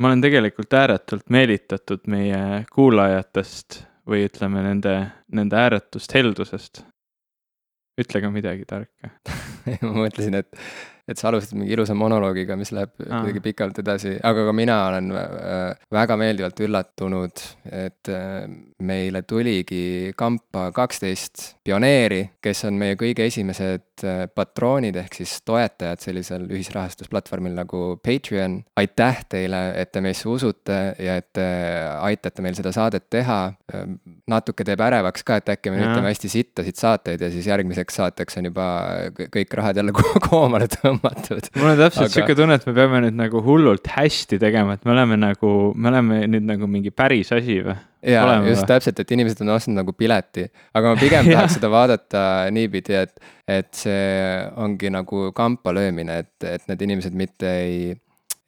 ma olen tegelikult ääretult meelitatud meie kuulajatest või ütleme nende, nende ääretust heldusest. ütle ka midagi tarka ma mõtlesin, et et sa alustasid mingi ilusa monoloogiga, mis läheb Aa. kuidagi pikalt edasi, aga ka mina olen äh, väga meeldivalt üllatunud, et äh, meile tuligi kampa kaksteist pioneeri, kes on meie kõige esimesed äh, patroonid ehk siis toetajad sellisel ühisrahastusplatvormil nagu Patreon. aitäh teile, et te meisse usute ja et te aitate meil seda saadet teha. natuke teeb ärevaks ka, et äkki me ütleme hästi sittasid saateid ja siis järgmiseks saateks on juba kõ- kõik rahad jälle ko- koomale tõmmatud. Mul on täpselt Aga- sihuke tunne, et me peame nüüd nagu hullult hästi tegema, et me oleme nagu, me oleme nüüd nagu mingi päris asi või? jaa, just või? täpselt, et inimesed on ostnud nagu pileti, aga ma pigem tahaks seda vaadata niipidi, et, et see ongi nagu kampa löömine, et, et need inimesed mitte ei,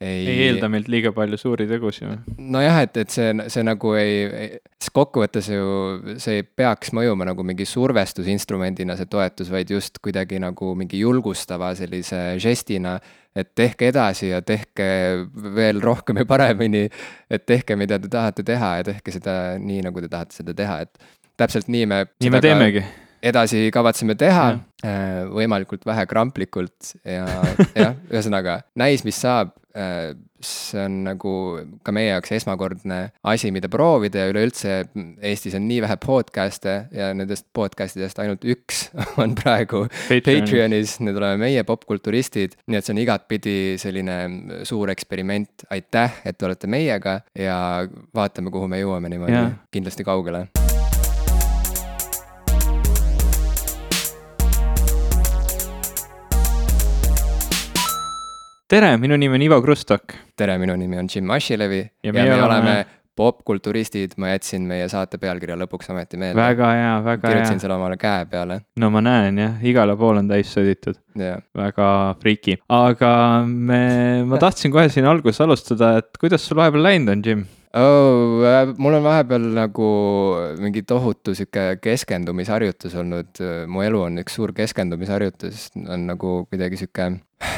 ei. ei eelda meilt liiga palju suuri tegusid või? nojah, et, et see, see nagu ei, sest kokkuvõttes ju see ei peaks mõjuma nagu mingi survestusinstrumendina, see toetus, vaid just kuidagi nagu mingi julgustava sellise žestina. et tehke edasi ja tehke veel rohkem ja paremini. et tehke, mida te tahate teha ja tehke seda nii, nagu te tahate seda teha, et täpselt nii me. nii me teemegi. Edasi kavatseme teha äh, võimalikult vähe kramplikult ja jah, ühesõnaga näis, mis saab. see on nagu ka meie jaoks esmakordne asi, mida proovida ja üleüldse Eestis on nii vähe podcast'e ja nendest podcast idest ainult üks on praegu Patreonis, need oleme meie popkulturistid, nii et see on igatpidi selline suur eksperiment. aitäh, et te olete meiega ja vaatame, kuhu me jõuame niimoodi kindlasti kaugele. Tere, minu nimi on Ivo Krustok. tere, minu nimi on Jim Asilevi ja, Ja me oleme- oleme popkulturistid, ma jätsin meie saate pealkirja lõpuks ometi meelde. väga hea, väga kirjutasin hea. selle omale käe peale no ma näen jah, igale poole on täis sõditud, ja väga friiki, aga me, ma tahtsin kohe siin alguses alustada, et kuidas sul vahepeal läinud on, Jim? Oh, äh, mul on vahepeal nagu mingi tohutu sihuke keskendumisharjutus olnud, mu elu on üks suur keskendumisharjutus, on nagu kuidagi sihuke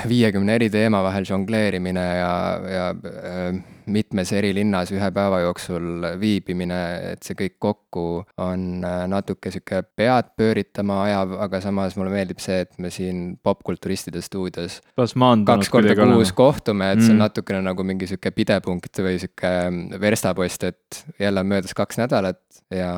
viiekümne eri teema vahel žongleerimine ja, ja äh, mitmes eri linnas ühe päeva jooksul viibimine, et see kõik kokku on äh, natuke sihuke pead pööritama ajav, aga samas mulle meeldib see, et me siin popkulturistide stuudios kaks korda kuus olema? kohtume, et see on Mm. natukene nagu mingi sihuke pidepunkt või sihuke verstapost, et jälle on möödas kaks nädalat ja,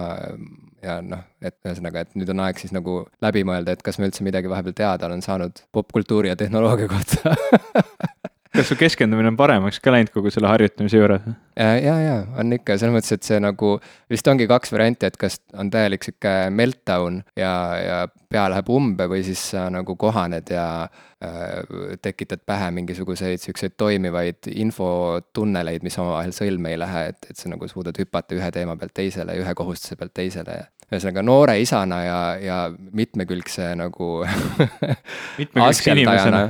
ja noh, et ühesõnaga, et nüüd on aeg siis nagu läbi mõelda, et kas ma üldse midagi vahepeal teada olen saanud popkultuuri ja tehnoloogia kohta kas su keskendumine on paremaks ka läinud kogu selle harjutamise juures? ja, ja, ja on ikka selles mõttes, et see nagu vist ongi kaks varianti, et kas on täielik sihuke meltdown ja, ja pea läheb umbe või siis sa nagu kohaned ja äh, tekitad pähe mingisuguseid siukseid toimivaid infotunneleid, mis omavahel sõlme ei lähe, et, et sa nagu suudad hüpata ühe teema pealt teisele ja ühe kohustuse pealt teisele ja ühesõnaga noore isana ja, ja mitmekülgse nagu mitmekülgse inimesena.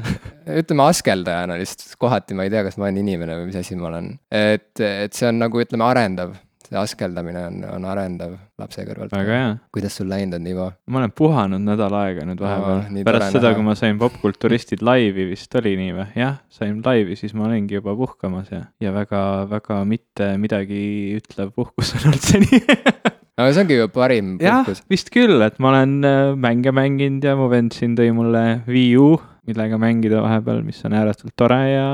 ütleme askeldajana lihtsalt, kohati ma ei tea, kas ma olen inimene või mis asi ma olen. et, et see on nagu ütleme, arendav, see askeldamine on, on arendav lapse kõrvalt. väga hea. kuidas sul läinud on, Ivo? ma olen puhanud nädal aega nüüd vahepeal nii pärast seda, kui ma sain Popkulturistid laivi vist oli nii või? jah, sain laivi, siis ma olingi juba puhkamas ja, ja väga-väga mitte midagi ütlev puhkus on olnud seni no see ongi ju parim puhkus., vist küll, et ma olen äh, mänge mänginud ja mu vend siin tõi mulle Wii U, millega mängida vahepeal, mis on ääretult tore ja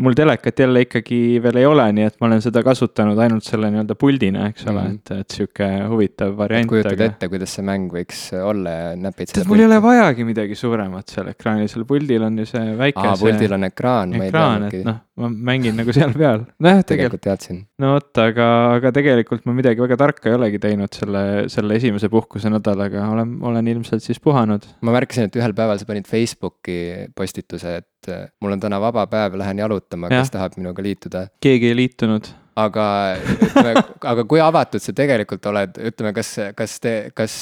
mul telekat jälle ikkagi veel ei ole, nii et ma olen seda kasutanud ainult selle nii-öelda puldina, eks ole mm, -hmm. et, et sihuke huvitav variant. kujutad ette, kuidas see mäng võiks olla ja näpid tead, mul ei ole vajagi midagi suuremat seal ekraanil, seal puldil on ju see väike aa, puldil on ekraan, ekraan, et noh, ma mängin nagu seal peal. nojah, tegelikult teadsin. no vot, aga, aga tegelikult ma midagi väga tarka ei olegi teinud selle, selle esimese puhkuse nädalaga, olen, olen ilmselt siis puhanud. ma märkasin, et ühel päeval sa panid Facebooki postituse, et äh, mul on täna vaba päev, lähen jalutama, Jah. kes tahab minuga liituda. keegi ei liitunud. Aga ütleme, aga kui avatud sa tegelikult oled, ütleme, kas, kas te, kas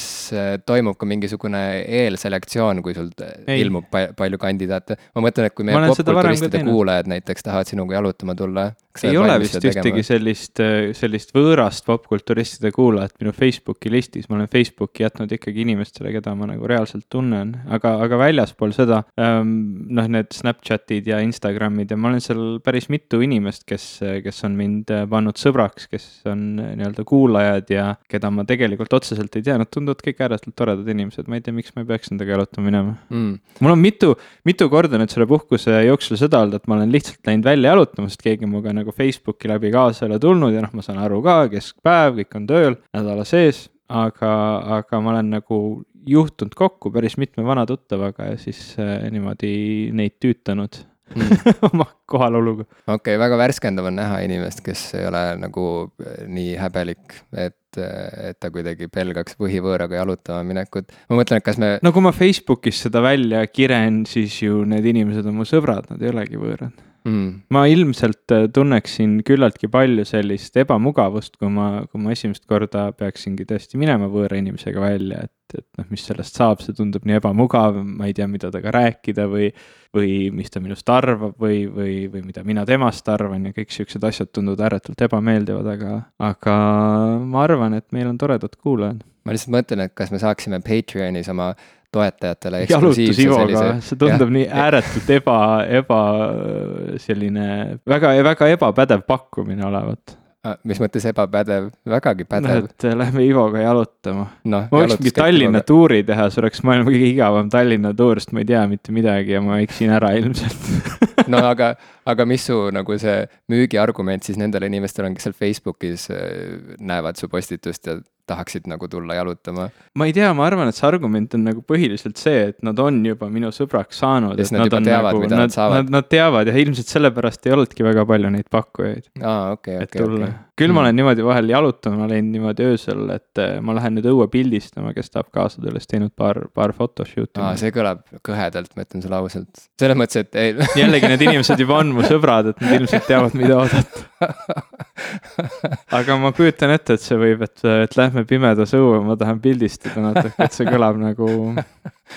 toimub ka mingisugune eelselektsioon, kui sul ei. ilmub palju kandidaate? ma mõtlen, et kui meie popkulturistide kuulajad näiteks tahavad sinuga jalutama tulla. ei ole vist ühtegi sellist, sellist võõrast popkulturistide kuulajat minu Facebooki listis, ma olen Facebooki jätnud ikkagi inimestele, keda ma nagu reaalselt tunnen, aga, aga väljaspool seda ähm, noh, need Snapchatid ja Instagramid ja ma olen seal päris mitu inimest, kes, kes on mind pannud sõbraks, kes on nii-öelda kuulajad ja keda ma tegelikult otseselt ei tea, nad tunduvad kõik ääretult toredad inimesed, ma ei tea, miks ma ei peaks nendega jalutama minema. Mm.. mul on mitu, mitu korda nüüd selle puhkuse jooksul seda olnud, et ma olen lihtsalt läinud välja jalutama, sest keegi minuga nagu Facebooki läbi kaasa ei ole tulnud ja noh, ma saan aru ka, keskpäev, kõik on tööl, nädala sees. Aga, aga ma olen nagu juhtunud kokku päris mitme vana tuttavaga ja siis äh, niimoodi neid tüütanud mm. oma kohaloluga. okei okay,, väga värskendav on näha inimest, kes ei ole nagu äh, nii häbelik, et, äh, et ta kuidagi pelgaks põhivõõraga jalutama minekut. ma mõtlen, et kas me. no kui ma Facebookis seda välja kiren, siis ju need inimesed on mu sõbrad, nad ei olegi võõrad mm.. ma ilmselt äh, tunneksin küllaltki palju sellist ebamugavust, kui ma, kui ma esimest korda peaksingi tõesti minema võõra inimesega välja, et, et noh, mis sellest saab, see tundub nii ebamugav, ma ei tea, mida temaga rääkida või või mis ta minust arvab või, või, või mida mina temast arvan ja kõik siuksed asjad tunduvad ääretult ebameeldivad, aga, aga ma arvan, et meil on toredad kuulajad. ma lihtsalt mõtlen, et kas me saaksime Patreonis oma toetajatele. jalutus Ivoga, see tundub ja, nii ääretult eba, eba selline väga, väga ebapädev pakkumine olevat mis mõttes ebapädev, vägagi pädev. et äh, lähme Ivoga jalutama no,. ma võiks mingi Tallinna Ivoga. tuuri teha, see oleks maailma kõige igavam Tallinna tuur, sest ma ei tea mitte midagi ja ma eksin ära ilmselt no aga, aga mis su nagu see müügiargument siis nendele inimestele on, kes seal Facebookis äh, näevad su postitust ja tahaksid nagu tulla jalutama. ma ei tea, ma arvan, et see argument on nagu põhiliselt see, et nad on juba minu sõbraks saanud. nad, nad teavad nagu,, nad, nad saavad. Nad, nad teavad ja ilmselt sellepärast ei olnudki väga palju neid pakkujaid. aa, okei, okei, okei. küll ma olen hmm. niimoodi vahel jalutama läinud niimoodi öösel, et eh, ma lähen nüüd õue pildistama, kes tahab kaasa tulla, siis teinud paar, paar photoshoot'i. aa, see kõlab kõhedalt, ma ütlen sulle ausalt. selles mõttes, et ei jällegi need inimesed juba on mu sõbrad, et nad ilmselt teavad, mida oodata aga ma kujutan ette, et see võib, et, et lähme pimedas õue, ma tahan pildistada natuke, et see kõlab nagu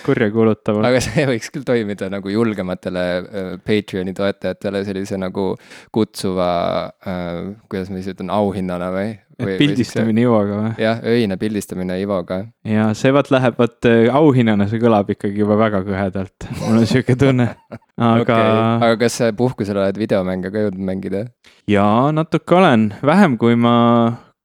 kurjakuulutavalt. aga see võiks küll toimida nagu julgematele äh, Patreoni toetajatele sellise nagu kutsuva äh,, kuidas ma siis ütlen, auhinnana või? et pildistamine Ivoga või? jah, öine pildistamine Ivoga. ja see vaat läheb, vot äh, auhinnana see kõlab ikkagi juba väga kõhedalt, mul on sihuke tunne. aga okay.. aga kas puhkusel oled videomänge ka jõudnud mängida? jaa, natuke olen, vähem kui ma,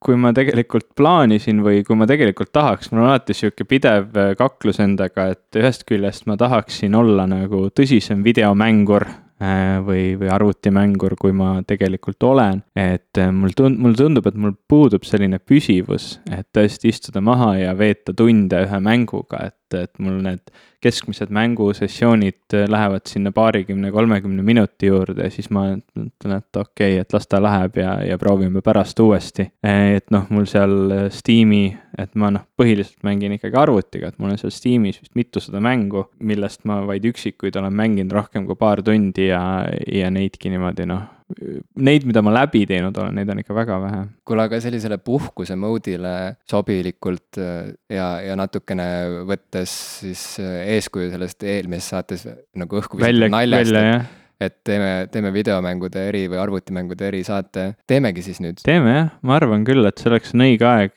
kui ma tegelikult plaanisin või kui ma tegelikult tahaks, mul on alati sihuke pidev äh, kaklus endaga, et ühest küljest ma tahaksin olla nagu tõsisem videomängur Äh, või, või arvutimängur, kui ma tegelikult olen. et äh, mul tund-, mulle tundub, et mul puudub selline püsivus, et tõesti istuda maha ja veeta tunde ühe mänguga, et, et mul need keskmised mängusessioonid äh, lähevad sinna paarikümne, kolmekümne minuti juurde siis ma ütlen, et okei okay,, et las ta läheb ja, ja proovime pärast uuesti. et noh, mul seal äh, Steam'i, et ma noh, põhiliselt mängin ikkagi arvutiga, et mul on seal Steam'is vist mitusada mängu, millest ma vaid üksikuid olen mänginud rohkem kui paar tundi ja, ja neidki niimoodi noh neid, mida ma läbi teinud olen, neid on ikka väga vähe. kuule, aga sellisele puhkuse mode'ile sobilikult äh, ja, ja natukene võttes siis äh, eeskuju sellest eelmises saates nagu õhku visatud naljast, et teeme, teeme videomängude eri või arvutimängude erisaate, teemegi siis nüüd? teeme jah, ma arvan küll, et selleks on õige aeg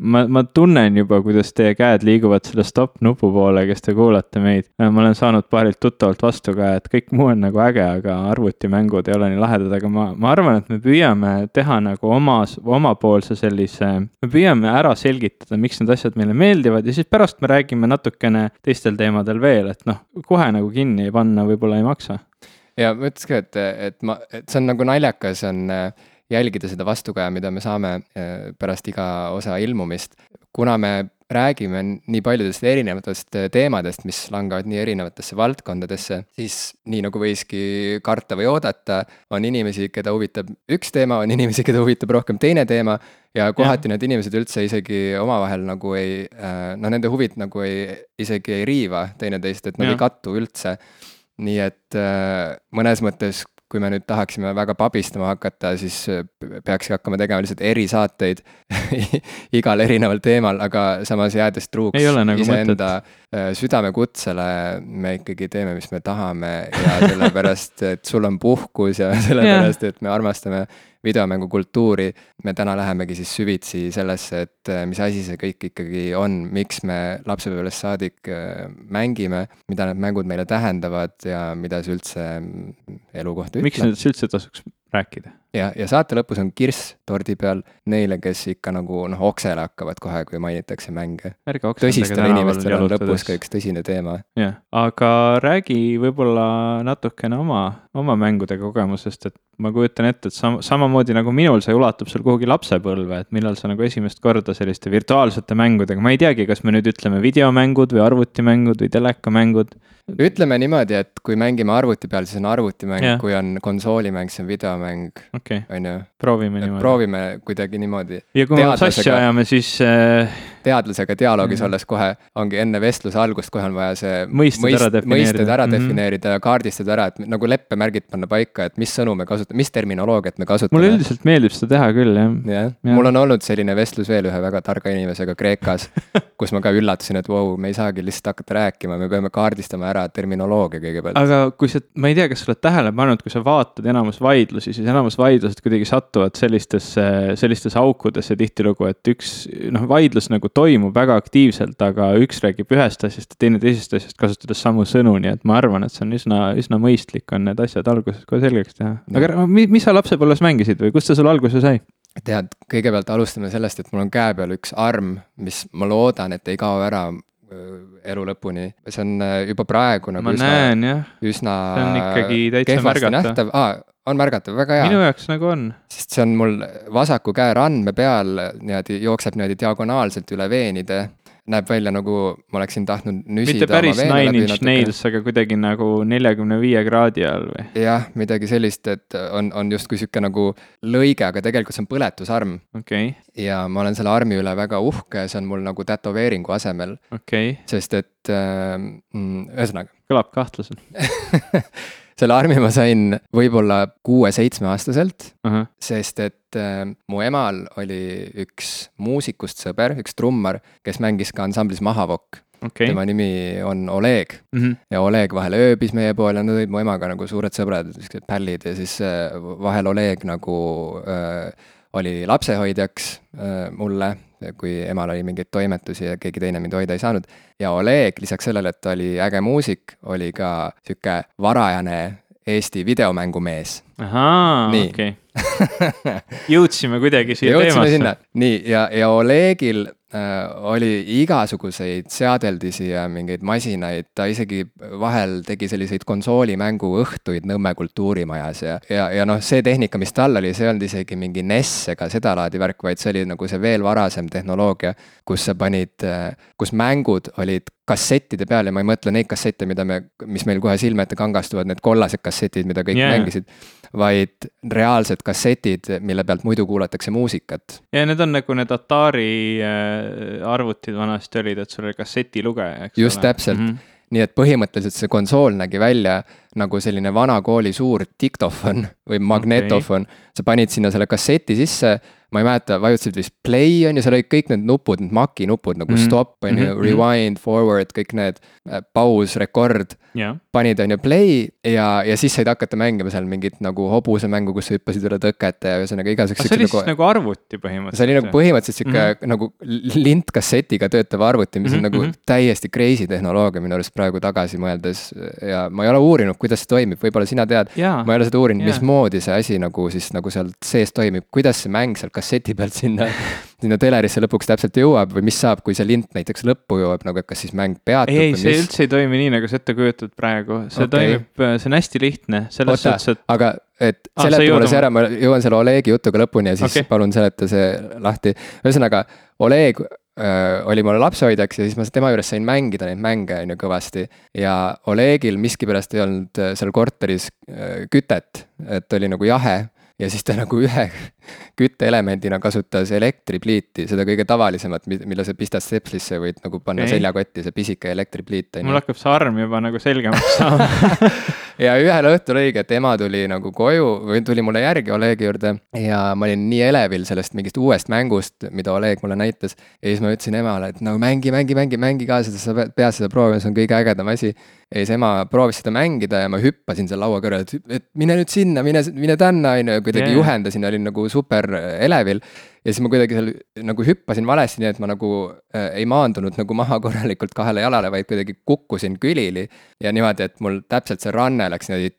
ma, ma tunnen juba, kuidas teie käed liiguvad selle stopp nupu poole, kes te kuulate meid. ma olen saanud paarilt tuttavalt vastu ka, et kõik muu on nagu äge, aga arvutimängud ei ole nii lahedad, aga ma, ma arvan, et me püüame teha nagu omas, omapoolse sellise, me püüame ära selgitada, miks need asjad meile meeldivad ja siis pärast me räägime natukene teistel teemadel veel, et noh, kohe nagu kinni panna võib-olla ei maksa ja ma ütleks ka, et, et ma, et see on nagu naljakas, on äh, jälgida seda vastukaja, mida me saame äh, pärast iga osa ilmumist. kuna me räägime nii paljudest erinevatest äh, teemadest, mis langevad nii erinevatesse valdkondadesse, siis nii nagu võiski karta või oodata, on inimesi, keda huvitab üks teema, on inimesi, keda huvitab rohkem teine teema ja kohati ja. need inimesed üldse isegi omavahel nagu ei, äh, noh, nende huvid nagu ei, isegi ei riiva teineteist, et nad ja. ei kattu üldse. nii et mõnes mõttes kui me nüüd tahaksime väga pabistama hakata, siis peakski hakkama tegema lihtsalt erisaateid igal erineval teemal, aga samas jäädes truuks nagu iseenda äh, südamekutsele, me ikkagi teeme, mis me tahame ja sellepärast, et sul on puhkus ja sellepärast, et me armastame videomängukultuuri, me täna lähemegi siis süvitsi sellesse, et äh, mis asi see kõik ikkagi on, miks me lapsepõlvest saadik äh, mängime, mida need mängud meile tähendavad ja mida see üldse mm, elu kohta ütleb. miks nendest üldse tasuks rääkida? Ja, ja saate lõpus on kirss tordi peal neile, kes ikka nagu noh, oksele hakkavad kohe, kui mainitakse mänge. tõsistel inimestel on lõpus ka üks tõsine teema. jah, aga räägi võib-olla natukene oma, oma mängude kogemusest, et ma kujutan ette, et sam-, samamoodi nagu minul, see ulatub sul kuhugi lapsepõlve, et millal sa nagu esimest korda selliste virtuaalsete mängudega, ma ei teagi, kas me nüüd ütleme videomängud või arvutimängud või telekamängud. ütleme niimoodi, et kui mängime arvuti peal, siis on arvutimäng kui on konsoolimäng, siis on videomäng okay., on ju. proovime niimoodi. proovime kuidagi niimoodi. ja kui me sassi ajame, siis äh teadlasega dialoogis mm olles kohe ongi enne vestluse algust kohe on vaja see mõisted mõist, ära defineerida, mõisted ära mm -hmm. defineerida ja kaardistada ära, et nagu leppemärgid panna paika, et mis sõnu me kasutame, mis terminoloogiat me kasutame. mulle üldiselt meeldib seda teha küll, jah. jah, mul on olnud selline vestlus veel ühe väga targa inimesega Kreekas kus ma ka üllatasin, et vau wow,, me ei saagi lihtsalt hakata rääkima, me peame kaardistama ära terminoloogia kõigepealt. aga kui sa, ma ei tea, kas sa oled tähele pannud, kui sa vaatad enamus vaidlusi, siis enamus vaidlused kuidagi satuvad sellistesse, sellistesse aukudesse tihtilugu, et üks noh, vaidlus nagu toimub väga aktiivselt aga üks räägib ühest asjast ja teine teisest asjast, kasutades samu sõnu, nii et ma arvan, et see on üsna, üsna mõistlik on need asjad alguses kohe selgeks teha. aga mis, mis sa lapsepõlves mängisid või kust see sul alguse sai? tead, kõigepealt alustame sellest, et mul on käe peal üks arm, mis ma loodan, et ei kao ära elu lõpuni, see on juba praegu nagu ma üsna, üsna see on ikkagi täitsa märgatav. aa, on märgatav, väga hea. minu jaoks nagu on. sest see on mul vasaku käe randme peal niimoodi, jookseb niimoodi diagonaalselt üle veenide näeb välja nagu ma oleksin tahtnud nüsida. mitte päris Nine Inch Nails, aga kuidagi nagu neljakümne viie kraadi all või? jah, midagi sellist, et on, on justkui sihuke nagu lõige, aga tegelikult see on põletusarm. okei okay.. ja ma olen selle armi üle väga uhke, see on mul nagu tätoveeringu asemel. okei okay.. sest et äh, mm, ühesõnaga. kõlab kahtlaselt selle armi ma sain võib-olla kuue-seitsmeaastaselt uh, -huh. sest et äh, mu emal oli üks muusikust sõber, üks trummar, kes mängis ka ansamblis Mahavokk okay.. tema nimi on Oleg mm -hmm. ja Oleg vahel ööbis meie poole, nad olid mu emaga nagu suured sõbrad, siuksed pällid ja siis äh, vahel Oleg nagu äh, oli lapsehoidjaks äh, mulle kui emal oli mingeid toimetusi ja keegi teine mind hoida ei saanud. ja Oleg, lisaks sellele, et ta oli äge muusik, oli ka sihuke varajane Eesti videomängumees. ahaa, okei. jõudsime kuidagi siia jõudsime teemasse. nii, ja, ja Olegil oli igasuguseid seadeldisi ja mingeid masinaid, ta isegi vahel tegi selliseid konsoolimängu õhtuid Nõmme kultuurimajas ja, ja, ja noh, see tehnika, mis tal oli, see ei olnud isegi mingi NES ega sedalaadi värk, vaid see oli nagu see veel varasem tehnoloogia, kus sa panid, äh, kus mängud olid kassettide peal ja ma ei mõtle neid kassette, mida me, mis meil kohe silme ette kangastuvad, need kollased kassetid, mida kõik yeah. mängisid. vaid reaalsed kassetid, mille pealt muidu kuulatakse muusikat. ja need on nagu need Atari äh, arvutid vanasti olid, et sul oli kassetilugeja, eks just ole. täpselt mm, -hmm. nii et põhimõtteliselt see konsool nägi välja nagu selline vana kooli suur diktofon või magnetofon okay.. sa panid sinna selle kasseti sisse ma ei mäleta, vajutasid vist play on ju, seal olid kõik need nupud, need maki nupud nagu mm -hmm. stop on ju mm -hmm., rewind, forward, kõik need äh,, paus, rekord yeah.. panid on ju play ja, ja siis said hakata mängima seal mingit nagu hobusemängu, kus sa hüppasid üle tõkete ja ühesõnaga igasuguseid. see oli siis nagu, nagu arvuti põhimõtteliselt? see oli nagu põhimõtteliselt sihuke mm -hmm. nagu lintkassetiga töötav arvuti, mis mm -hmm. on nagu -hmm. täiesti crazy tehnoloogia minu arust praegu tagasi mõeldes. ja ma ei ole uurinud, kuidas see toimib, võib-olla sina tead. ma ei ole seda uurinud, mismoodi see asi nagu siis nagu sealt sees toimib, kuidas see mäng sealt kasseti pealt sinna, sinna telerisse lõpuks täpselt jõuab või mis saab, kui see lint näiteks lõppu jõuab, nagu et kas siis mäng peatub? ei, see mis... üldse ei toimi nii, nagu sa ette kujutad praegu, see okay. toimib, see on hästi lihtne, selles suhtes, et. aga, et ah, seleta mulle see ära, ma jõuan selle Olegi jutuga lõpuni ja siis okay. palun seleta see lahti. ühesõnaga, Oleg äh, oli mulle lapsehoidjaks ja siis ma tema juures sain mängida neid mänge, on ju, kõvasti. ja Olegil miskipärast ei olnud äh, seal korteris äh, kütet, et oli nagu jahe ja siis ta nagu ühe kütteelemendina kasutas elektripliiti, seda kõige tavalisemat, mille sa pistad stepslisse, võid nagu panna okay. seljakotti, see pisike elektripliit mul hakkab see arm juba nagu selgemaks saama ja ühel õhtul oligi, et ema tuli nagu koju või tuli mulle järgi Olegi juurde ja ma olin nii elevil sellest mingist uuest mängust, mida Oleg mulle näitas. ja siis ma ütlesin emale, et no mängi, mängi, mängi, mängi ka seda, sa pead seda proovima, see on kõige ägedam asi. ja siis ema proovis seda mängida ja ma hüppasin seal laua kõrval, et, mine nüüd sinna, mine, mine tänna, on ju, kuidagi yeah. juhendasin, olin nagu super elevil ja siis ma kuidagi seal nagu hüppasin valesti, nii et ma nagu äh, ei maandunud nagu maha korralikult kahele jalale, vaid kuidagi kukkusin külili. ja niimoodi, et mul täpselt see ranne läks niimoodi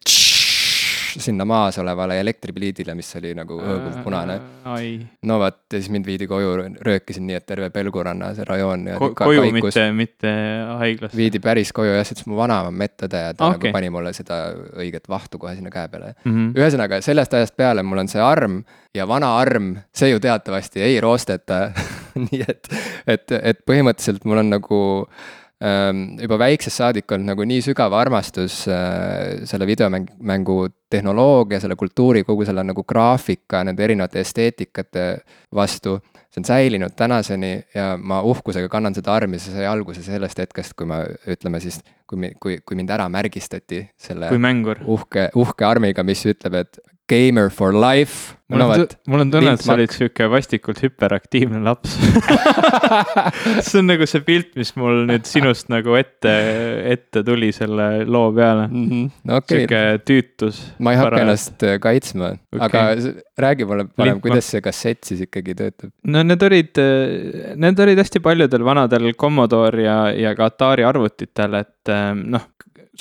tš, sinna maas olevale elektripliidile, mis oli nagu õõguv punane. no vot, ja siis mind viidi koju, röökisin nii, et terve Pelguranna see rajoon Ko. koju, mitte, mitte haiglasse. viidi päris koju jah, sest mu vanaema medõde ja ta okay. nagu pani mulle seda õiget vahtu kohe sinna käe peale mm. -hmm. ühesõnaga, sellest ajast peale mul on see arm ja vana arm, see ju teatavasti ei roosteta nii et, et, et põhimõtteliselt mul on nagu Ehm, juba väiksest saadik olnud nagu nii sügav armastus äh, selle videomängu tehnoloogia, selle kultuuri, kogu selle nagu graafika, nende erinevate esteetikate vastu. see on säilinud tänaseni ja ma uhkusega kannan seda armi, see sai alguse sellest hetkest, kui ma ütleme siis, kui, kui, kui mind ära märgistati selle uhke, uhke armiga, mis ütleb, et gamer for life. mul on, mul on tunne, et sa olid sihuke vastikult hüperaktiivne laps see on nagu see pilt, mis mul nüüd sinust nagu ette, ette tuli selle loo peale mm. -hmm. No, okay. sihuke tüütus. ma ei hakka ennast äh, kaitsma okay., aga räägi mulle parem, kuidas see kassett siis ikkagi töötab? no need olid, äh, need olid hästi paljudel vanadel Commodore ja, ja ka Atari arvutitel, et äh, noh,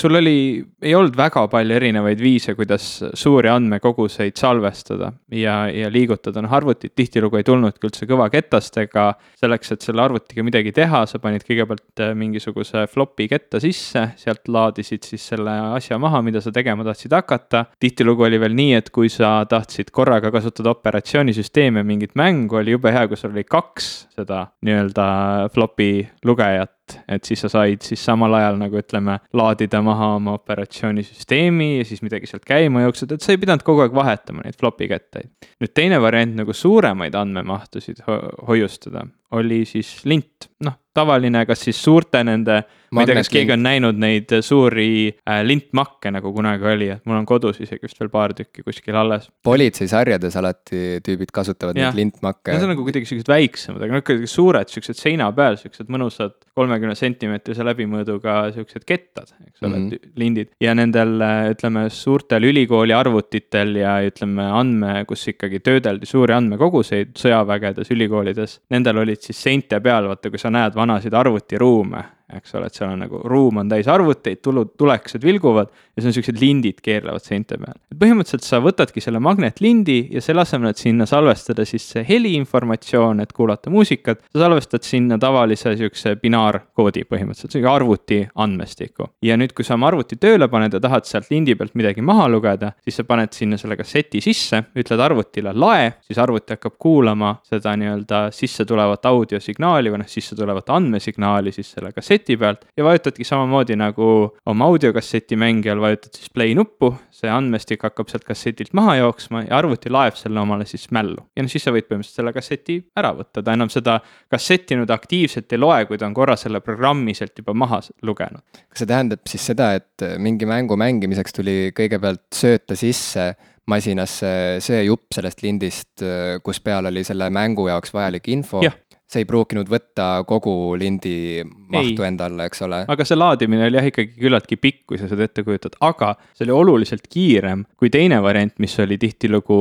sul oli, ei olnud väga palju erinevaid viise, kuidas suuri andmekoguseid salvestada ja, ja liigutada, noh arvutid tihtilugu ei tulnudki üldse kõvaketastega. selleks, et selle arvutiga midagi teha, sa panid kõigepealt äh, mingisuguse flopi ketta sisse, sealt laadisid siis selle asja maha, mida sa tegema tahtsid hakata. tihtilugu oli veel nii, et kui sa tahtsid korraga kasutada operatsioonisüsteemi ja mingit mängu, oli jube hea, kui sul oli kaks seda nii-öelda flopi lugejat et siis sa said siis samal ajal nagu ütleme, laadida maha oma operatsioonisüsteemi ja siis midagi sealt käima jooksnud, et sa ei pidanud kogu aeg vahetama neid flopi kettaid. nüüd teine variant nagu suuremaid andmemahtusid ho hoiustada oli siis lint, noh, tavaline, kas siis suurte nende ma ei tea, kas keegi on näinud neid suuri äh, lintmakke, nagu kunagi oli, et mul on kodus isegi vist veel paar tükki kuskil alles. politseisarjades alati tüübid kasutavad ja. neid lintmakke. Need on nagu kuidagi siuksed väiksemad, aga noh, ikkagi suured, siuksed seina peal, siuksed mõnusad kolmekümne sentimeetrise läbimõõduga siuksed kettad, eks ole mm, -hmm. lindid. ja nendel, äh, ütleme, suurtel ülikooli arvutitel ja ütleme, andme, kus ikkagi töödeldi suuri andmekoguseid sõjavägedes, ülikoolides, nendel olid siis seinte peal, vaata, kui sa näed vanasid arvutiruume eks ole, et seal on nagu ruum on täis arvuteid, tulud, tulekesed vilguvad ja siis on siuksed lindid keerlevad seinte peal. põhimõtteliselt sa võtadki selle magnetlindi ja selle asemel, et sinna salvestada siis see heliinformatsioon, et kuulata muusikat, sa salvestad sinna tavalise siukse binaarkoodi põhimõtteliselt, sihuke arvuti andmestiku. ja nüüd, kui sa oma arvuti tööle paned ja tahad sealt lindi pealt midagi maha lugeda, siis sa paned sinna selle kasseti sisse, ütled arvutile lae, siis arvuti hakkab kuulama seda nii-öelda sisse tulevat audiosignaali või noh, sisse tulevat andmesignaali siis selle kasseti kasseti pealt ja vajutadki samamoodi nagu oma audiokasseti mängijal, vajutad siis play nuppu, see andmestik hakkab sealt kassetilt maha jooksma ja arvuti laeb selle omale siis mällu. ja noh, siis sa võid põhimõtteliselt selle kasseti ära võtta, ta enam seda kassetti nüüd aktiivselt ei loe, kui ta on korra selle programmi sealt juba maha lugenud. kas see tähendab siis seda, et mingi mängu mängimiseks tuli kõigepealt sööta sisse masinasse see jupp sellest lindist, kus peal oli selle mängu jaoks vajalik info see ei pruukinud võtta kogu lindi mahtu enda alla, eks ole. aga see laadimine oli jah ikkagi küllaltki pikk, kui sa seda ette kujutad, aga see oli oluliselt kiirem kui teine variant, mis oli tihtilugu,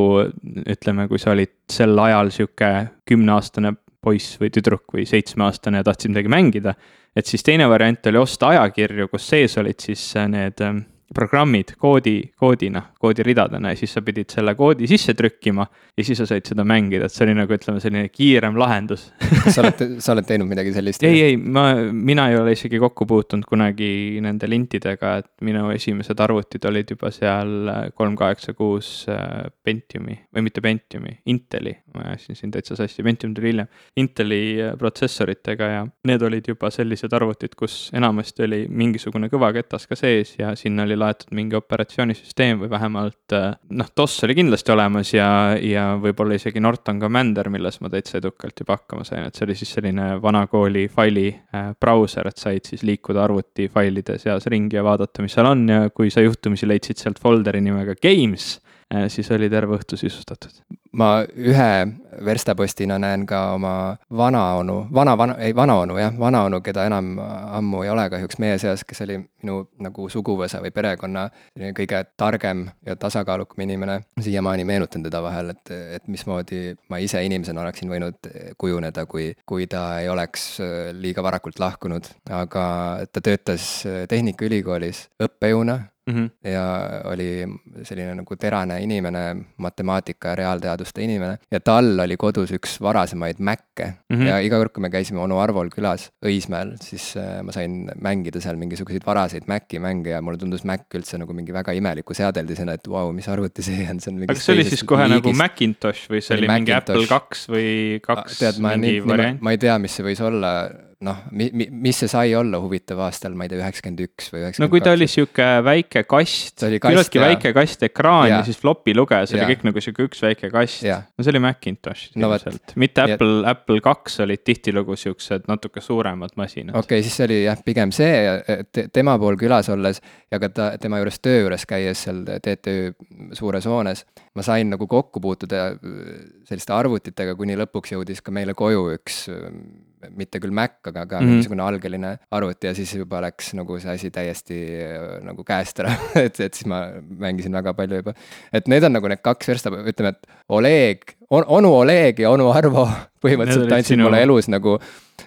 ütleme, kui sa olid sel ajal sihuke kümneaastane poiss või tüdruk või seitsmeaastane ja tahtsid midagi mängida. et siis teine variant oli osta ajakirju, kus sees olid siis need programmid koodi, koodina, koodiridadena ja siis sa pidid selle koodi sisse trükkima ja siis sa said seda mängida, et see oli nagu ütleme, selline kiirem lahendus kas sa oled, sa oled teinud midagi sellist? ei, ei, ma, mina ei ole isegi kokku puutunud kunagi nende lintidega, et minu esimesed arvutid olid juba seal kolm kaheksa kuus äh, Pentiumi või mitte Pentiumi, Inteli, ma ajasin siin täitsa sassi, Pentium tuli hiljem. Inteli äh, protsessoritega ja need olid juba sellised arvutid, kus enamasti oli mingisugune kõvaketas ka sees ja sinna oli laetud mingi operatsioonisüsteem või vähemalt vähemalt äh, noh, DOS oli kindlasti olemas ja, ja võib-olla isegi Norton Commander, milles ma täitsa edukalt juba hakkama sain, et see oli siis selline vanakooli faili äh, brauser, et said siis liikuda arvutifailide seas ringi ja vaadata, mis seal on ja kui sa juhtumisi leidsid sealt folderi nimega games siis oli terve õhtu sisustatud. ma ühe verstapostina näen ka oma vanaonu, vana, vana, ei vanaonu jah, vanaonu, keda enam ammu ei ole kahjuks meie seas, kes oli minu nagu suguvõsa või perekonna kõige targem ja tasakaalukam inimene. siiamaani meenutan teda vahel, et, et mismoodi ma ise inimesena oleksin võinud kujuneda, kui, kui ta ei oleks liiga varakult lahkunud, aga ta töötas Tehnikaülikoolis õppejõuna mm. -hmm. ja oli selline nagu terane inimene, matemaatika ja reaalteaduste inimene ja tal oli kodus üks varasemaid Mace mm -hmm. ja iga kord, kui me käisime onu Arvol külas Õismäel, siis äh, ma sain mängida seal mingisuguseid varaseid Maci mänge ja mulle tundus Mac üldse nagu mingi väga imeliku seadeldisena, et vau wow,, mis arvuti see on, see on. aga kas see oli siis kohe liigist. nagu Macintosh või see oli mingi Apple kaks või kaks? tead, ma nii, ma ei tea, mis see võis olla noh, mi-, mi-, mis see sai olla huvitav aastal, ma ei tea, üheksakümmend üks või üheksakümmend no kui ta oli sihuke väike kast, küllaltki väike kast ekraan ja, siis flopi lugeja, see oli kõik nagu sihuke üks väike kast. no see oli Macintosh no, ilmselt, mitte. Apple, Apple kaks olid tihtilugu siuksed natuke suuremad masinad. okei okay,, siis see oli jah, pigem see, et tema pool külas olles ja ka ta, tema juures töö juures käies seal TTÜ suures hoones, ma sain nagu kokku puutuda selliste arvutitega, kuni lõpuks jõudis ka meile koju üks mitte küll Mac, aga ka mm -hmm. mingisugune algeline arvuti ja siis juba läks nagu see asi täiesti äh, nagu käest ära et, et siis ma mängisin väga palju juba. et need on nagu need kaks versta, ütleme, et Oleg on,, onu Oleg ja onu Arvo põhimõtteliselt andsid mulle elus nagu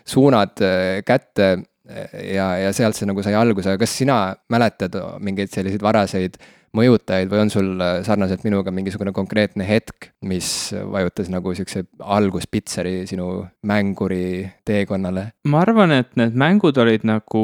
suunad äh, kätte äh, ja, ja sealt see nagu sai alguse, aga kas sina mäletad mingeid selliseid varaseid mõjutajaid või on sul äh, sarnaselt minuga mingisugune konkreetne hetk, mis vajutas nagu siukse alguspitseri sinu mänguri teekonnale? ma arvan, et need mängud olid nagu,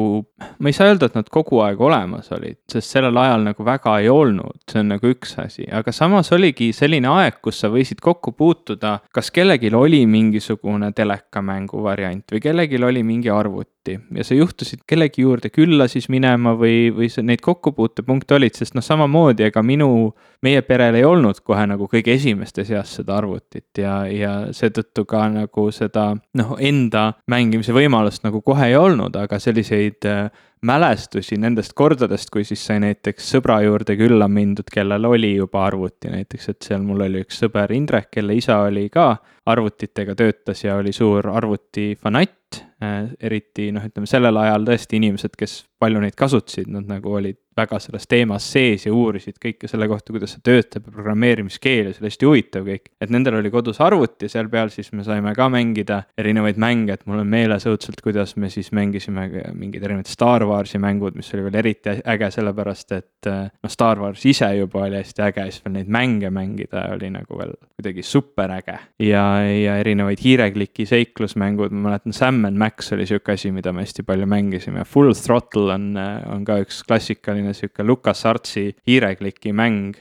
ma ei saa öelda, et nad kogu aeg olemas olid, sest sellel ajal nagu väga ei olnud, see on nagu üks asi, aga samas oligi selline aeg, kus sa võisid kokku puutuda, kas kellelgi oli mingisugune telekamängu variant või kellelgi oli mingi arvuti ja sa juhtusid kellegi juurde külla siis minema või, või neid kokkupuutepunkte olid, sest noh, samamoodi samamoodi, ega minu, meie perel ei olnud kohe nagu kõige esimeste seas seda arvutit ja, ja seetõttu ka nagu seda noh, enda mängimise võimalust nagu kohe ei olnud, aga selliseid äh, mälestusi nendest kordadest, kui siis sai näiteks sõbra juurde külla mindud, kellel oli juba arvuti näiteks, et seal mul oli üks sõber Indrek, kelle isa oli ka arvutitega töötas ja oli suur arvutifanatt äh,. eriti noh, ütleme sellel ajal tõesti inimesed, kes palju neid kasutasid, nad nagu olid väga selles teemas sees ja uurisid kõike selle kohta, kuidas see töötab ja programmeerimiskeel ja see oli hästi huvitav kõik. et nendel oli kodus arvuti ja seal peal siis me saime ka mängida erinevaid mänge, et mul on meeles õudselt, kuidas me siis mängisime mingeid erinevaid Star Warsi mängud, mis oli veel eriti äge, sellepärast et noh, Star Wars ise juba oli hästi äge, siis veel neid mänge mängida oli nagu veel kuidagi super äge. ja, ja erinevaid hiirekliki seiklusmängud, ma mäletan, Sam and Max oli sihuke asi, mida me hästi palju mängisime, Full Throttle on, on ka üks klassikaline sihuke Lukas Artsi hiirekliki mäng,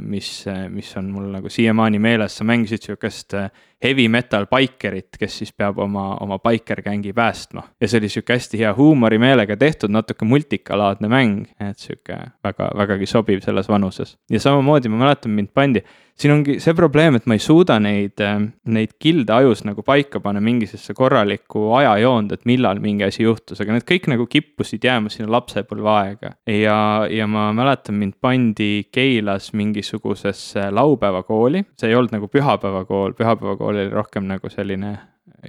mis, mis on mul nagu siiamaani meeles, sa mängisid sihukest äh, heavy metal bikerit, kes siis peab oma, oma biker-gängi päästma. ja see oli sihuke hästi hea huumorimeelega tehtud, natuke multikalaadne mäng, et sihuke väga, vägagi sobiv selles vanuses. ja samamoodi ma mäletan, mind pandi siin ongi see probleem, et ma ei suuda neid, äh, neid kilde ajus nagu paika panna mingisugusesse korralikku ajajoond, et millal mingi asi juhtus, aga need kõik nagu kippusid jääma sinna lapsepõlveaega. ja, ja ma mäletan, mind pandi Keilas mingisugusesse laupäevakooli, see ei olnud nagu pühapäevakool, pühapäevakool oli rohkem nagu selline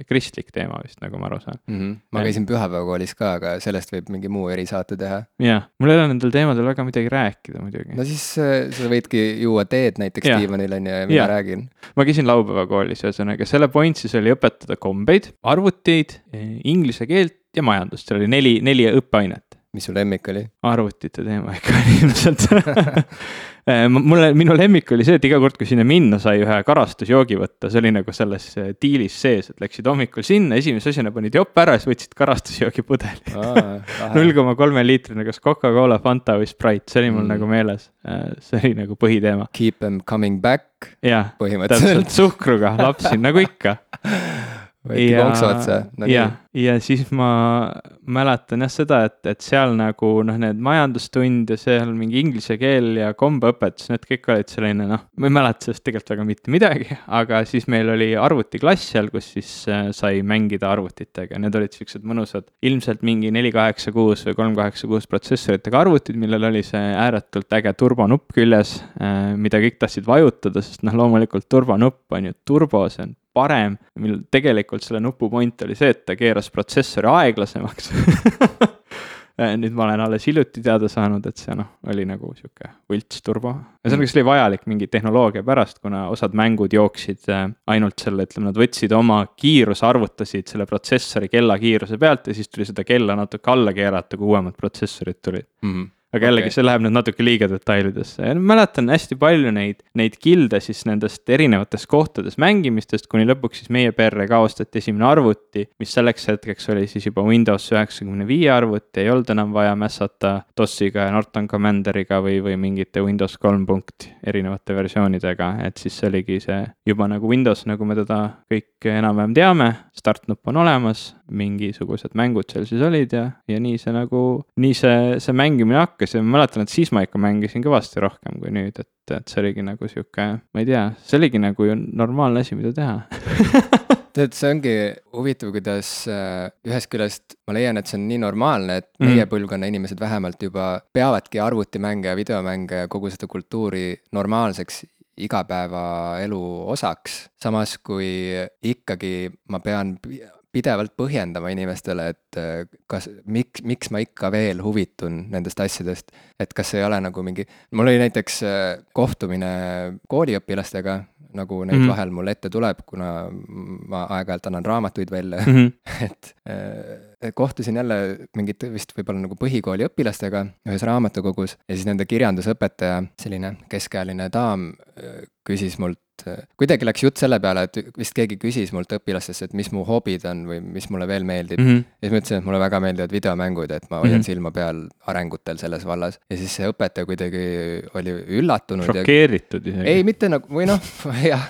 kristlik teema vist, nagu ma aru saan mm. -hmm. ma käisin pühapäevakoolis ka, aga sellest võib mingi muu erisaate teha. jah, mul ei ole nendel teemadel väga midagi rääkida muidugi. no siis äh, sa võidki juua teed näiteks ja. diivanil on ju ja mina ja. räägin. ma käisin laupäevakoolis, ühesõnaga selle point siis oli õpetada kombeid, arvuteid, inglise keelt ja majandust, seal oli neli, neli õppeainet mis su lemmik oli? arvutite teema ikka oli ilmselt äh, mulle, minu lemmik oli see, et iga kord, kui sinna minna, sai ühe karastusjoogi võtta, see oli nagu selles äh, diilis sees, et läksid hommikul sinna, esimese asjana panid jope ära, siis võtsid karastusjoogi pudeli. null koma kolme liitrine, kas Coca-Cola, Fanta või Sprite, see oli mul mm. nagu meeles. Äh, see oli nagu põhiteema. Keep them coming back. jah, täpselt suhkruga lapsi nagu ikka võeti konksu otsa no,. jah, ja siis ma mäletan jah seda, et, et seal nagu noh, need majandustund ja seal mingi inglise keel ja kombeõpetus, need kõik olid selline noh, ma ei mäleta sellest tegelikult väga mitte midagi, aga siis meil oli arvutiklass seal, kus siis äh, sai mängida arvutitega, need olid siuksed mõnusad, ilmselt mingi neli kaheksa kuus või kolm kaheksa kuus protsessoritega arvutid, millel oli see ääretult äge turbonupp küljes, äh, mida kõik tahtsid vajutada, sest noh, loomulikult turbonupp on ju turbo, see on parem, mil tegelikult selle nupu point oli see, et ta keeras protsessori aeglasemaks nüüd ma olen alles hiljuti teada saanud, et see noh, oli nagu sihuke võlts turbo. ühesõnaga, see oli vajalik mingi tehnoloogia pärast, kuna osad mängud jooksid äh, ainult selle, ütleme, nad võtsid oma kiiruse, arvutasid selle protsessori kellakiiruse pealt ja siis tuli seda kella natuke alla keerata, kui uuemad protsessorid tulid mm. -hmm aga jällegi okay., see läheb nüüd natuke liiga detailidesse, mäletan hästi palju neid, neid kilde siis nendest erinevatest kohtades mängimistest, kuni lõpuks siis meie perre ka ostati esimene arvuti, mis selleks hetkeks oli siis juba Windows üheksakümne viie arvuti, ei olnud enam vaja mässata DOS-iga ja Norton Commanderiga või, või mingite Windows kolm punkt erinevate versioonidega, et siis see oligi see juba nagu Windows, nagu me teda kõik enam-vähem teame, startnupp on olemas, mingisugused mängud seal siis olid ja, ja nii see nagu, nii see, see mängimine hakkas ja ma mäletan, et siis ma ikka mängisin kõvasti rohkem kui nüüd, et, et see oligi nagu sihuke, ma ei tea, see oligi nagu ju normaalne asi, mida teha tead, see ongi huvitav, kuidas äh, ühest küljest ma leian, et see on nii normaalne, et mm. meie põlvkonna inimesed vähemalt juba peavadki arvutimänge ja videomänge ja kogu seda kultuuri normaalseks igapäevaelu osaks. samas kui ikkagi ma pean pidevalt põhjendama inimestele, et äh, kas, miks, miks ma ikka veel huvitun nendest asjadest. et kas ei ole nagu mingi, mul oli näiteks äh, kohtumine kooliõpilastega, nagu neid mm -hmm. vahel mul ette tuleb, kuna ma aeg-ajalt annan raamatuid välja mm, -hmm. et äh, kohtusin jälle mingite vist võib-olla nagu põhikooli õpilastega ühes raamatukogus ja siis nende kirjandusõpetaja, selline keskealine daam, küsis mult, kuidagi läks jutt selle peale, et vist keegi küsis mult õpilastest, et mis mu hobid on või mis mulle veel meeldib mm. -hmm. ja siis ma ütlesin, et mulle väga meeldivad videomängud, et ma hoian mm -hmm. silma peal arengutel selles vallas. ja siis see õpetaja kuidagi oli üllatunud. šokeeritud isegi. ei, mitte nagu, või noh, jah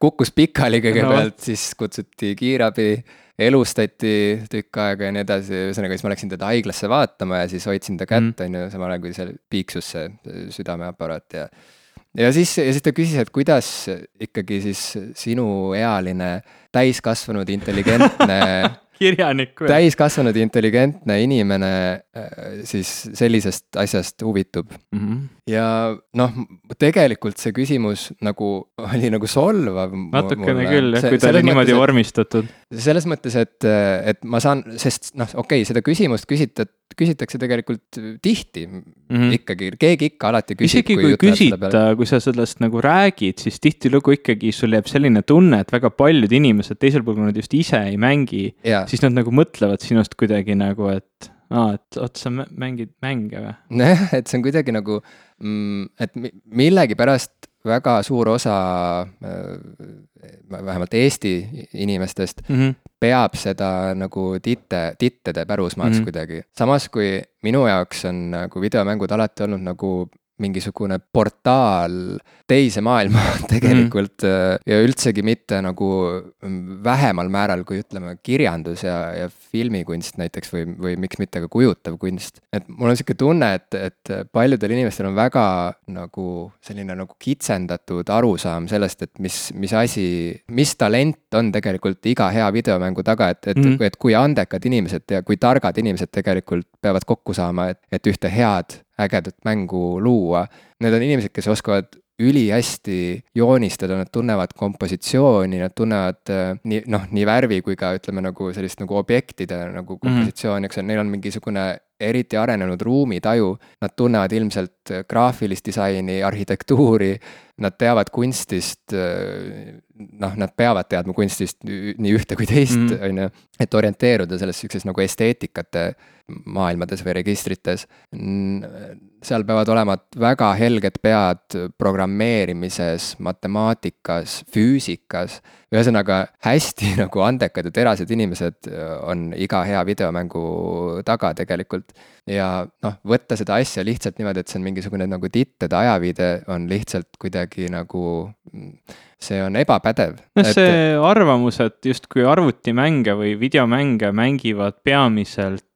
kukkus pikali kõigepealt no., siis kutsuti kiirabi elustati tükk aega ja nii edasi, ühesõnaga siis ma läksin teda haiglasse vaatama ja siis hoidsin ta kätt, mhm. on ju, samal ajal kui seal piiksus see südameaparaat ja ja siis, ja siis ta küsis, et kuidas ikkagi siis sinuealine täiskasvanud intelligentne kirjanik või? täiskasvanud intelligentne inimene äh, siis sellisest asjast huvitub mm. -hmm. ja noh, tegelikult see küsimus nagu oli nagu solvav. natukene küll jah, kui ta oli niimoodi mõttes, vormistatud. selles mõttes, et, et ma saan, sest noh, okei okay,, seda küsimust küsitad, küsitakse tegelikult tihti mm -hmm. ikkagi, keegi ikka alati küsib. isegi kui, kui küsida, kui sa sellest nagu räägid, siis tihtilugu ikkagi sul jääb selline tunne, et väga paljud inimesed teisel pool, kui nad just ise ei mängi, siis nad nagu mõtlevad sinust kuidagi nagu, et aa, et oot, sa mängid mänge või? nojah, et see on kuidagi nagu mm,, et millegipärast väga suur osa äh, vähemalt Eesti inimestest mm -hmm. peab seda nagu titte, tittede pärusmaaks mm -hmm. kuidagi. samas kui minu jaoks on nagu videomängud alati olnud nagu mingisugune portaal teise maailma tegelikult mm. ja üldsegi mitte nagu mm, vähemal määral kui ütleme, kirjandus ja, ja filmikunst näiteks või, või miks mitte ka kujutav kunst. et mul on sihuke tunne, et, et paljudel inimestel on väga nagu selline nagu kitsendatud arusaam sellest, et mis, mis asi, mis talent on tegelikult iga hea videomängu taga, et, et mm, et kui andekad inimesed ja kui targad inimesed tegelikult peavad kokku saama, et, et ühte head ägedat mängu luua. Need on inimesed, kes oskavad ülihästi joonistada, nad tunnevad kompositsiooni, nad tunnevad äh, nii noh, nii värvi kui ka ütleme nagu sellist nagu objektide nagu mhm. kompositsiooni mm, eks neil on mingisugune eriti arenenud ruumitaju, nad tunnevad ilmselt graafilist disaini, arhitektuuri, nad teavad kunstist, noh, nad peavad teadma kunstist nii ühte kui teist, mhm. on ju, et orienteeruda selles sihukeses nagu esteetikate maailmades või registrites. seal peavad olema väga helged pead programmeerimises, matemaatikas, füüsikas. ühesõnaga hästi nagu andekad ja terased inimesed on iga hea videomängu taga tegelikult ja noh, võtta seda asja lihtsalt niimoodi, et see on mingisugune nagu tittede ajaviide, on lihtsalt kuidagi nagu see on ebapädev. noh, see arvamus, et justkui arvutimänge või videomänge mängivad peamiselt äh,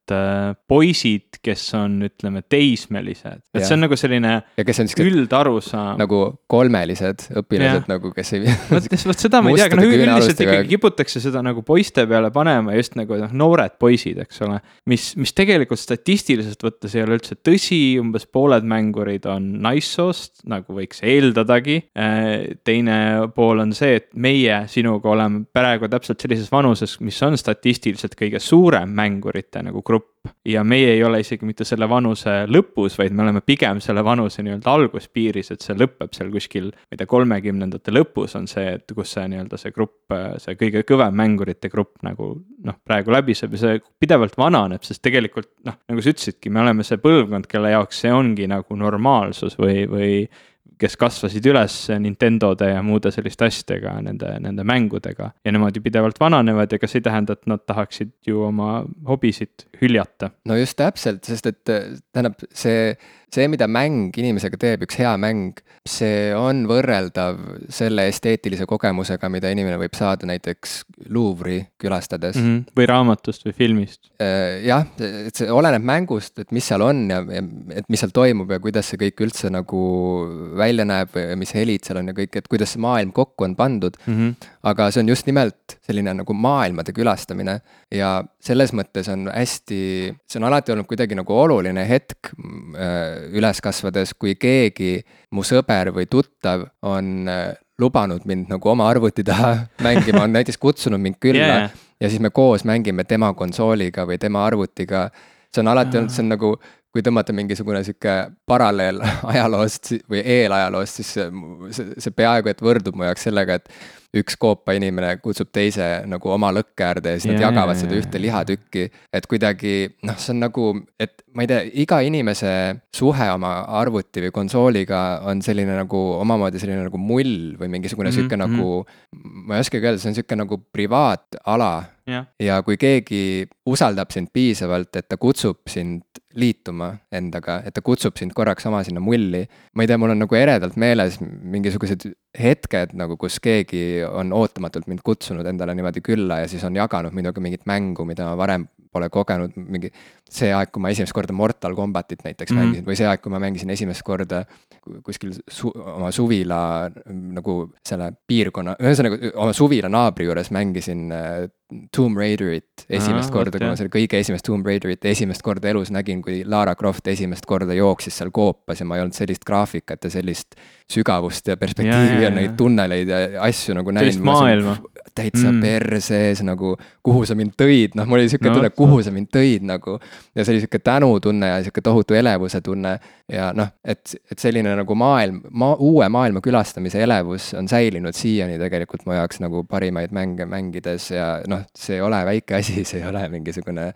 poisid, kes on, ütleme, teismelised, et ja. see on nagu selline üldarusaam. nagu kolmelised õpilased ja. nagu, kes ei vot, vot seda ma ei tea, aga noh, üldiselt ikkagi kiputakse seda nagu poiste peale panema just nagu noh, noored poisid, eks ole. mis, mis tegelikult statistiliselt võttes ei ole üldse tõsi, umbes pooled mängurid on naissoost, nagu võiks eeldadagi. Äh, teine pool on see, et meie sinuga oleme praegu täpselt sellises vanuses, mis on statistiliselt kõige suurem mängurite nagu grupp grupp. Ja meie ei ole isegi mitte selle vanuse lõpus, vaid me oleme pigem selle vanuse nii-öelda alguspiiris, et see lõpeb seal kuskil, ma ei tea, kolmekümnendate lõpus on see, et kus see nii-öelda see grupp, see kõige kõvem mängurite grupp nagu noh, praegu läbiseb ja see pidevalt vananeb, sest tegelikult noh, nagu sa ütlesidki, me oleme see põlvkond, kelle jaoks see ongi nagu normaalsus või, või kes kasvasid üles Nintendode ja muude selliste asjadega, nende, nende mängudega. ja nemad ju pidevalt vananevad ja kas ei tähenda, et nad tahaksid ju oma hobisid hüljata? no just täpselt, sest et tähendab, see see, mida mäng inimesega teeb, üks hea mäng, see on võrreldav selle esteetilise kogemusega, mida inimene võib saada näiteks Louvre'i külastades mm. -hmm. või raamatust või filmist. Äh, jah, et see oleneb mängust, et mis seal on ja, ja et mis seal toimub ja kuidas see kõik üldse nagu välja näeb või mis helid seal on ja kõik, et kuidas see maailm kokku on pandud mm. -hmm. aga see on just nimelt selline nagu maailmade külastamine ja selles mõttes on hästi, see on alati olnud kuidagi nagu oluline hetk äh, üles kasvades, kui keegi, mu sõber või tuttav on äh, lubanud mind nagu oma arvuti taha mängima, on näiteks kutsunud mind külla yeah. ja siis me koos mängime tema konsooliga või tema arvutiga. see on alati olnud, see on nagu, kui tõmmata mingisugune sihuke paralleel ajaloost või eelajaloost, siis see, see peaaegu et võrdub mu jaoks sellega, et üks koopa inimene kutsub teise nagu oma lõkke äärde ja siis yeah, nad jagavad yeah, seda ühte lihatükki. et kuidagi noh, see on nagu, et ma ei tea, iga inimese suhe oma arvuti või konsooliga on selline nagu omamoodi selline nagu mull või mingisugune mm -hmm. sihuke nagu. ma ei oskagi öelda, see on sihuke nagu privaatala yeah.. ja kui keegi usaldab sind piisavalt, et ta kutsub sind liituma endaga, et ta kutsub sind korraks oma sinna mulli. ma ei tea, mul on nagu eredalt meeles mingisugused hetked nagu, kus keegi on ootamatult mind kutsunud endale niimoodi külla ja siis on jaganud minuga mingit mängu, mida ma varem pole kogenud, mingi. see aeg, kui ma esimest korda Mortal Combatit näiteks mm -hmm. mängisin või see aeg, kui ma mängisin esimest korda kuskil su oma suvila nagu selle piirkonna, ühesõnaga oma suvila naabri juures mängisin äh, Tomb Raiderit esimest Aa, korda, kui ma selle kõige esimest Tomb Raiderit esimest korda elus nägin, kui Lara Croft esimest korda jooksis seal koopas ja ma ei olnud sellist graafikat ja sellist sügavust ja perspektiivi ja, ja, ja neid tunneleid ja asju nagu näinud. sellist maailma. täitsa mm. persees nagu, kuhu sa mind tõid, noh, mul oli sihuke no, tunne, kuhu sa mind tõid nagu. ja see oli sihuke tänutunne ja sihuke tohutu elevuse tunne ja noh, et, et selline nagu maailm, maa, uue maailma külastamise elevus on säilinud siiani tegelikult mu jaoks nagu parimaid mänge mängides ja noh, see ei ole väike asi, see ei ole mingisugune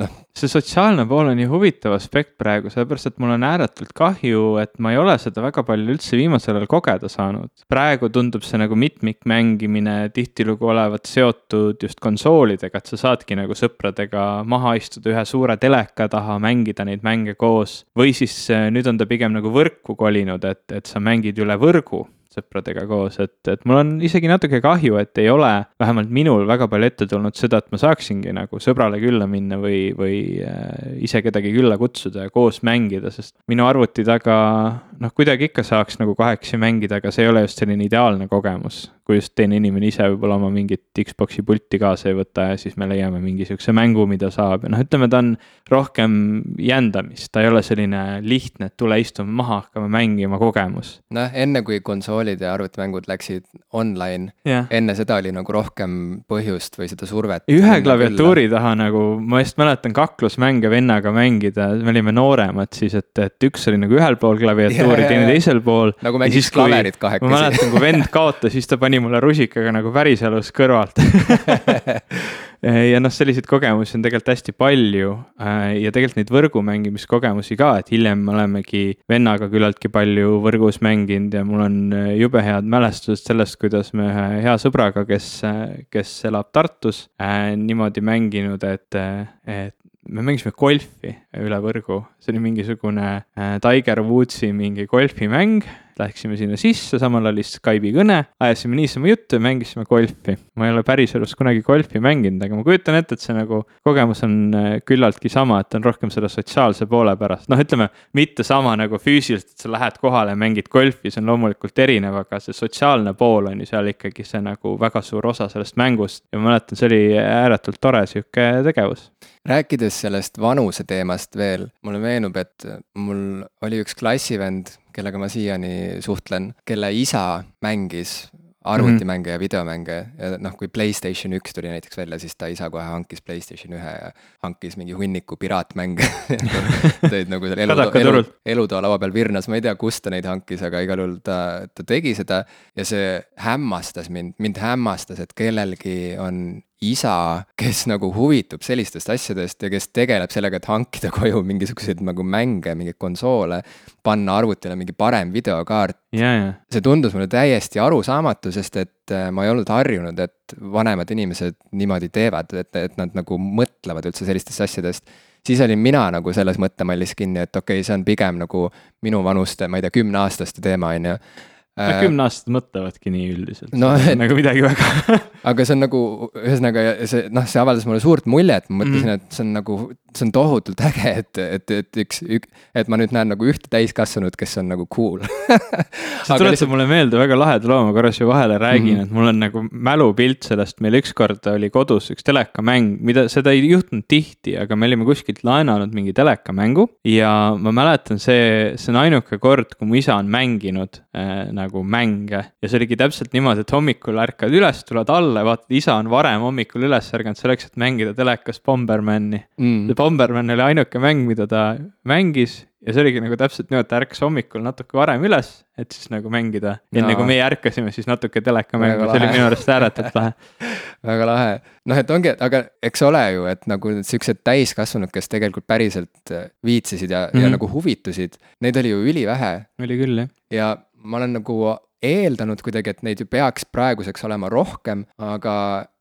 noh. see sotsiaalne pool on nii huvitav aspekt praegu, sellepärast et mul on ääretult kahju, et ma ei ole seda väga palju üldse viimasel ajal kogeda saanud. praegu tundub see nagu mitmikmängimine tihtilugu olevat seotud just konsoolidega, et sa saadki nagu sõpradega maha istuda ühe suure teleka taha, mängida neid mänge koos. või siis eh, nüüd on ta pigem nagu võrku kolinud, et, et sa mängid üle võrgu sõpradega koos, et, et mul on isegi natuke kahju, et ei ole vähemalt minul väga palju ette tulnud seda, et ma saaksingi nagu sõbrale külla minna või, või äh, ise kedagi külla kutsuda ja koos mängida, sest minu arvuti taga noh, kuidagi ikka saaks nagu kahekesi mängida, aga see ei ole just selline ideaalne kogemus kui just teine inimene ise võib-olla oma mingit Xbox'i pulti kaasa ei võta ja siis me leiame mingi sihukese mängu, mida saab ja noh, ütleme, ta on rohkem jändamist, ta ei ole selline lihtne, et tule istume maha, hakkame mängima kogemus. noh, enne kui konsoolid ja arvutimängud läksid online yeah., enne seda oli nagu rohkem põhjust või seda survet. ühe klaviatuuri taha nagu, ma just mäletan kaklusmänge vennaga mängida, me olime nooremad siis, et, et üks oli nagu ühel pool klaviatuuri yeah,, teine teisel pool. nagu mängiks klaverit kahekesi. ma mäletan, kui vend kaotas, siis ta pani pani mulle rusikaga nagu päriselus kõrvalt ja noh, selliseid kogemusi on tegelikult hästi palju äh, ja tegelikult neid võrgu mängimiskogemusi ka, et hiljem me olemegi vennaga küllaltki palju võrgus mänginud ja mul on äh, jube head mälestused sellest, kuidas me ühe hea sõbraga, kes, kes elab Tartus, niimoodi mänginud, et, et me mängisime golfi üle võrgu, see oli mingisugune Tiger Woodsi mingi golfimäng Läksime sinna sisse, samal oli Skype'i kõne, ajasime niisama juttu ja mängisime golfi. ma ei ole päriselus kunagi golfi mänginud, aga ma kujutan ette, et see nagu kogemus on äh, küllaltki sama, et on rohkem selle sotsiaalse poole pärast, noh, ütleme mitte sama nagu füüsiliselt, et sa lähed kohale ja mängid golfi, see on loomulikult erinev, aga see sotsiaalne pool on ju seal ikkagi see nagu väga suur osa sellest mängust. Ja ma mäletan, see oli ääretult tore sihuke tegevus. Rääkides sellest vanuse teemast veel, mulle meenub, et mul oli üks klassivend, kellega ma siiani suhtlen, kelle isa mängis arvutimänge ja videomänge ja noh, kui Playstation üks tuli näiteks välja, siis ta isa kohe hankis Playstation ühe ja hankis mingi hunniku piraatmänge tõid nagu seal elutoa, elu, elutoa laua peal virnas, ma ei tea, kust ta neid hankis, aga igal juhul ta, ta tegi seda. ja see hämmastas mind, mind hämmastas, et kellelgi on isa, kes nagu huvitub sellistest asjadest ja kes tegeleb sellega, et hankida koju mingisuguseid nagu mänge, mingeid konsoole, panna arvutile mingi parem videokaart yeah,. Yeah. see tundus mulle täiesti arusaamatu, sest et äh, ma ei olnud harjunud, et vanemad inimesed niimoodi teevad, et, et nad nagu mõtlevad üldse sellistest asjadest siis olin mina nagu selles mõttemallis kinni, et okei okay,, see on pigem nagu minu vanuste, ma ei tea, kümneaastaste teema, on ju no äh, kümneaastased mõtlevadki nii üldiselt. No,, nagu midagi väga aga see on nagu, ühesõnaga see noh, see avaldas mulle suurt muljet, ma mõtlesin mm., et see on nagu, see on tohutult äge, et, et, et üks, ük, et ma nüüd näen nagu ühte täiskasvanut, kes on nagu cool. See tuletab lihtsalt... mulle meelde väga laheda loo, ma korra siia vahele räägin mm, -hmm. et mul on nagu mälupilt sellest, meil ükskord oli kodus üks telekamäng, mida, seda ei juhtunud tihti, aga me olime kuskilt laenanud mingi telekamängu. Ja ma mäletan, see, see on ainuke kord, kui mu isa on mänginud äh, nagu mänge. ja see oligi täpselt niimoodi, et hommikul ärkad üles, tuled alla ja vaatad, isa on varem hommikul üles ärganud selleks, et mängida telekas Bombermani mm.. Bomberman oli ainuke mäng, mida ta mängis ja see oligi nagu täpselt niimoodi, et ta ärkas hommikul natuke varem üles, et siis nagu mängida. enne kui meie ärkasime, siis natuke telekamängu, see oli minu arust ääretult lahe väga lahe, noh, et ongi, aga eks ole ju, et nagu siuksed täiskasvanud, kes tegelikult päriselt viitsisid ja mm, -hmm. ja mhm. nagu huvitusid, neid oli ju ülivähe. oli küll, jah. ja ma olen nagu eeldanud kuidagi, et neid ju peaks praeguseks olema rohkem, aga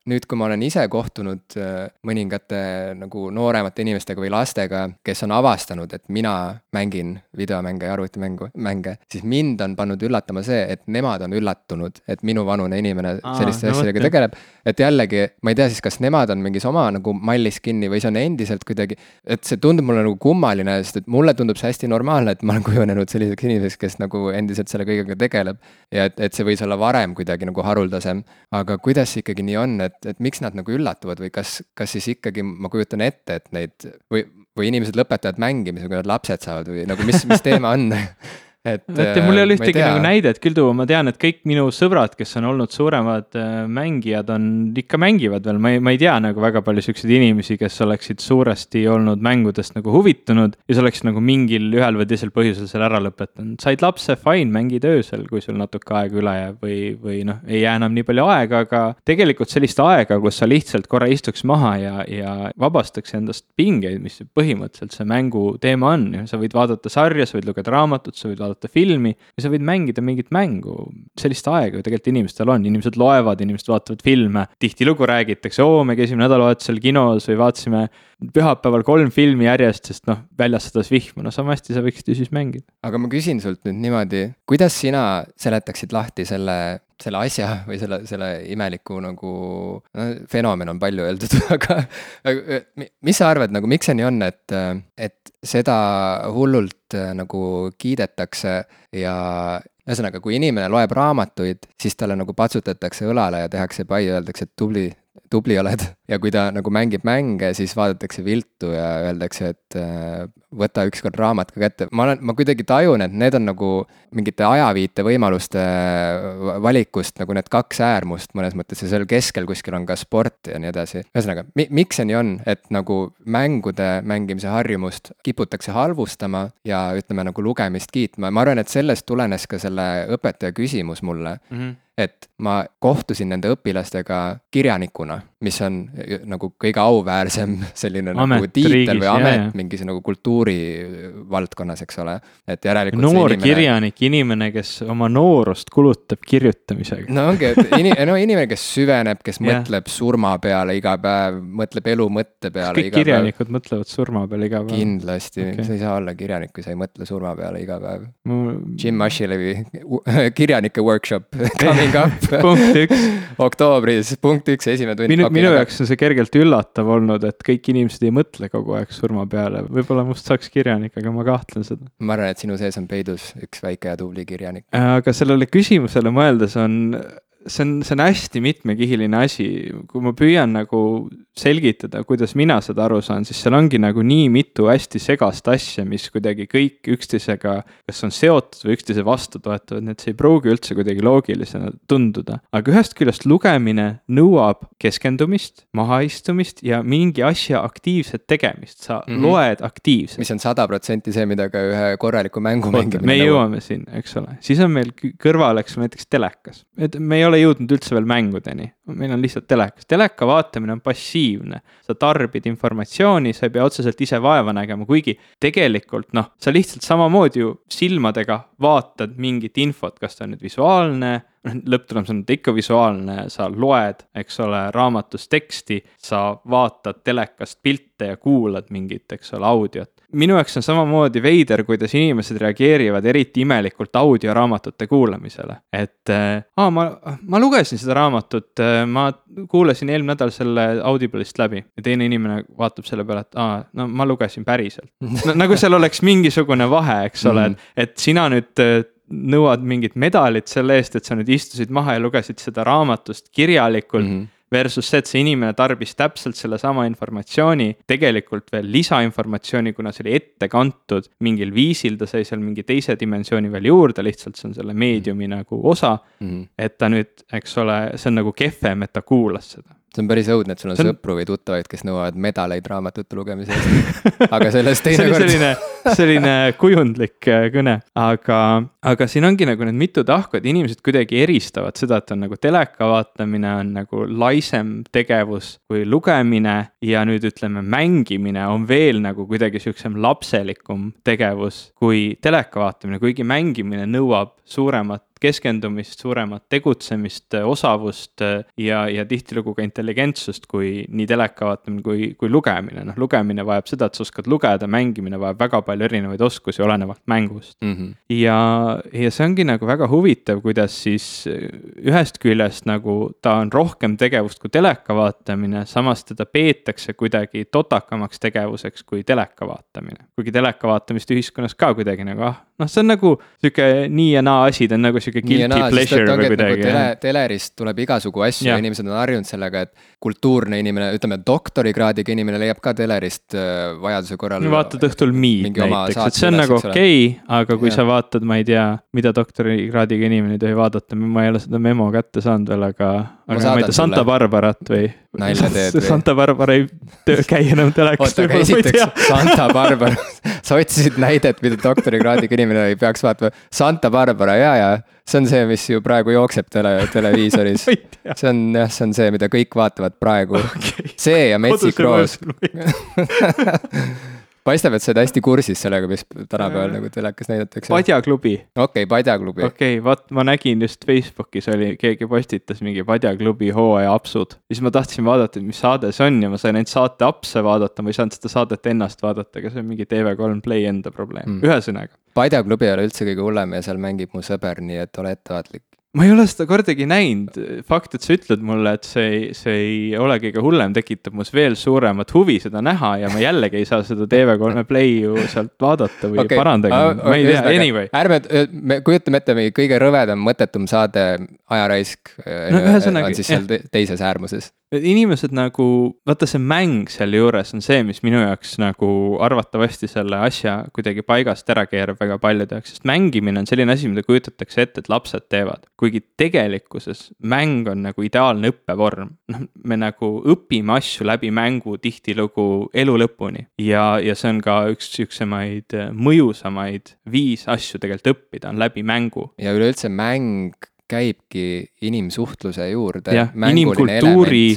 nüüd, kui ma olen ise kohtunud äh, mõningate nagu nooremate inimestega või lastega, kes on avastanud, et mina mängin videomänge ja arvutimängu, mänge, siis mind on pannud üllatama see, et nemad on üllatunud, et minuvanune inimene Aa, selliste no asjadega tegeleb. et jällegi, ma ei tea siis, kas nemad on mingis oma nagu mallis kinni või see on endiselt kuidagi, et see tundub mulle nagu kummaline, sest et mulle tundub see hästi normaalne, et ma olen kujunenud selliseks inimeseks, kes nagu endiselt selle kõigega tegeleb. ja et, et see võis olla varem kuidagi nagu haruldasem, aga kuidas ikkagi nii on, et et, et miks nad nagu üllatuvad või kas, kas siis ikkagi ma kujutan ette, et neid või, või inimesed lõpetavad mängimise, kui nad lapsed saavad või nagu mis, mis teema on et. et mul ei ole äh, ühtegi nagu näidet küll tuua, ma tean, et kõik minu sõbrad, kes on olnud suuremad äh, mängijad, on, ikka mängivad veel, ma ei, ma ei tea nagu väga palju siukseid inimesi, kes oleksid suuresti olnud mängudest nagu huvitunud. ja sa oleksid nagu mingil ühel või teisel põhjusel selle ära lõpetanud, said lapse, fine, mängid öösel, kui sul natuke aega üle jääb või, või noh, ei jää enam nii palju aega, aga tegelikult sellist aega, kus sa lihtsalt korra istuks maha ja, ja vabastaks endast pingeid, mis põhimõtteliselt see mängu teema on, sa võid vaadata sarja, sa võid lugeda raamatut, sa võid vaadata vaadata filmi ja sa võid mängida mingit mängu. sellist aega ju tegelikult inimestel on, inimesed loevad, inimesed vaatavad filme, tihtilugu räägitakse, oo, me käisime nädalavahetusel kinos või vaatasime pühapäeval kolm filmi järjest, sest noh, väljas sadas vihma, no sama hästi sa võiksid ju siis mängida. aga ma küsin sult nüüd niimoodi, kuidas sina seletaksid lahti selle selle asja või selle, selle imeliku nagu, no fenomen on palju öeldud aga mis sa arvad, nagu miks see nii on, et, et seda hullult nagu kiidetakse ja ühesõnaga, kui inimene loeb raamatuid, siis talle nagu patsutatakse õlale ja tehakse pai, öeldakse, et tubli, tubli oled. ja kui ta nagu mängib mänge, siis vaadatakse viltu ja öeldakse, et äh, võta ükskord raamat ka kätte. ma olen, ma kuidagi tajun, et need on nagu mingite ajaviite võimaluste äh, valikust nagu need kaks äärmust mõnes mõttes ja seal keskel kuskil on ka sport ja nii edasi. ühesõnaga mi,, miks see nii on, et nagu mängude mängimise harjumust kiputakse halvustama ja ütleme nagu lugemist kiitma, ma arvan, et sellest tulenes ka selle õpetaja küsimus mulle mm. -hmm et ma kohtusin nende õpilastega kirjanikuna, mis on äh, nagu kõige auväärsem selline Amet nagu tiitel riigis, või amet jaa. mingis nagu kultuurivaldkonnas, eks ole. et järelikult noor inimene kirjanik, inimene, kes oma noorust kulutab kirjutamisega. no ongi, et ini-, no inimene, kes süveneb, kes Jah. mõtleb surma peale iga päev, mõtleb elu mõtte peale kõik iga päev. kirjanikud mõtlevad surma peale iga päev. kindlasti okay., sa ei saa olla kirjanik, kui sa ei mõtle surma peale iga päev. Mu... Jim Ashlevi kirjanike workshop coming up punkt üks, oktoobris, punkt üks, esimene tund. minu, minu jaoks on see kergelt üllatav olnud, et kõik inimesed ei mõtle kogu aeg surma peale, võib-olla must saaks kirjanik, aga ma kahtlen seda. ma arvan, et sinu sees on peidus üks väike ja tubli kirjanik. aga sellele küsimusele mõeldes on, see on, see on hästi mitmekihiline asi, kui ma püüan nagu selgitada, kuidas mina seda aru saan, siis seal ongi nagu nii mitu hästi segast asja, mis kuidagi kõik üksteisega kas on seotud või üksteise vastu toetavad, nii et see ei pruugi üldse kuidagi loogilisena tunduda. aga ühest küljest lugemine nõuab keskendumist, mahaistumist ja mingi asja aktiivset tegemist, sa mm. -hmm. loed aktiivselt. mis on sada protsenti see, mida ka ühe korraliku mängu mängimine me jõuame sinna, eks ole, siis on meil kõrval, eks näiteks telekas, et me ei ole jõudnud üldse veel mängudeni, meil on lihtsalt telekas, teleka vaatamine on passiivne. sa tarbid informatsiooni, sa ei pea otseselt ise vaeva nägema, kuigi tegelikult noh, sa lihtsalt samamoodi ju silmadega vaatad mingit infot, kas ta on nüüd visuaalne, noh lõpptulemus on ikka visuaalne, sa loed, eks ole, raamatust teksti, sa vaatad telekast pilte ja kuulad mingit, eks ole, audiot minu jaoks on samamoodi veider, kuidas inimesed reageerivad eriti imelikult audioraamatute kuulamisele. et äh, aa, ma, ma lugesin seda raamatut, ma kuulasin eelmine nädal selle Audible'ist läbi ja teine inimene vaatab selle peale, et aa, no ma lugesin päriselt no,. nagu seal oleks mingisugune vahe, eks ole, et, et sina nüüd äh, nõuad mingit medalit selle eest, et sa nüüd istusid maha ja lugesid seda raamatust kirjalikult mm. -hmm. -hmm versus see, et see inimene tarbis täpselt sellesama informatsiooni, tegelikult veel lisainformatsiooni, kuna see oli ette kantud mingil viisil, ta sai seal mingi teise dimensiooni veel juurde, lihtsalt see on selle meediumi nagu osa. Mm -hmm. et ta nüüd, eks ole, see on nagu kehvem, et ta kuulas seda. See on päris õudne, et sul on, on sõpru või tuttavaid, kes nõuavad medaleid raamatute lugemise eest. aga sellest teinekord. selline, selline kujundlik äh, kõne, aga, aga siin ongi nagu need mitu tahku, et inimesed kuidagi eristavad seda, et on nagu teleka vaatamine on nagu laisem tegevus kui lugemine ja nüüd ütleme, mängimine on veel nagu kuidagi sihukesem lapselikum tegevus kui teleka vaatamine, kuigi mängimine nõuab suuremat keskendumist, suuremat tegutsemist, osavust äh, ja, ja tihtilugu ka intelligentsust, kui nii teleka vaatamine kui, kui lugemine, noh, lugemine vajab seda, et sa oskad lugeda, mängimine vajab väga palju erinevaid oskusi olenevalt mängust. Mm -hmm. ja, ja see ongi nagu väga huvitav, kuidas siis äh, ühest küljest nagu ta on rohkem tegevust kui teleka vaatamine, samas teda peetakse kuidagi totakamaks tegevuseks kui teleka vaatamine. kuigi teleka vaatamist ühiskonnas ka kuidagi nagu ah, noh, see on nagu sihuke nii ja naa asi, ta on nagu sihuke ja guilty naa, pleasure või et nagu kuidagi tele, telerist tuleb igasugu asju ja inimesed on harjunud sellega, et kultuurne inimene, ütleme doktorikraadiga inimene leiab ka telerist äh, vajaduse korral. vaatad õhtul oma näiteks, et see on nagu okei okay,, aga kui Jah. sa vaatad, ma ei tea, mida doktorikraadiga inimene ei tohi vaadata, ma ei ole seda memo kätte saanud veel, aga, aga ma, ei tea, Santa. Barbarat või. Nalja teed või? Santa Barbara ei töö- käi enam telekast, oota, aga esiteks. Santa Barbara, sa otsisid näidet, mida doktorikraadiga inimene ei peaks vaatama. Santa Barbara ja, ja see on see, mis ju praegu jookseb tele, televiisoris see on jah, see on see, mida kõik vaatavad praegu. okei. see ja Metsik Roos. paistab, et sa oled hästi kursis sellega, mis tänapäeval nagu telekas näidatakse. okei padjaklubi, okay,, Padjaklubi okei okay,, vot ma nägin just Facebookis oli, keegi postitas mingi padjaklubi hooaja apsud. siis ma tahtsin vaadata, et mis saade see on ja ma sain ainult saate apse vaadata, ma ei saanud seda saadet ennast vaadata, aga see on mingi TV3 Play enda probleem mm., ühesõnaga. Padjaklubi ei ole üldse kõige hullem ja seal mängib mu sõber, nii et ole ettevaatlik. Ma ei ole seda kordagi näinud, fakt, et sa ütled mulle, et see ei, see ei ole kõige hullem, tekitab minus veel suuremat huvi seda näha ja ma jällegi ei saa seda TV3 Play ju sealt vaadata või okay. parandage aga-, ma ei tea, anyway. ärme, me kujutame ette mingi kõige rõvedam, mõttetum saade, ajaraisk No no, on siis seal te teises äärmuses. Et inimesed nagu, vaata see mäng sealjuures on see, mis minu jaoks nagu arvatavasti selle asja kuidagi paigast ära keerab väga paljude jaoks, sest mängimine on selline asi, mida kujutatakse ette, et lapsed teevad. kuigi tegelikkuses mäng on nagu ideaalne õppevorm, noh, me nagu õpime asju läbi mängu tihtilugu elu lõpuni. Ja, ja see on ka üks sihukesemaid mõjusamaid viis asju tegelikult õppida, on läbi mängu. Ja üleüldse mäng käibki inimsuhtluse juurde. Jah, inimkultuuri-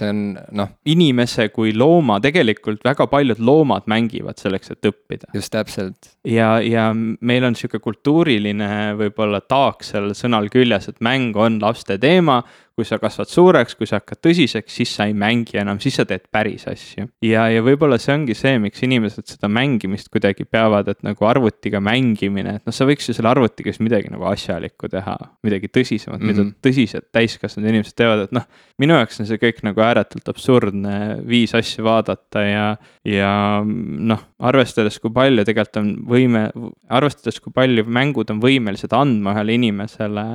noh, inimese kui looma, tegelikult väga paljud loomad mängivad selleks, et õppida. just täpselt. ja, ja meil on sihuke kultuuriline võib-olla taak sellel sõnal küljes, et mäng on laste teema. Kui sa kasvad suureks, kui sa hakkad tõsiseks, siis sa ei mängi enam, siis sa teed päris asju. ja, ja võib-olla see ongi see, miks inimesed seda mängimist kuidagi peavad, et nagu arvutiga mängimine, et noh, sa võiks ju selle arvutiga siis midagi nagu asjalikku teha, midagi tõsisemat mm, -hmm. mida Mhm. tõsised täiskasvanud inimesed teevad, et noh. minu jaoks on see kõik nagu ääretult absurdne viis asju vaadata ja, ja noh, arvestades, kui palju tegelikult on võime, arvestades, kui palju mängud on võimelised andma ühele inimesele.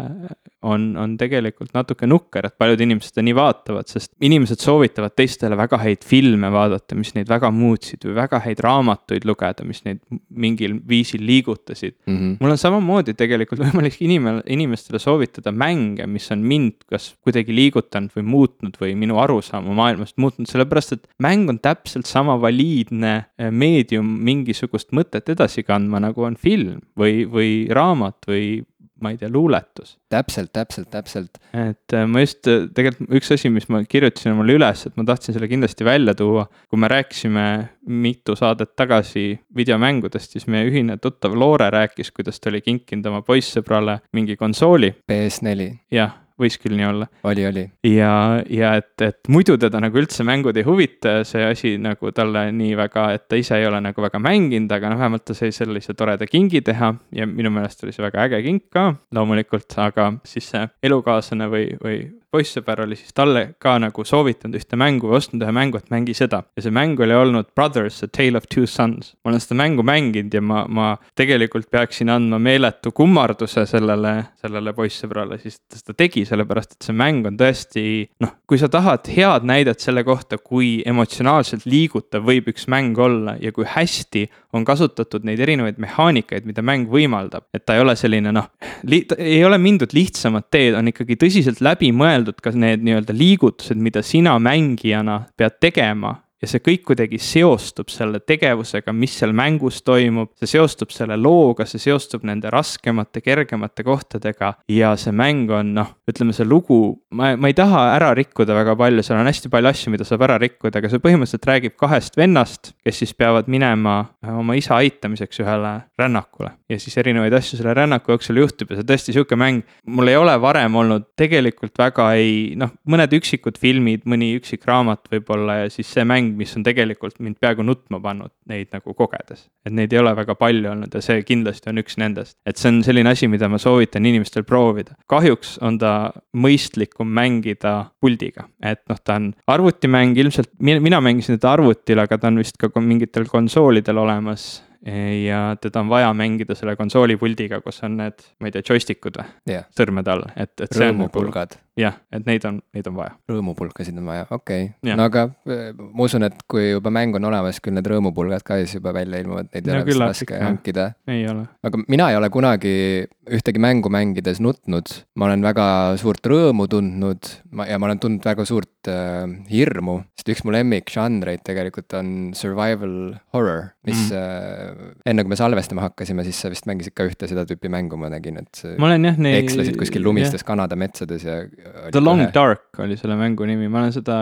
on, on tegelikult natuke nukker, et paljud inimesed seda nii vaatavad, sest inimesed soovitavad teistele väga häid filme vaadata, mis neid väga muutsid või väga häid raamatuid lugeda, mis neid mingil viisil liigutasid mm. -hmm. mul on samamoodi tegelikult võimalik inime-, inimestele soovitada mänge, mis on mind kas kuidagi liigutanud või muutnud või minu arusaama maailmast muutnud, sellepärast et mäng on täpselt sama valiidne eh, meedium mingisugust mõtet edasi kandma, nagu on film või, või raamat või ma ei tea, luuletus. täpselt, täpselt, täpselt. et äh, ma just, äh, tegelikult üks asi, mis ma kirjutasin omale üles, et ma tahtsin selle kindlasti välja tuua. kui me rääkisime mitu saadet tagasi videomängudest, siis meie ühine tuttav Loore rääkis, kuidas ta oli kinkinud oma poissõbrale mingi konsooli. PS4. jah võis küll nii olla. oli, oli. ja, ja et, et muidu teda nagu üldse mängud ei huvita, see asi nagu talle nii väga, et ta ise ei ole nagu väga mänginud, aga noh, vähemalt ta sai sellise toreda kingi teha ja minu meelest oli see väga äge king ka loomulikult, aga siis see elukaaslane või, või poissõber oli siis talle ka nagu soovitanud ühte mängu või ostnud ühe mängu, et mängi seda. ja see mäng oli olnud Brothers, A Tale of Two Sons. ma olen seda mängu mänginud ja ma, ma tegelikult peaksin andma meeletu kummarduse sellele, sellele poissõbrale, siis ta seda tegi, sellepärast et see mäng on tõesti noh, kui sa tahad head näidet selle kohta, kui emotsionaalselt liigutav võib üks mäng olla ja kui hästi on kasutatud neid erinevaid mehaanikaid, mida mäng võimaldab. et ta ei ole selline noh, ei ole mindud lihtsamat teed, on ikkagi tõsiselt läbimõeldud ka need nii-öelda liigutused, mida sina mängijana pead tegema ja see kõik kuidagi seostub selle tegevusega, mis seal mängus toimub, see seostub selle looga, see seostub nende raskemate, kergemate kohtadega. Ja see mäng on noh, ütleme see lugu, ma, ma ei taha ära rikkuda väga palju, seal on hästi palju asju, mida saab ära rikkuda, aga see põhimõtteliselt räägib kahest vennast, kes siis peavad minema oma isa aitamiseks ühele rännakule. Ja siis erinevaid asju selle rännaku jooksul juhtub ja see tõesti sihuke mäng, mul ei ole varem olnud tegelikult väga ei noh, mõned üksikud filmid, mõni üksik raamat võib-olla ja siis see mäng mis on tegelikult mind peaaegu nutma pannud neid nagu kogedes. et neid ei ole väga palju olnud ja see kindlasti on üks nendest. et see on selline asi, mida ma soovitan inimestel proovida. kahjuks on ta mõistlikum mängida puldiga, et noh, ta on arvutimäng ilmselt, mina mängisin teda arvutil, aga ta on vist ka mingitel konsoolidel olemas ja teda on vaja mängida selle konsoolipuldiga, kus on need, ma ei tea, joystickud või yeah. sõrmede all, et, et. rõõmupulgad. jah, et neid on, neid on vaja. rõõmupulkasid on vaja, okei okay., no aga äh, ma usun, et kui juba mäng on olemas, küll need rõõmupulgad ka siis juba välja ilmuvad, neid ei no, ole vist raske hankida. ei ole. aga mina ei ole kunagi ühtegi mängu mängides nutnud, ma olen väga suurt rõõmu tundnud ma, ja ma olen tundnud väga suurt äh, hirmu, sest üks mu lemmikžanreid tegelikult on survival horror, mis mm. äh, enne kui me salvestama hakkasime, siis sa vist mängisid ka ühte seda tüüpi mängu, ma nägin, et. ma olen jah neid. ekslesid kuskil lumistes Kanada metsades ja. The Long kohe... Dark oli selle mängu nimi, ma olen seda,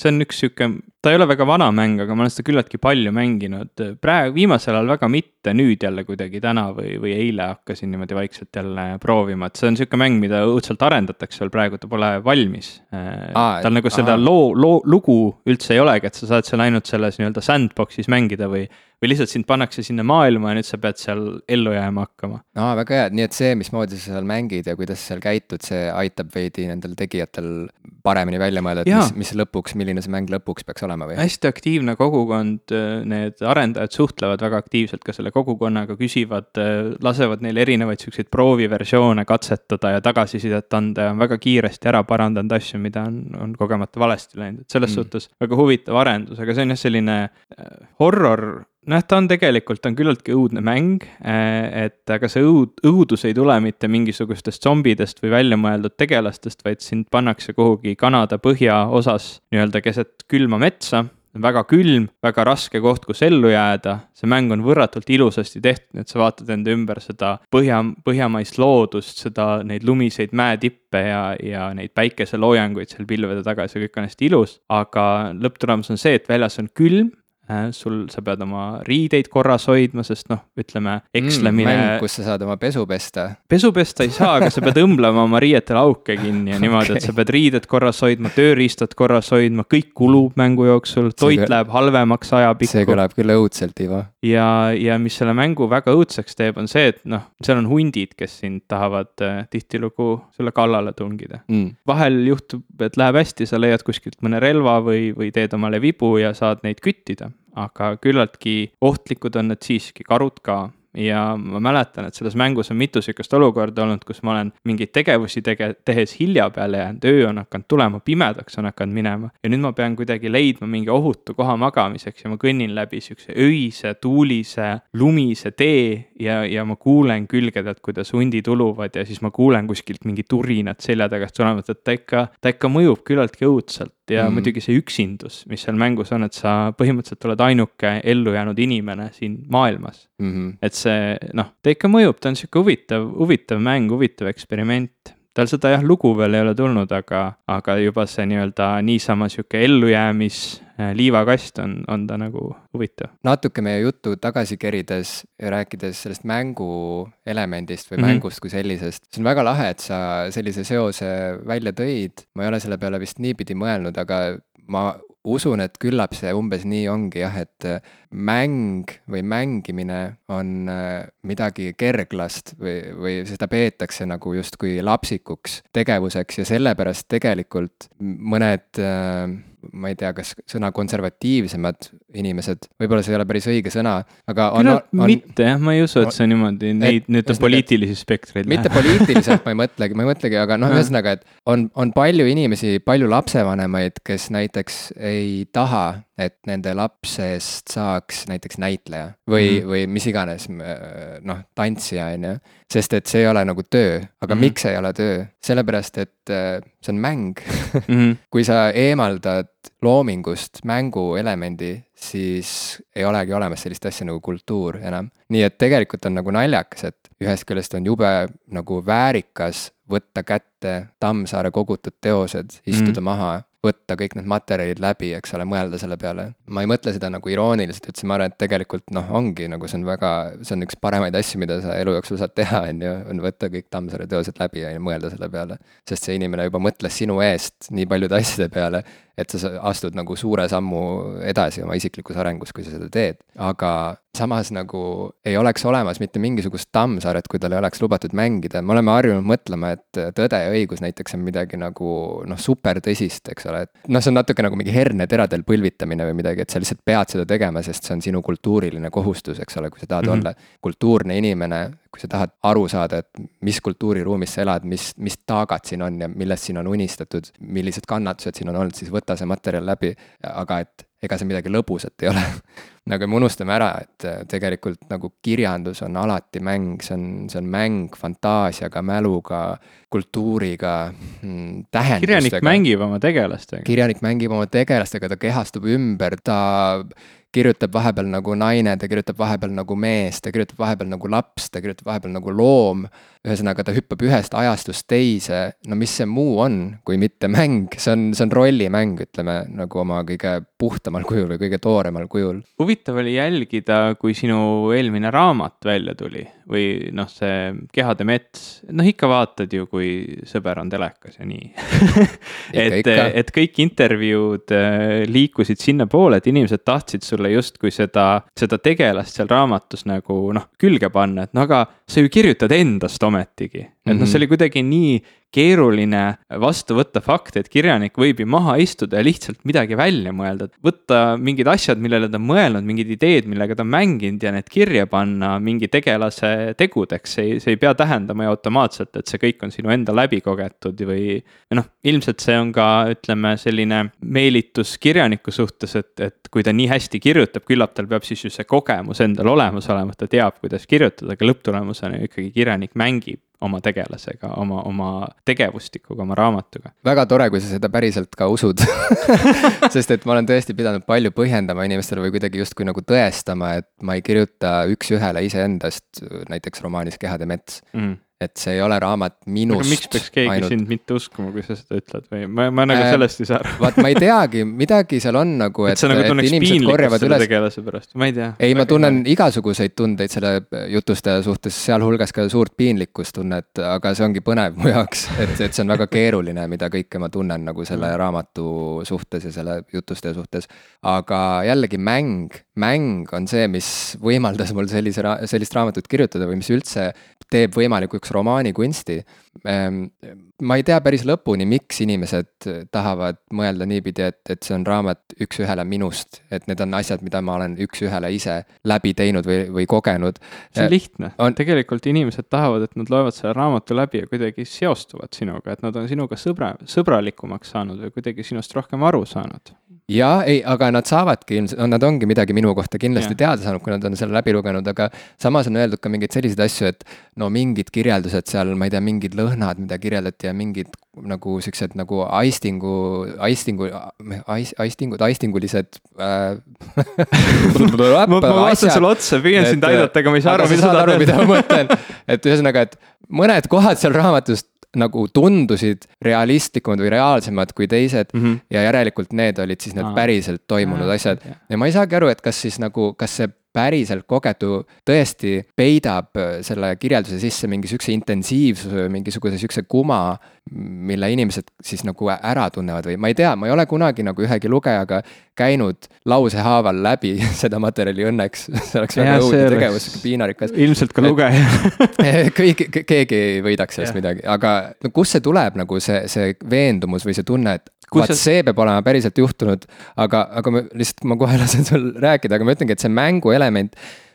see on üks sihuke, ta ei ole väga vana mäng, aga ma olen seda küllaltki palju mänginud. praegu, viimasel ajal väga mitte, nüüd jälle kuidagi täna või, või eile hakkasin niimoodi vaikselt jälle proovima, et see on sihuke mäng, mida õudselt arendatakse veel praegu, ta pole valmis. tal nagu seda aa. loo, loo, lugu üldse ei olegi, et sa saad seal ainult selles nii-öelda sandbox'is mängida või või lihtsalt sind pannakse sinna maailma ja nüüd sa pead seal ellu jääma hakkama. aa, väga hea, nii et see, mismoodi sa seal mängid ja kuidas seal käitud, see aitab veidi nendel tegijatel paremini välja mõelda, et ja. mis, mis lõpuks, milline see mäng lõpuks peaks olema või? hästi aktiivne kogukond, need arendajad suhtlevad väga aktiivselt ka selle kogukonnaga, küsivad, lasevad neil erinevaid siukseid prooviversioone katsetada ja tagasisidet anda ja on väga kiiresti ära parandanud asju, mida on, on kogemata valesti läinud, et selles mm. suhtes väga huvitav arendus, aga see on jah, selline horror noh, ta on tegelikult, on küllaltki õudne mäng, äh, et aga see õud, õudus ei tule mitte mingisugustest zombidest või väljamõeldud tegelastest, vaid sind pannakse kuhugi Kanada põhjaosas nii-öelda keset külma metsa väga külm, väga raske koht, kus ellu jääda. see mäng on võrratult ilusasti tehtud, et sa vaatad enda ümber seda põhja, põhjamaist loodust, seda, neid lumiseid mäetippe ja, ja neid päikeseloojanguid seal pilvede taga, see kõik on hästi ilus. aga lõpptulemus on see, et väljas on külm sul, sa pead oma riideid korras hoidma, sest noh, ütleme ekslemine mm,. kus sa saad oma pesu pesta. pesu pesta ei saa, aga sa pead õmblema oma riietele auke kinni ja niimoodi okay., et sa pead riided korras hoidma, tööriistad korras hoidma, kõik kulub mängu jooksul, toit see läheb halvemaks ajapikku. see kõlab küll õudselt, Ivo. ja, ja mis selle mängu väga õudseks teeb, on see, et noh, seal on hundid, kes sind tahavad äh, tihtilugu sulle kallale tungida mm.. vahel juhtub, et läheb hästi, sa leiad kuskilt mõne relva või, või teed omale vibu ja saad neid küttida aga küllaltki ohtlikud on need siiski, karud ka. Ja ma mäletan, et selles mängus on mitu sihukest olukorda olnud, kus ma olen mingeid tegevusi tege-, tehes hilja peale jäänud, öö on hakanud tulema, pimedaks on hakanud minema. ja nüüd ma pean kuidagi leidma mingi ohutu koha magamiseks ja ma kõnnin läbi sihukese öise, tuulise, lumise tee ja, ja ma kuulen külgedelt, kuidas hundid uluvad ja siis ma kuulen kuskilt mingi turinat selja tagant tulevat, et ta ikka, ta ikka mõjub küllaltki õudselt ja mm. muidugi see üksindus, mis seal mängus on, et sa põhimõtteliselt oled ainuke ellujäänud inimene siin maailmas mm. -hmm. et see noh, ta ikka mõjub, ta on sihuke huvitav, huvitav mäng, huvitav eksperiment tal seda jah, lugu veel ei ole tulnud, aga, aga juba see nii-öelda niisama sihuke ellujäämis äh, liivakast on, on ta nagu huvitav. natuke meie juttu tagasi kerides ja rääkides sellest mängu elemendist või mm -hmm. mängust kui sellisest, see on väga lahe, et sa sellise seose välja tõid, ma ei ole selle peale vist niipidi mõelnud, aga ma usun, et küllap see umbes nii ongi jah, et äh, mäng või mängimine on äh, midagi kerglast või, või seda peetakse nagu justkui lapsikuks tegevuseks ja sellepärast tegelikult mõned äh, ma ei tea, kas sõna konservatiivsemad inimesed, võib-olla see ei ole päris õige sõna, aga on, on, on. mitte jah, ma ei usu, et see on niimoodi, neid nii-öelda poliitilisi spektreid. mitte poliitiliselt ma ei mõtlegi, ma ei mõtlegi, aga noh, ühesõnaga, et on, on palju inimesi, palju lapsevanemaid, kes näiteks ei taha, et nende lapsest saaks näiteks näitleja või mm, või mis iganes, noh, tantsija, on ju. sest et see ei ole nagu töö, aga mm miks ei ole töö? sellepärast, et äh, see on mäng mm. -hmm. kui sa eemaldad loomingust mänguelemendi, siis ei olegi olemas sellist asja nagu kultuur enam. nii et tegelikult on nagu naljakas, et ühest küljest on jube nagu väärikas võtta kätte Tammsaare kogutud teosed, istuda mm. maha võtta kõik need materjalid läbi, eks ole, mõelda selle peale. ma ei mõtle seda nagu irooniliselt üldse, ma arvan, et tegelikult noh, ongi nagu see on väga, see on üks paremaid asju, mida sa elu jooksul saad teha, on ju, on võtta kõik Tammsaare teosed läbi ja mõelda selle peale. sest see inimene juba mõtles sinu eest nii paljude asjade peale, et sa astud nagu suure sammu edasi oma isiklikus arengus, kui sa seda teed. aga samas nagu ei oleks olemas mitte mingisugust Tammsaaret, kui tal ei oleks lubatud mängida, me oleme harjunud mõtlema, et Tõde ja õigus näiteks on midagi nagu noh, supertõsist, eks ole, et noh, see on natuke nagu mingi herneteradel põlvitamine või midagi, et sa lihtsalt pead seda tegema, sest see on sinu kultuuriline kohustus, eks ole, kui sa tahad mm -hmm. olla kultuurne inimene, kui sa tahad aru saada, et mis kultuuriruumis sa elad, mis, mis taagad siin on ja millest siin on unistatud, millised kannatused siin on olnud, siis võta see materjal läbi, aga et ega see midagi lõbusat ei ole nagu me unustame ära, et äh, tegelikult nagu kirjandus on alati mäng, see on, see on mäng fantaasiaga, mäluga, kultuuriga mm,, tähendustega. kirjanik mängib oma tegelastega. kirjanik mängib oma tegelastega, ta kehastub ümber, ta kirjutab vahepeal nagu naine, ta kirjutab vahepeal nagu mees, ta kirjutab vahepeal nagu laps, ta kirjutab vahepeal nagu loom. ühesõnaga, ta hüppab ühest ajastust teise, no mis see muu on, kui mitte mäng, see on, see on rollimäng, ütleme nagu oma kõige puhtamal kujul või kõige tooremal kujul. huvitav oli jälgida, kui sinu eelmine raamat välja tuli või noh, see Kehade mets, noh ikka vaatad ju, kui sõber on telekas ja nii et, et kõik intervjuud äh, liikusid sinnapoole, et inimesed tahtsid sulle sulle justkui seda, seda tegelast seal raamatus nagu noh, külge panna, et no aga sa ju kirjutad endast ometigi. Et mm -hmm. noh, see mhm. oli kuidagi nii keeruline vastu võtta fakti, et kirjanik võib ju maha istuda ja lihtsalt midagi välja mõelda, et võtta mingid asjad, millele ta on mõelnud, mingid ideed, millega ta on mänginud ja need kirja panna mingi tegelase tegudeks, see ei, see ei pea tähendama ju automaatselt, et see kõik on sinu enda läbi kogetud või. noh, ilmselt see on ka, ütleme, selline meelitus kirjaniku suhtes, et, et kui ta nii hästi kirjutab, küllap tal peab siis ju see kogemus endal olemas olema, et ta teab, kuidas kirjutada, aga lõpptulemusena ikkagi kirjanik mängib oma tegelasega, oma, oma tegevustikuga, oma raamatuga. väga tore, kui sa seda päriselt ka usud. Sest et ma olen tõesti pidanud palju põhjendama inimestele või kuidagi justkui nagu tõestama, et ma ei kirjuta üks-ühele iseendast, näiteks romaanis Kehade mets. Mm et see ei ole raamat minust. miks peaks keegi ainult... sind mitte uskuma, kui sa seda ütled või ma, ma nagu äh, sellest ei saa aru. vaat ma ei teagi, midagi seal on nagu, et, et, nagu et inimesed korjavad üles. tegelase pärast, ma ei tea. ei, ma tunnen hea. igasuguseid tundeid selle jutustaja suhtes, sealhulgas ka suurt piinlikkustunnet, aga see ongi põnev mu jaoks, et, et see on väga keeruline, mida kõike ma tunnen nagu selle mm. raamatu suhtes ja selle jutustaja suhtes. aga jällegi mäng, mäng on see, mis võimaldas mul sellise, sellist raamatut kirjutada või mis üldse teeb võimalikuks romaanikunsti. Ehm, ma ei tea päris lõpuni, miks inimesed tahavad mõelda niipidi, et, et see on raamat üks-ühele minust, et need on asjad, mida ma olen üks-ühele ise läbi teinud või, või kogenud. see on lihtne on..., tegelikult inimesed tahavad, et nad loevad selle raamatu läbi ja kuidagi seostuvad sinuga, et nad on sinuga sõbra, sõbralikumaks saanud või kuidagi sinust rohkem aru saanud jaa, ei, aga nad saavadki ilmselt, nad ongi midagi minu kohta kindlasti ja. teada saanud, kui nad on selle läbi lugenud, aga samas on öeldud ka mingeid selliseid asju, et no mingid kirjeldused seal, ma ei tea, mingid lõhnad, mida kirjeldati ja mingid nagu siuksed nagu aistingu, aistingu, ais-, aistingud, aistingulised äh, ma, ma vaatan sulle otsa, püüan sind aidata, aga ma ei saa aru, mida sa tahad öelda. mida ma mõtlen, et ühesõnaga, et mõned kohad seal raamatus nagu tundusid realistlikumad või reaalsemad kui teised mm. -hmm. ja järelikult need olid siis need päriselt toimunud asjad. ja ma ei saagi aru, et kas siis nagu, kas see päriselt kogedu tõesti peidab äh, selle kirjelduse sisse mingi sihukese intensiivsuse, mingisuguse sihukese kuma, mille inimesed siis nagu ära tunnevad või ma ei tea, ma ei ole kunagi nagu ühegi lugejaga käinud lausehaaval läbi seda materjali õnneks, see oleks väga õudne tegevus, piinarikas. ilmselt ka lugeja kõik, keegi ei võidaks sellest ja. midagi, aga no kust see tuleb nagu see, see veendumus või see tunne, et vaat see... see peab olema päriselt juhtunud, aga, aga ma lihtsalt, ma kohe lasen sul rääkida, aga ma ütlengi, et see mänguelement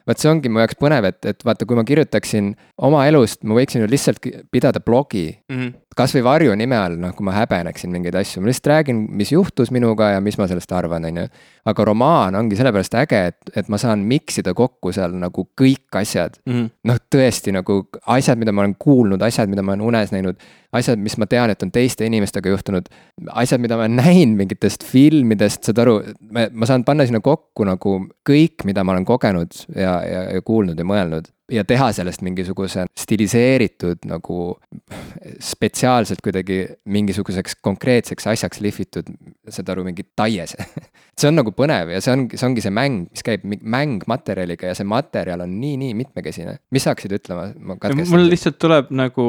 vot see ongi mu jaoks põnev, et, et vaata, kui ma kirjutaksin oma elust, ma võiksin ju lihtsalt pidada blogi mm. -hmm. Kasvõi varju nime all, noh, kui ma häbeneksin mingeid asju, ma lihtsalt räägin, mis juhtus minuga ja mis ma sellest arvan, on ju. aga romaan ongi sellepärast äge, et, et ma saan mix ida kokku seal nagu kõik asjad. Mm -hmm.. noh, tõesti nagu asjad, mida ma olen kuulnud, asjad, mida ma olen unes näinud asjad, mis ma tean, et on teiste inimestega juhtunud, asjad, mida ma olen näinud mingitest filmidest, saad aru, ma saan panna sinna kokku nagu kõik, mida ma olen kogenud ja, ja, ja kuulnud ja mõelnud ja teha sellest mingisuguse stiliseeritud nagu spetsiaalselt kuidagi mingisuguseks konkreetseks asjaks lihvitud, saad aru, mingi taiese see on nagu põnev ja see ongi, see ongi see mäng, mis käib mäng materjaliga ja see materjal on nii-nii mitmekesine. mis sa hakkasid ütlema? mul lihtsalt tuleb nagu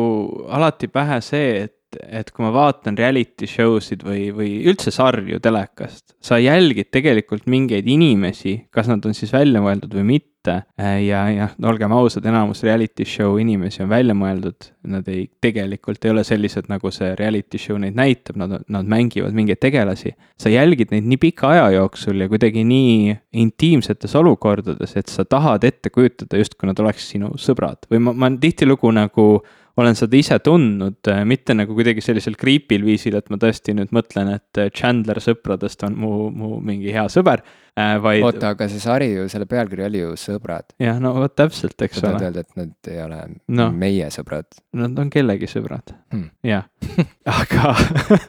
alati pähe see, et et kui ma vaatan reality show sid või, või üldse sarju telekast, sa jälgid tegelikult mingeid inimesi, kas nad on siis välja mõeldud või mitte. Ja, ja no olgem ausad, enamus reality show inimesi on välja mõeldud, nad ei, tegelikult ei ole sellised, nagu see reality show neid näitab, nad, nad mängivad mingeid tegelasi. sa jälgid neid nii pika aja jooksul ja kuidagi nii intiimsetes olukordades, et sa tahad ette kujutada, justkui nad oleks sinu sõbrad. Või ma, ma tihtilugu nagu olen seda ise tundnud, äh, mitte nagu kuidagi sellisel creepy'l viisil, et ma tõesti nüüd mõtlen, et äh, Chandler sõpradest on mu, mu mingi hea sõber. äh,, vaid. oota, aga see sari ju, selle pealkiri oli ju Sõbrad. jah, no vot täpselt, eks ole. tahad öelda, et nad ei ole no. meie sõbrad? Nad on kellegi sõbrad hmm., jah aga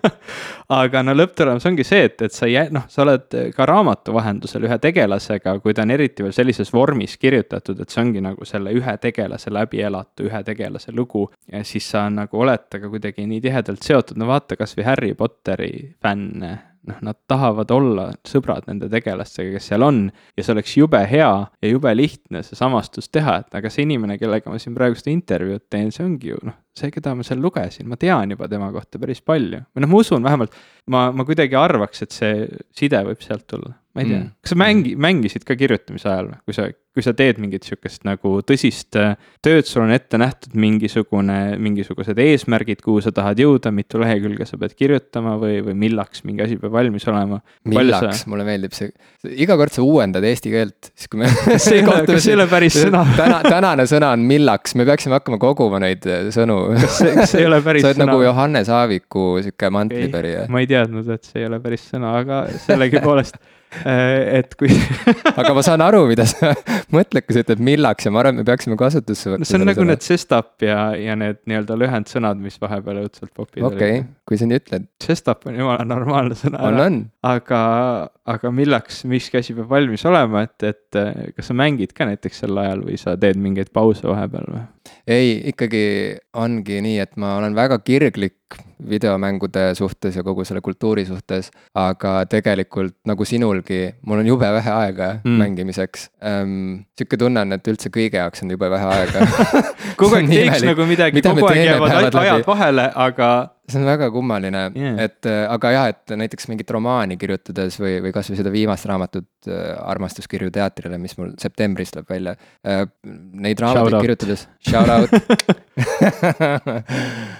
aga no lõpptulemus ongi see, et, et sa ei, noh, sa oled ka raamatu vahendusel ühe tegelasega, kui ta on eriti veel sellises vormis kirjutatud, et see ongi nagu selle ühe tegelase läbi elatu, ühe tegelase lugu. ja siis sa nagu oled temaga kuidagi nii tihedalt seotud, no vaata kasvõi Harry Potteri fänne noh, nad tahavad olla sõbrad nende tegelastega, kes seal on. ja see oleks jube hea ja jube lihtne see samastus teha, et aga see inimene, kellega ma siin praegu seda intervjuud teen, see ongi ju noh, see, keda ma seal lugesin, ma tean juba tema kohta päris palju. või noh, ma usun vähemalt, ma, ma kuidagi arvaks, et see side võib sealt tulla ma ei tea mm., kas sa mängi-, mängisid ka kirjutamise ajal või, kui sa, kui sa teed mingit sihukest nagu tõsist äh, tööd, sul on ette nähtud mingisugune, mingisugused eesmärgid, kuhu sa tahad jõuda, mitu lehekülge sa pead kirjutama või, või millaks mingi asi peab valmis olema? millaks sa..., mulle meeldib see, iga kord sa uuendad eesti keelt, siis kui me see ei ole, kas see ei ole päris sõna täna, tänane sõna on millaks, me peaksime hakkama koguma neid äh, sõnu. See ei ole päris sõna? sa oled nagu Johannes Aaviku sihuke mantlipärija. ma ei teadnud, et see ei ole päris sõna, aga sellegipoolest et kui aga ma saan aru, mida sa mõtled, kui sa ütled millaks ja ma arvan, et me peaksime kasutusse võtma. no see on nagu sõna. need sestap ja, ja need nii-öelda lühendsõnad, mis vahepeal õudselt popivad. okei okay,, kui sa nii ütled. Sestap on jumala normaalne sõna. on, on. aga, aga millaks miski asi peab valmis olema, et, et kas sa mängid ka näiteks sel ajal või sa teed mingeid pause vahepeal või? ei, ikkagi ongi nii, et ma olen väga kirglik videomängude suhtes ja kogu selle kultuuri suhtes, aga tegelikult nagu sinulgi, mul on jube vähe aega mm. mängimiseks ähm,. sihuke tunne on, et üldse kõige jaoks on jube vähe aega kogu aeg teeks nagu midagi, kogu aeg jäävad ajad vahele, aga see on väga kummaline yeah., et äh, aga jah, et näiteks mingit romaani kirjutades või, või kasvõi seda viimast raamatut äh, Armastuskirju teatrile, mis mul septembris tuleb välja äh,. Neid raamatuid kirjutades, shout out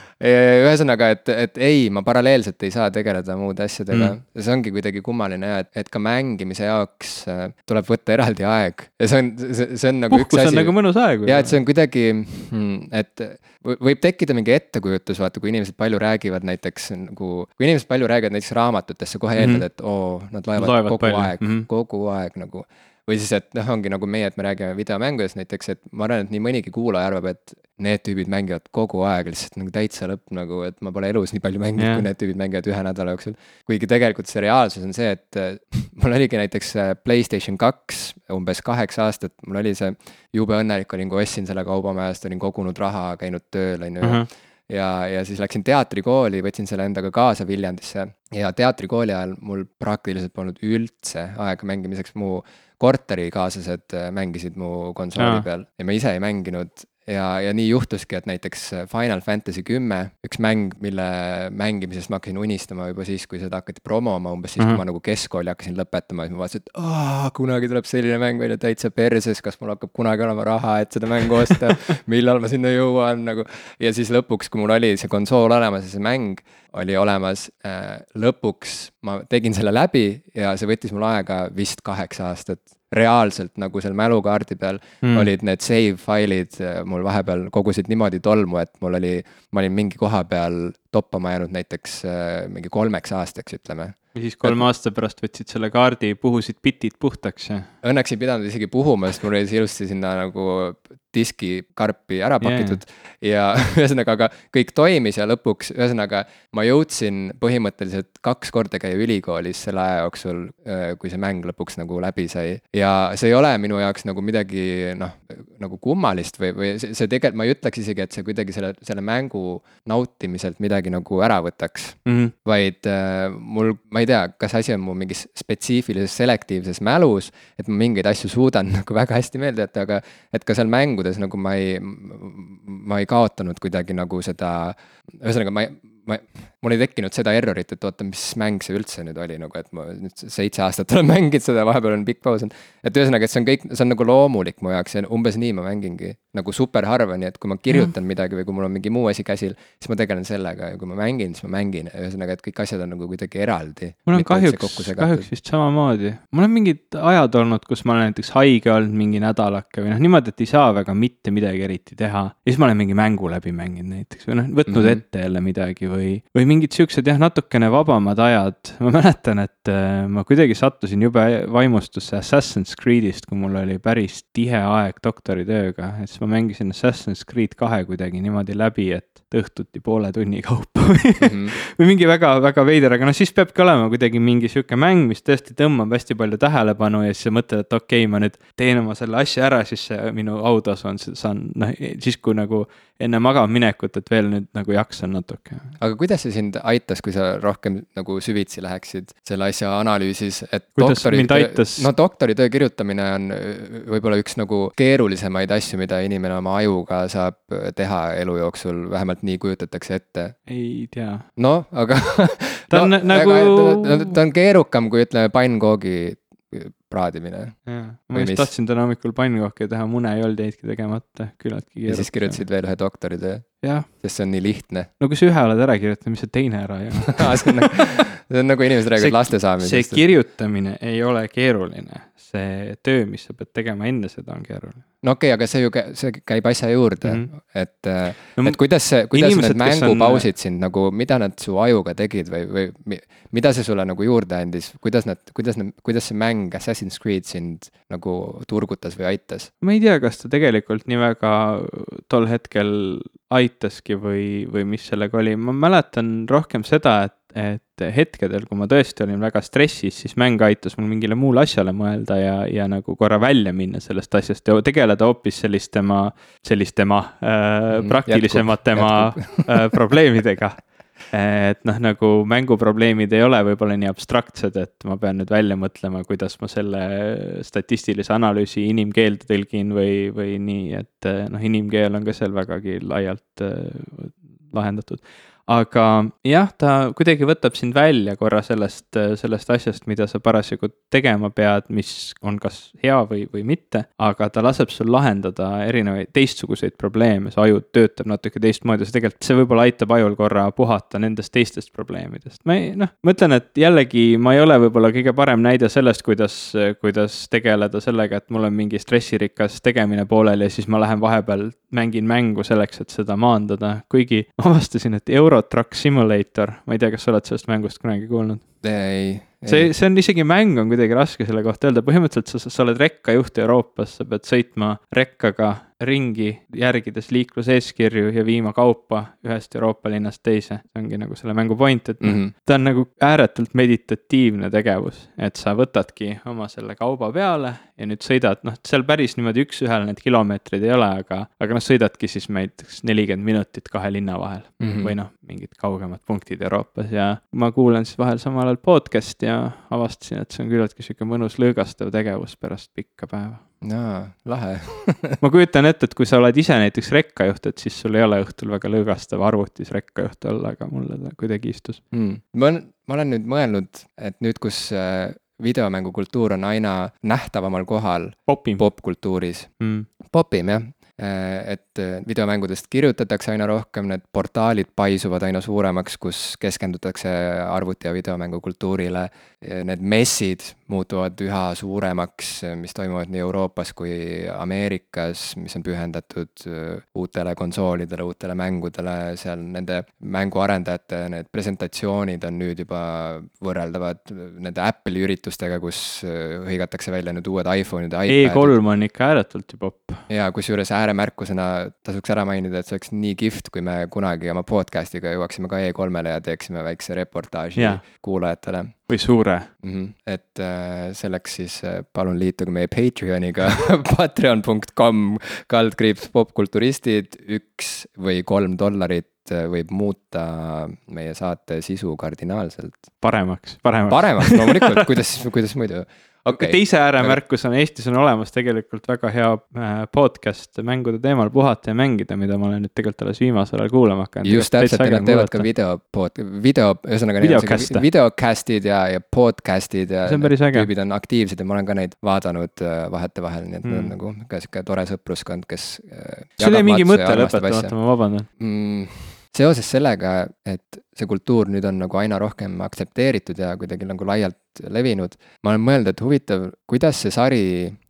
ühesõnaga, et, et ei, ma paralleelselt ei saa tegeleda muude asjadega mm.. see ongi kuidagi kummaline ja et, et ka mängimise jaoks äh, tuleb võtta eraldi aeg ja see on, see, see on nagu Puhkus üks asi. on nagu mõnus aeg. ja, et see on kuidagi, hmm, et võib tekkida mingi ettekujutus, vaata, kui inimesed palju räägivad näiteks nagu, kui inimesed palju räägivad näiteks raamatutest, sa kohe eeldad mm, -hmm. et oo, nad loevad kogu palju. aeg mm, -hmm. kogu aeg nagu või siis, et noh, ongi nagu meie, et me räägime videomängudest näiteks, et ma arvan, et nii mõnigi kuulaja arvab, et need tüübid mängivad kogu aeg lihtsalt nagu täitsa lõpp nagu, et ma pole elus nii palju mänginud yeah., kui need tüübid mängivad ühe nädala jooksul. kuigi tegelikult see reaalsus on see, et mul oligi näiteks äh, Playstation kaks umbes kaheksa aastat, mul oli see, jube õnnelik olin, kui ostsin selle kaubamajast, olin kogunud raha, käinud tööl, on ju ja, ja siis läksin teatrikooli, võtsin selle endaga kaasa Viljandisse ja teatrikooli ajal mul praktiliselt polnud üldse aega mängimiseks, mu korterikaaslased äh, mängisid mu konsooli ja. peal ja ma ise ei mänginud ja, ja nii juhtuski, et näiteks Final Fantasy kümme, üks mäng, mille mängimisest ma hakkasin unistama juba siis, kui seda hakati promoma, umbes siis mm, -hmm. kui mhm. ma nagu keskkooli hakkasin lõpetama, siis ma vaatasin, et aa, kunagi tuleb selline mäng välja täitsa perses, kas mul hakkab kunagi olema raha, et seda mängu osta millal ma sinna jõuan nagu. ja siis lõpuks, kui mul oli see konsool olemas ja see mäng oli olemas äh,, lõpuks ma tegin selle läbi ja see võttis mul aega vist kaheksa aastat reaalselt nagu seal mälukaardi peal mm. olid need save failid äh, mul vahepeal kogusid niimoodi tolmu, et mul oli, ma olin mingi koha peal toppama jäänud näiteks äh, mingi kolmeks aastaks, ütleme ja siis kolme aasta pärast võtsid selle kaardi, puhusid bitid puhtaks ja? Õnneks ei pidanud isegi puhuma, sest mul oli see ilusti sinna nagu diskikarpi ära pakitud yeah. ja ühesõnaga, aga kõik toimis ja lõpuks, ühesõnaga ma jõudsin põhimõtteliselt kaks korda käia ülikoolis selle aja jooksul, kui see mäng lõpuks nagu läbi sai. ja see ei ole minu jaoks nagu midagi noh, nagu kummalist või, või see, see tegelikult, ma ei ütleks isegi, et see kuidagi selle, selle mängu nautimiselt midagi nagu ära võtaks mm. -hmm. vaid äh, mul, ma ei tea, kas asi on mu mingis spetsiifilises selektiivses mälus, et ma mingeid asju suudan nagu väga hästi meelde jätta, aga et ka seal mängu mängudes nagu ma ei, ma ei kaotanud kuidagi nagu seda, ühesõnaga ma ei, ma, mul ei tekkinud seda errorit, et oota, mis mäng see üldse nüüd oli nagu, et ma nüüd seitse aastat olen mänginud seda, vahepeal on pikk paus olnud. et ühesõnaga, et see on kõik, see on nagu loomulik mu jaoks ja umbes nii ma mängingi. nagu super harva, nii et kui ma kirjutan mm. midagi või kui mul on mingi muu asi käsil, siis ma tegelen sellega ja kui ma mängin, siis ma mängin, ühesõnaga, et kõik asjad on nagu kuidagi eraldi. mul on kahjuks, kahjuks vist samamoodi. mul on mingid ajad olnud, kus ma olen näiteks haige olnud mingi nädalake või noh, niimoodi, et ei saa väga mitte midagi eriti teha. ja siis ma olen mingi mängu läbi mänginud näiteks või noh, võtnud mm -hmm. ette jälle midagi või, või mingid siuksed jah, natukene vabamad ajad. ma mäletan, et äh, ma kuidagi sattusin jube vaimustusse Assassin's Creed'ist, kui mul oli päris tihe aeg doktoritööga, et siis ma mängisin Assassin's Creed kahe kuidagi niimoodi läbi, et õhtuti poole tunni kaupa mm -hmm. või mingi väga-väga veider, aga noh, siis peabki olema kuidagi mingi sihuke mäng, mis tõesti tõmbab hästi palju tähelepanu ja siis sa mõtled, et okei okay,, ma nüüd teen oma selle asja ära, siis see minu autasu on, saan noh, siis kui nagu enne magama minekut, et veel nüüd nagu jaksan natuke. aga kuidas see sind aitas, kui sa rohkem nagu süvitsi läheksid selle asja analüüsis, et kuidas doktori, mind aitas? no doktoritöö kirjutamine on võib-olla üks nagu keerulisemaid asju, mida inimene oma ajuga saab teha elu jooksul, vähemalt nii kujutatakse ette. ei tea. noh, aga ta on no, nagu. ta, ta on keerukam kui ütleme pannkoogi praadimine. ma just tahtsin täna hommikul pannkooki teha, mune ei olnud jäidki tegemata, küllaltki keerukas. ja siis kirjutasid veel ühe doktoritöö. Sest see on nii lihtne no kui sa ühe oled ära kirjutanud, mis sa teine ära ei ole. see on nagu, see on nagu inimesed räägivad laste see saamisest. kirjutamine ei ole keeruline, see töö, mis sa pead tegema enne seda on keeruline. no okei okay,, aga see ju, see käib asja juurde mm. -hmm. et äh, No et kuidas see, kuidas inimesed, need kes on- mängupausid sind nagu, mida nad su ajuga tegid või, või mi- mida see sulle nagu juurde andis, kuidas nad, kuidas nad, kuidas see mäng Assassin's Creed sind nagu turgutas või aitas? ma ei tea, kas ta tegelikult nii väga tol hetkel aitaski või, või mis sellega oli, ma mäletan rohkem seda, et, et hetkedel, kui ma tõesti olin väga stressis, siis mäng aitas mul mingile muule asjale mõelda ja, ja nagu korra välja minna sellest asjast ja tegeleda hoopis sellist tema, sellist tema äh, Mm, praktilisemate tema äh, probleemidega et noh, nagu mänguprobleemid ei ole võib-olla nii abstraktsed, et ma pean nüüd välja mõtlema, kuidas ma selle statistilise analüüsi inimkeelde tõlgin või, või nii, et eh, noh, inimkeel on ka seal vägagi laialt eh, lahendatud. Aga jah, ta kuidagi võtab sind välja korra sellest, sellest asjast, mida sa parasjagu tegema pead, mis on kas hea või, või mitte, aga ta laseb sul lahendada erinevaid teistsuguseid probleeme, su aju töötab natuke teistmoodi, see tegelikult, see võib-olla aitab ajul korra puhata nendest teistest probleemidest. ma ei, noh, ma ütlen, et jällegi ma ei ole võib-olla kõige parem näide sellest, kuidas, kuidas tegeleda sellega, et mul on mingi stressirikas tegemine pooleli ja siis ma lähen vahepeal mängin mängu selleks, et seda maandada, kuigi ma avastasin, et Euro Truck Simulator, ma ei tea, kas sa oled sellest mängust kunagi kuulnud? ei, see, see on isegi mäng on kuidagi raske selle kohta öelda, põhimõtteliselt sa, sa oled rekkajuht Euroopas, sa pead sõitma rekkaga ringi, järgides liikluseeskirju ja viima kaupa ühest Euroopa linnast teise. see ongi nagu selle mängu point, et noh Mhm. ta on nagu ääretult meditatiivne tegevus, et sa võtadki oma selle kauba peale ja nüüd sõidad, noh, seal päris niimoodi üks-ühele need kilomeetrid ei ole, aga, aga noh, sõidadki siis näiteks nelikümmend minutit kahe linna vahel mm. -hmm. või noh, mingid kaugemad punktid Euroopas ja ma kuulan siis vahel samal ajal podcast'i ja avastasin, et see on küllaltki sihuke mõnus lõõgastav tegevus pärast pikka päeva. jaa, lahe. ma kujutan ette, et kui sa oled ise näiteks rekkajuht, et siis sul ei ole õhtul väga lõõgastav arvutis rekkajuht olla, aga mulle ta kuidagi istus. mm.. ma olen, ma olen nüüd mõelnud, et nüüd, kus äh, videomängukultuur on aina nähtavamal kohal popkultuuris, Mm. popim jah, et äh, videomängudest kirjutatakse aina rohkem, need portaalid paisuvad aina suuremaks, kus keskendutakse arvuti- ja videomängukultuurile. Need messid muutuvad üha suuremaks, mis toimuvad nii Euroopas kui Ameerikas, mis on pühendatud äh, uutele konsoolidele, uutele mängudele, seal nende mänguarendajate need presentatsioonid on nüüd juba võrreldavad nende Apple'i üritustega, kus äh, hõigatakse välja nüüd uued iPhone'id ja iPad'id. E3 on ikka ääretult ju popp. ja kusjuures ääremärkusena tasuks ära mainida, et see oleks nii kihvt, kui me kunagi oma podcast'iga jõuaksime ka E3-le ja teeksime väikse reportaaži Jaa. kuulajatele või suure. mm. -hmm. et äh, selleks siis äh, palun liituge meie Patreoniga patreon.com kaldkriips popkulturistid, üks või kolm dollarit äh, võib muuta meie saate sisu kardinaalselt. paremaks, paremaks. paremaks loomulikult, kuidas, kuidas muidu. okay., teise ääremärkus on, Eestis on olemas tegelikult väga hea äh, podcast mängude teemal Puhata ja mängida, mida ma olen nüüd tegelikult alles viimasel ajal kuulama hakanud. just täpselt nad teevad ka video video, ühesõnaga neil on siuke videocast'id ja, ja podcast'id ja See on päris äge. tüübid on aktiivsed ja ma olen ka neid vaadanud äh, vahetevahel, nii et mm. Mm. on nagu ka sihuke tore sõpruskond, kes. sul jäi mingi mõte lõpetamata, ma vabandan. mm, seoses sellega, et see kultuur nüüd on nagu aina rohkem aktsepteeritud ja kuidagi nagu laialt levinud, ma olen mõelnud, et huvitav, kuidas see sari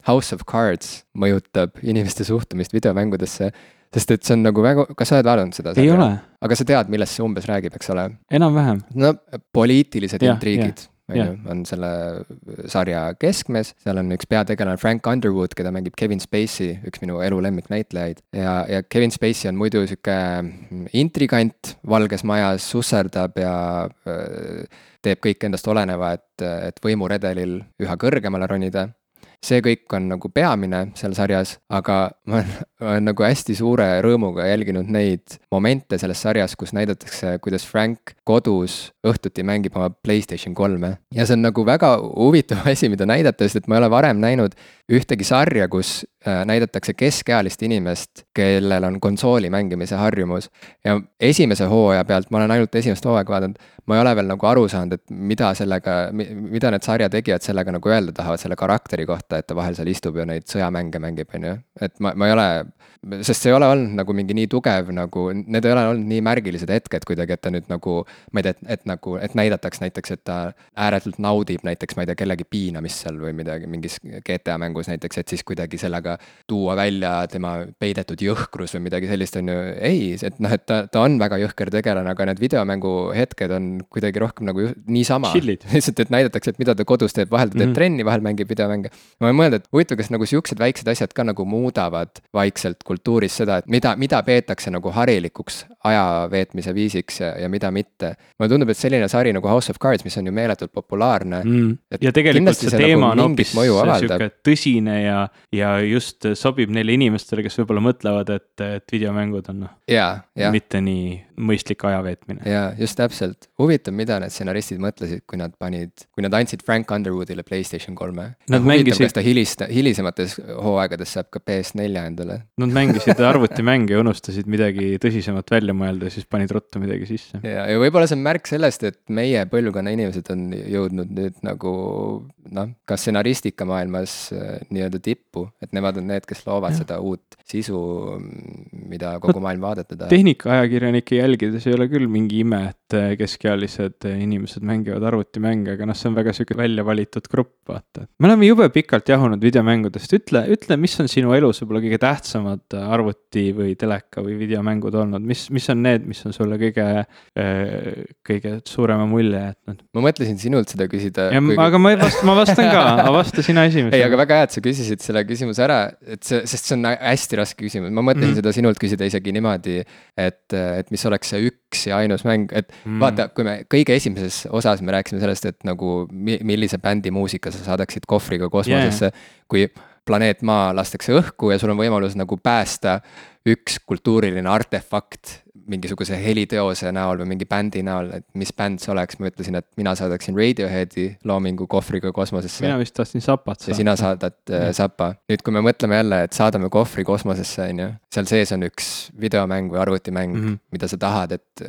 House of Cards mõjutab inimeste suhtumist videomängudesse, sest et see on nagu väga, kas sa oled vaadanud seda? ei ole, aga sa tead, millest see umbes räägib, eks ole? enam-vähem. no poliitilised Jah, intriigid, on ju, on selle sarja keskmes, seal on üks peategelane Frank Underwood, keda mängib Kevin Spacey, üks minu elu lemmiknäitlejaid. ja, ja Kevin Spacey on muidu sihuke intrigant Valges Majas, susserdab ja öö, teeb kõik endast oleneva, et, et võimuredelil üha kõrgemale ronida see kõik on nagu peamine seal sarjas, aga ma olen, nagu hästi suure rõõmuga jälginud neid momente selles sarjas, kus näidatakse, kuidas Frank kodus õhtuti mängib oma Playstation kolme. ja see on nagu väga huvitav asi, mida näidata, sest et ma ei ole varem näinud ühtegi sarja, kus näidatakse keskealist inimest, kellel on konsooli mängimise harjumus. ja esimese hooaja pealt, ma olen ainult esimest hooaega vaadanud, ma ei ole veel nagu aru saanud, et mida sellega, mida need sarja tegijad sellega nagu öelda tahavad selle karakteri kohta, et ta vahel seal istub ja neid sõjamänge mängib, on ju. et ma, ma ei ole, sest see ei ole olnud nagu mingi nii tugev nagu, need ei ole olnud nii märgilised hetked kuidagi, et ta nüüd nagu, ma ei tea, et, et nagu, et näidataks näiteks, et ta ääretult naudib näiteks, ma ei tea, kellegi piinamist seal või midagi mingis GTA mängus näiteks, et siis kuidagi sellega tuua välja tema peidetud jõhkrus või midagi sellist, on ju. ei, et noh, et ta, ta on väga jõhker tegelane, aga need videomängu hetked on kuidagi rohkem nagu niisama. lihtsalt, et näidatakse, et mida ta kodus teeb, vahel ta teeb mm -hmm. trenni, vahel mängib videomänge. ma olen mõelnud, et huvitav, kas nagu siuksed väiksed asjad ka nagu muudavad vaikselt kultuuris seda, et mida, mida peetakse nagu harilikuks aja veetmise viisiks ja, ja mida mitte. mulle tundub, et selline sari nagu House of Cards, mis on ju meeletult populaarne mm.. ja tegelikult see teema nagu on hoopis sihuke tõsine ja, ja just sobib neile inimestele, kes võib-olla mõtlevad, et, et videomängud on noh. mitte nii mõistlik aja veetmine. jaa, just täpselt. huvitav, mida need stsenaristid mõtlesid, kui nad panid, kui nad andsid Frank Underwoodile Playstation kolme. Nad mängisid. kas ta hilist-, hilisemates hooaegades saab ka PS4 endale. Nad mängisid arvutimänge ja unustasid midagi tõsisemat välja mõelda ja siis panid ruttu midagi sisse. ja, ja võib-olla see on märk sellest, et meie põlvkonna inimesed on jõudnud nüüd nagu noh, ka stsenaristika maailmas äh, nii-öelda tippu, et nemad on need, kes loovad ja. seda uut sisu, mida kogu no, maailm vaadata tahab. tehnikaajakirjanike jälgides ei ole küll mingi ime, et äh, keskealised äh, inimesed mängivad arvutimänge, aga noh, see on väga sihuke välja valitud grupp, vaata. me oleme jube pikalt jahunud videomängudest, ütle, ütle, mis on sinu elus võib-olla kõige tähtsamad arvuti või teleka või videomängud olnud, mis, mis on need, mis on sulle kõige, kõige suurema mulje jätnud? ma mõtlesin sinult seda küsida. Kuigi... aga ma ei vasta, ma vastan ka, aga vasta sina esimesena. ei, aga väga hea, et sa küsisid selle küsimuse ära, et see, sest see on hästi raske küsimus, ma mõtlesin mm. seda sinult küsida isegi niimoodi. et, et mis oleks see üks ja ainus mäng, et mm. vaata, kui me kõige esimeses osas me rääkisime sellest, et nagu millise bändi muusika sa saadaksid kohvriga kosmosesse yeah., kui planeet Maa lastakse õhku ja sul on võimalus nagu päästa üks kultuuriline artefakt mingisuguse heliteose näol või mingi bändi näol, et mis bänd see oleks, ma ütlesin, et mina saadaksin Radioheadi loomingu kohvriga kosmosesse. mina vist tahtsin Zapat saada. ja sina saadad äh, Zapa. nüüd, kui me mõtleme jälle, et saadame kohvri kosmosesse, on ju, seal sees on üks videomäng või arvutimäng mm, -hmm. mida sa tahad, et,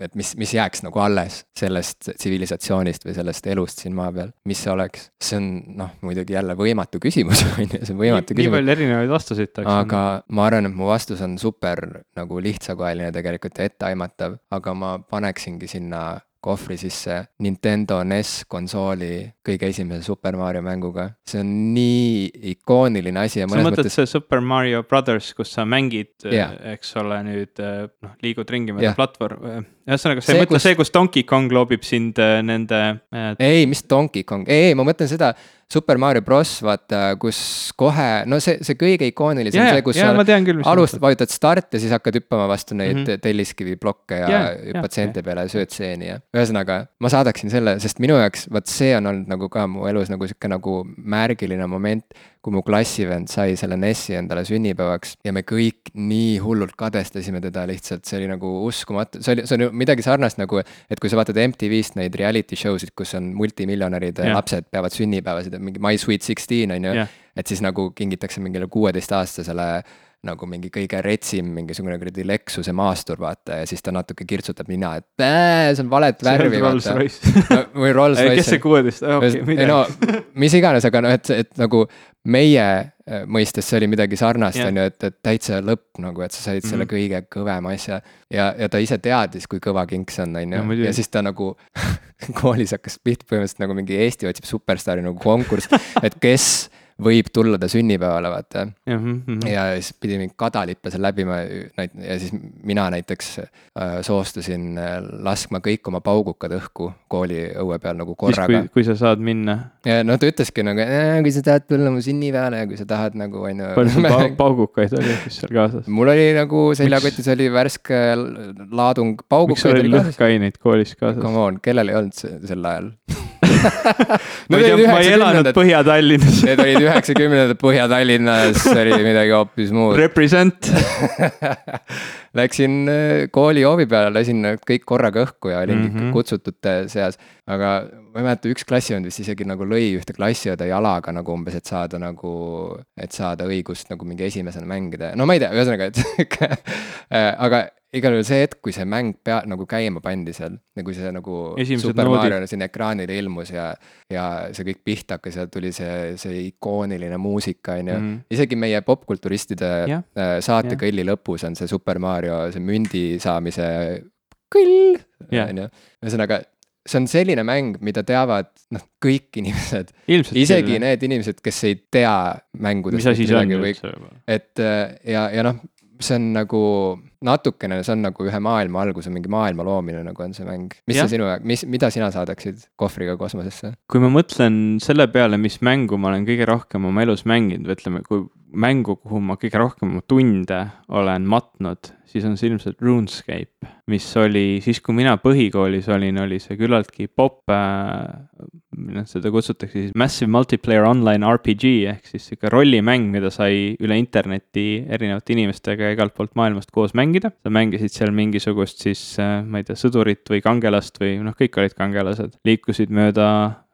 et mis, mis jääks nagu alles sellest tsivilisatsioonist või sellest elust siin maa peal, mis see oleks? see on noh, muidugi jälle võimatu küsimus, on ju, see on võimatu nii, küsimus. nii palju erinevaid vastuseid tahaks. aga ma arvan, et mu vastus on super nagu lihtsakoeline tegelikult tegelikult ja etteaimatav, aga ma paneksingi sinna kohvri sisse Nintendo NES konsooli kõige esimese Super Mario mänguga. see on nii ikooniline asi ja mõnes mõttes. see Super Mario Brothers, kus sa mängid yeah., eks ole, nüüd noh, liigud ringi mööda yeah. platvorm. Ühesõnaga, sa ei mõtle kus... see, kus Donkey Kong loobib sind nende äh.... ei, mis Donkey Kong, ei, ei, ma mõtlen seda Super Mario Bros, vaata, kus kohe, no see, see kõige ikoonilisem yeah, see, kus yeah, sa alustad, vajutad start ja siis hakkad hüppama vastu neid mm -hmm. telliskivi blokke ja yeah, hüppad yeah, seente yeah. peale ja sööd seeni ja. ühesõnaga, ma saadaksin selle, sest minu jaoks, vot see on olnud nagu ka mu elus nagu sihuke nagu märgiline moment kui mu klassivend sai selle NES-i endale sünnipäevaks ja me kõik nii hullult kadestasime teda lihtsalt, see oli nagu uskumatu, see oli, see on ju midagi sarnast nagu, et kui sa vaatad MTV-st neid reality show sid, kus on multimiljonärid yeah. lapsed peavad sünnipäevasid, mingi My Sweet Sixteen on ju yeah., et siis nagu kingitakse mingile kuueteistaastasele nagu mingi kõige retsim mingisugune kuradi Lexuse maastur, vaata, ja siis ta natuke kirtsutab nina, et see on valet värvi, vaata. No, või Rolls-Royce. kes see kuueteist, okei, midagi. no mis iganes, aga noh, et, et nagu meie äh, mõistes see oli midagi sarnast, on ju, et, et täitsa lõpp nagu, et sa said mm -hmm. selle mhm. kõige kõvema asja. ja, ja ta ise teadis, kui kõva king see on, on ju, ja siis ta nagu koolis hakkas pihta põhimõtteliselt nagu mingi Eesti otsib superstaari nagu konkurss, et kes võib tulla ta sünnipäevale, vaata. Mm -hmm. ja siis pidi mingi kadalippe seal läbima ja siis mina näiteks äh, soostusin äh, laskma kõik oma paugukad õhku kooli õue peal nagu korraga. kui sa saad minna. ja no ta ütleski nagu, kui sa tahad tulla mu sünnipäevale ja kui sa tahad nagu on ju. palju sul pa paugukaid oli siis seal kaasas? mul oli nagu seljakotis oli värske laadung paugukaid. miks sul oli lõhkaineid koolis kaasas? Come on, kellel ei olnud sel ajal ma ei elanud Põhja-Tallinnas Need olid üheksakümnendad Põhja-Tallinnas, oli midagi hoopis muud. Represent Läksin äh, kooli hoovi peale, lasin kõik korraga õhku ja olin mm -hmm. kutsutute seas. aga ma ei mäleta, üks klassivend vist isegi nagu lõi ühte klassiõde jalaga nagu umbes, et saada nagu, et saada õigust nagu mingi esimesena mängida, no ma ei tea, ühesõnaga, et äh, aga igal juhul see hetk, kui see mäng pea, nagu käima pandi seal, nagu see nagu Esimesed Super. Mario siin ekraanile ilmus ja, ja see kõik pihta hakkas ja tuli see, see ikooniline muusika, on ju. Mhm. isegi meie popkulturistide Jah, äh, saatekõlli lõpus on see Super Mario, see mündi saamise kõll, on ju. ühesõnaga, see on selline mäng, mida teavad noh, kõik inimesed, isegi need inimesed, kes ei tea mängudest on või et äh, ja, ja noh, see on nagu natukene, see on nagu ühe maailma algus, mingi maailma loomine nagu on see mäng. mis Jah. see sinu, mis, mida sina saadaksid kohvriga kosmosesse? kui ma mõtlen selle peale, mis mängu ma olen kõige rohkem oma elus mänginud või ütleme, kui mängu, kuhu ma kõige rohkem tunde olen matnud, siis on see ilmselt RuneScape, mis oli siis, kui mina põhikoolis olin, oli see küllaltki popp äh,. Noh, seda kutsutakse siis Massive Multiplayer Online RPG ehk siis sihuke rollimäng, mida sai üle interneti erinevate inimestega igalt poolt maailmast koos mängida. sa mängisid seal mingisugust siis äh, ma ei tea, sõdurit või kangelast või noh, kõik olid kangelased, liikusid mööda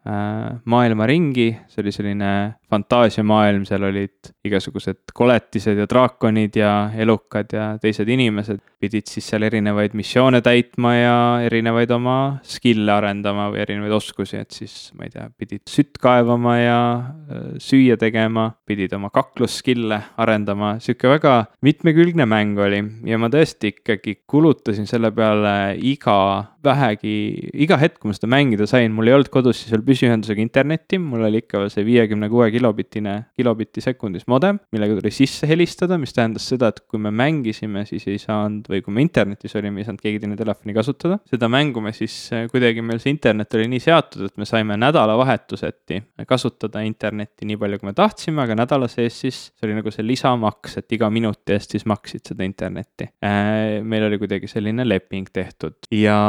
maailma ringi, see oli selline fantaasiamaailm, seal olid igasugused koletised ja draakonid ja elukad ja teised inimesed. pidid siis seal erinevaid missioone täitma ja erinevaid oma skill'e arendama või erinevaid oskusi, et siis ma ei tea, pidid sütt kaevama ja äh, süüa tegema, pidid oma kaklusskill'e arendama, sihuke väga mitmekülgne mäng oli ja ma tõesti ikkagi kulutasin selle peale iga vähegi, iga hetk, kui ma seda mängida sain, mul ei olnud kodus siis veel püsiühendusega internetti, mul oli ikka see viiekümne kuue kilobitine, kilobitti sekundis modem, millega tuli sisse helistada, mis tähendas seda, et kui me mängisime, siis ei saanud või kui me internetis olime, ei saanud keegi teine telefoni kasutada. seda mängu me siis äh, kuidagi meil see internet oli nii seatud, et me saime nädalavahetuseti kasutada internetti nii palju, kui me tahtsime, aga nädala sees siis see oli nagu see lisamaks, et iga minuti eest siis maksid seda internetti. meil oli kuidagi selline leping tehtud ja,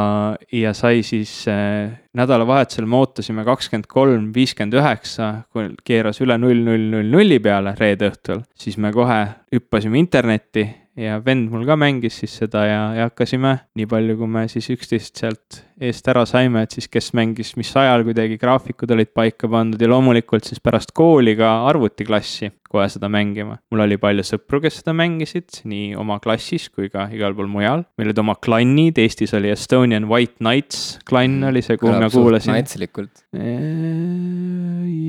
ja sai siis äh, nädalavahetusel me ootasime kakskümmend kolm, viiskümmend üheksa, kui keeras üle null, null, null, nulli peale reede õhtul, siis me kohe hüppasime internetti ja vend mul ka mängis siis seda ja, ja hakkasime nii palju, kui me siis üksteist sealt eest ära saime, et siis kes mängis mis ajal kuidagi graafikud olid paika pandud ja loomulikult siis pärast kooli ka arvutiklassi kohe seda mängima. mul oli palju sõpru, kes seda mängisid nii oma klassis kui ka igal pool mujal. meil olid oma klannid, Eestis oli Estonian White Knights klann oli see, kuhu ma kuulasin. naitslikult.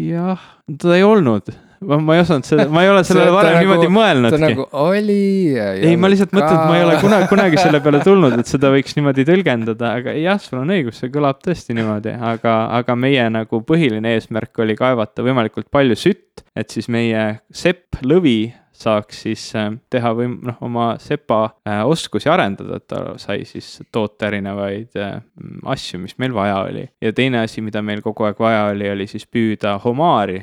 jah, ta ei olnud ma, ma ei osanud seda, ma ei ole sellele varem nagu, niimoodi mõelnudki. ta nagu oli. ei, ma lihtsalt mõtlen, et ma ei ole kunagi, kunagi selle peale tulnud, et seda võiks niimoodi tõlgendada, aga jah, sul on õigus, see kõlab tõesti niimoodi, aga, aga meie nagu põhiline eesmärk oli kaevata võimalikult palju sütt, et siis meie sepp Lõvi saaks siis äh, teha või noh, oma sepa äh, oskusi arendada, et ta sai siis toota erinevaid äh, asju, mis meil vaja oli. ja teine asi, mida meil kogu aeg vaja oli, oli siis püüda homaari,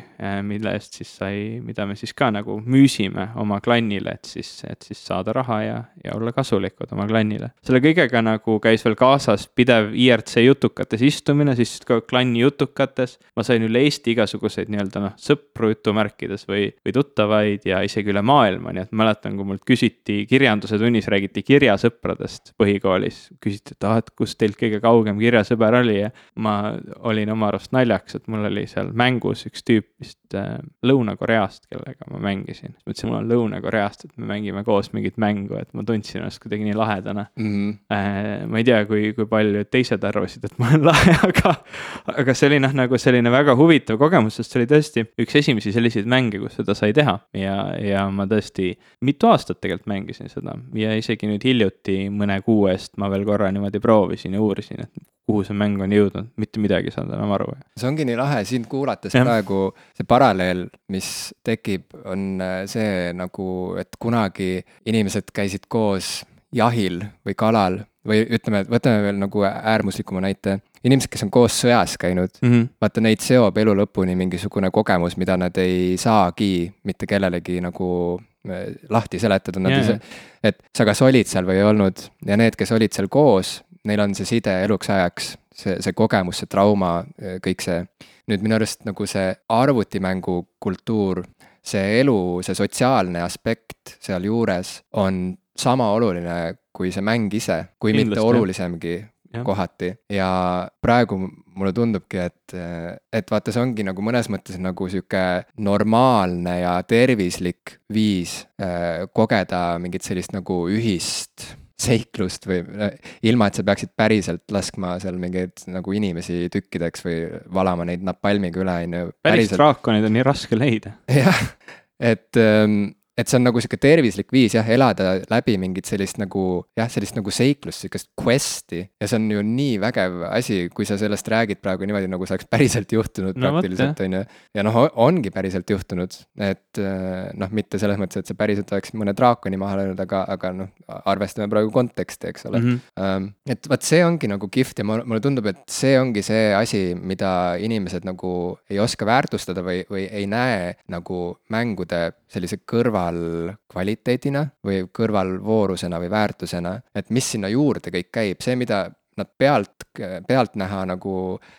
mille eest siis sai, mida me siis ka nagu müüsime oma klannile, et siis, et siis saada raha ja, ja olla kasulikud oma klannile. selle kõigega nagu käis veel kaasas pidev IRC jutukates istumine, siis ka klanni jutukates. ma sain üle Eesti igasuguseid nii-öelda noh, sõpru jutumärkides või, või tuttavaid ja isegi üle maailma, nii et mäletan, kui mult küsiti kirjanduse tunnis, räägiti kirjasõpradest põhikoolis. küsiti, et ah, et kus teilt kõige kaugem kirjasõber oli ja ma olin oma arust naljakas, et mul oli seal mängus üks tüüp vist äh, Lõuna-Koreast, kellega ma mängisin. ma ütlesin, mul on Lõuna-Koreast, et me mängime koos mingit mängu, et ma tundsin ennast kuidagi nii lahedana mm. -hmm. Äh, ma ei tea, kui, kui paljud teised arvasid, et ma olen lahe, aga, aga see oli noh, nagu selline väga huvitav kogemus, sest see oli tõesti üks esimesi selliseid mänge, kus seda sai teha ja, ja ma tõesti mitu aastat tegelikult mängisin seda ja isegi nüüd hiljuti mõne kuu eest ma veel korra niimoodi proovisin ja uurisin, et kuhu see mäng on jõudnud, mitte midagi ei saanud enam aru. see ongi nii lahe sind kuulates ja. praegu, see paralleel, mis tekib, on äh, see nagu, et kunagi inimesed käisid koos jahil või kalal või ütleme, võtame veel nagu äärmuslikuma näite. Inimesed, kes on koos sõjas käinud mm, -hmm. vaata neid seob elu lõpuni mingisugune kogemus, mida nad ei saagi mitte kellelegi nagu äh, lahti seletada, nad yeah. ei saa, et sa kas olid seal või ei olnud ja need, kes olid seal koos, neil on see side eluks ajaks, see, see kogemus, see trauma, kõik see. nüüd minu arust nagu see arvutimängu kultuur, see elu, see sotsiaalne aspekt sealjuures on sama oluline kui see mäng ise, kui Kindlasti, mitte olulisemgi ja. kohati ja praegu mulle tundubki, et, et vaata, see ongi nagu mõnes mõttes nagu sihuke normaalne ja tervislik viis äh, kogeda mingit sellist nagu ühist seiklust või ilma, et sa peaksid päriselt laskma seal mingeid nagu inimesi tükkideks või valama neid napalmiga üle, on ju. päris draakonid on nii raske leida. jah, et ähm, et see on nagu sihuke tervislik viis jah, elada läbi mingit sellist nagu jah, sellist nagu seiklust, sihukest quest'i. ja see on ju nii vägev asi, kui sa sellest räägid praegu niimoodi, nagu see oleks päriselt juhtunud no, praktiliselt, on ju. ja noh, ongi päriselt juhtunud, et äh, noh, mitte selles mõttes, et see päriselt oleks mõne draakoni maha löönud, aga, aga noh, arvestame praegu konteksti, eks ole mm. -hmm. et vot see ongi nagu kihvt ja mulle tundub, et see ongi see asi, mida inimesed nagu ei oska väärtustada või, või ei näe nagu mängude sellise kõrvalkvaliteedina või kõrvalvoorusena või väärtusena, et mis sinna juurde kõik käib, see, mida nad pealt, pealtnäha nagu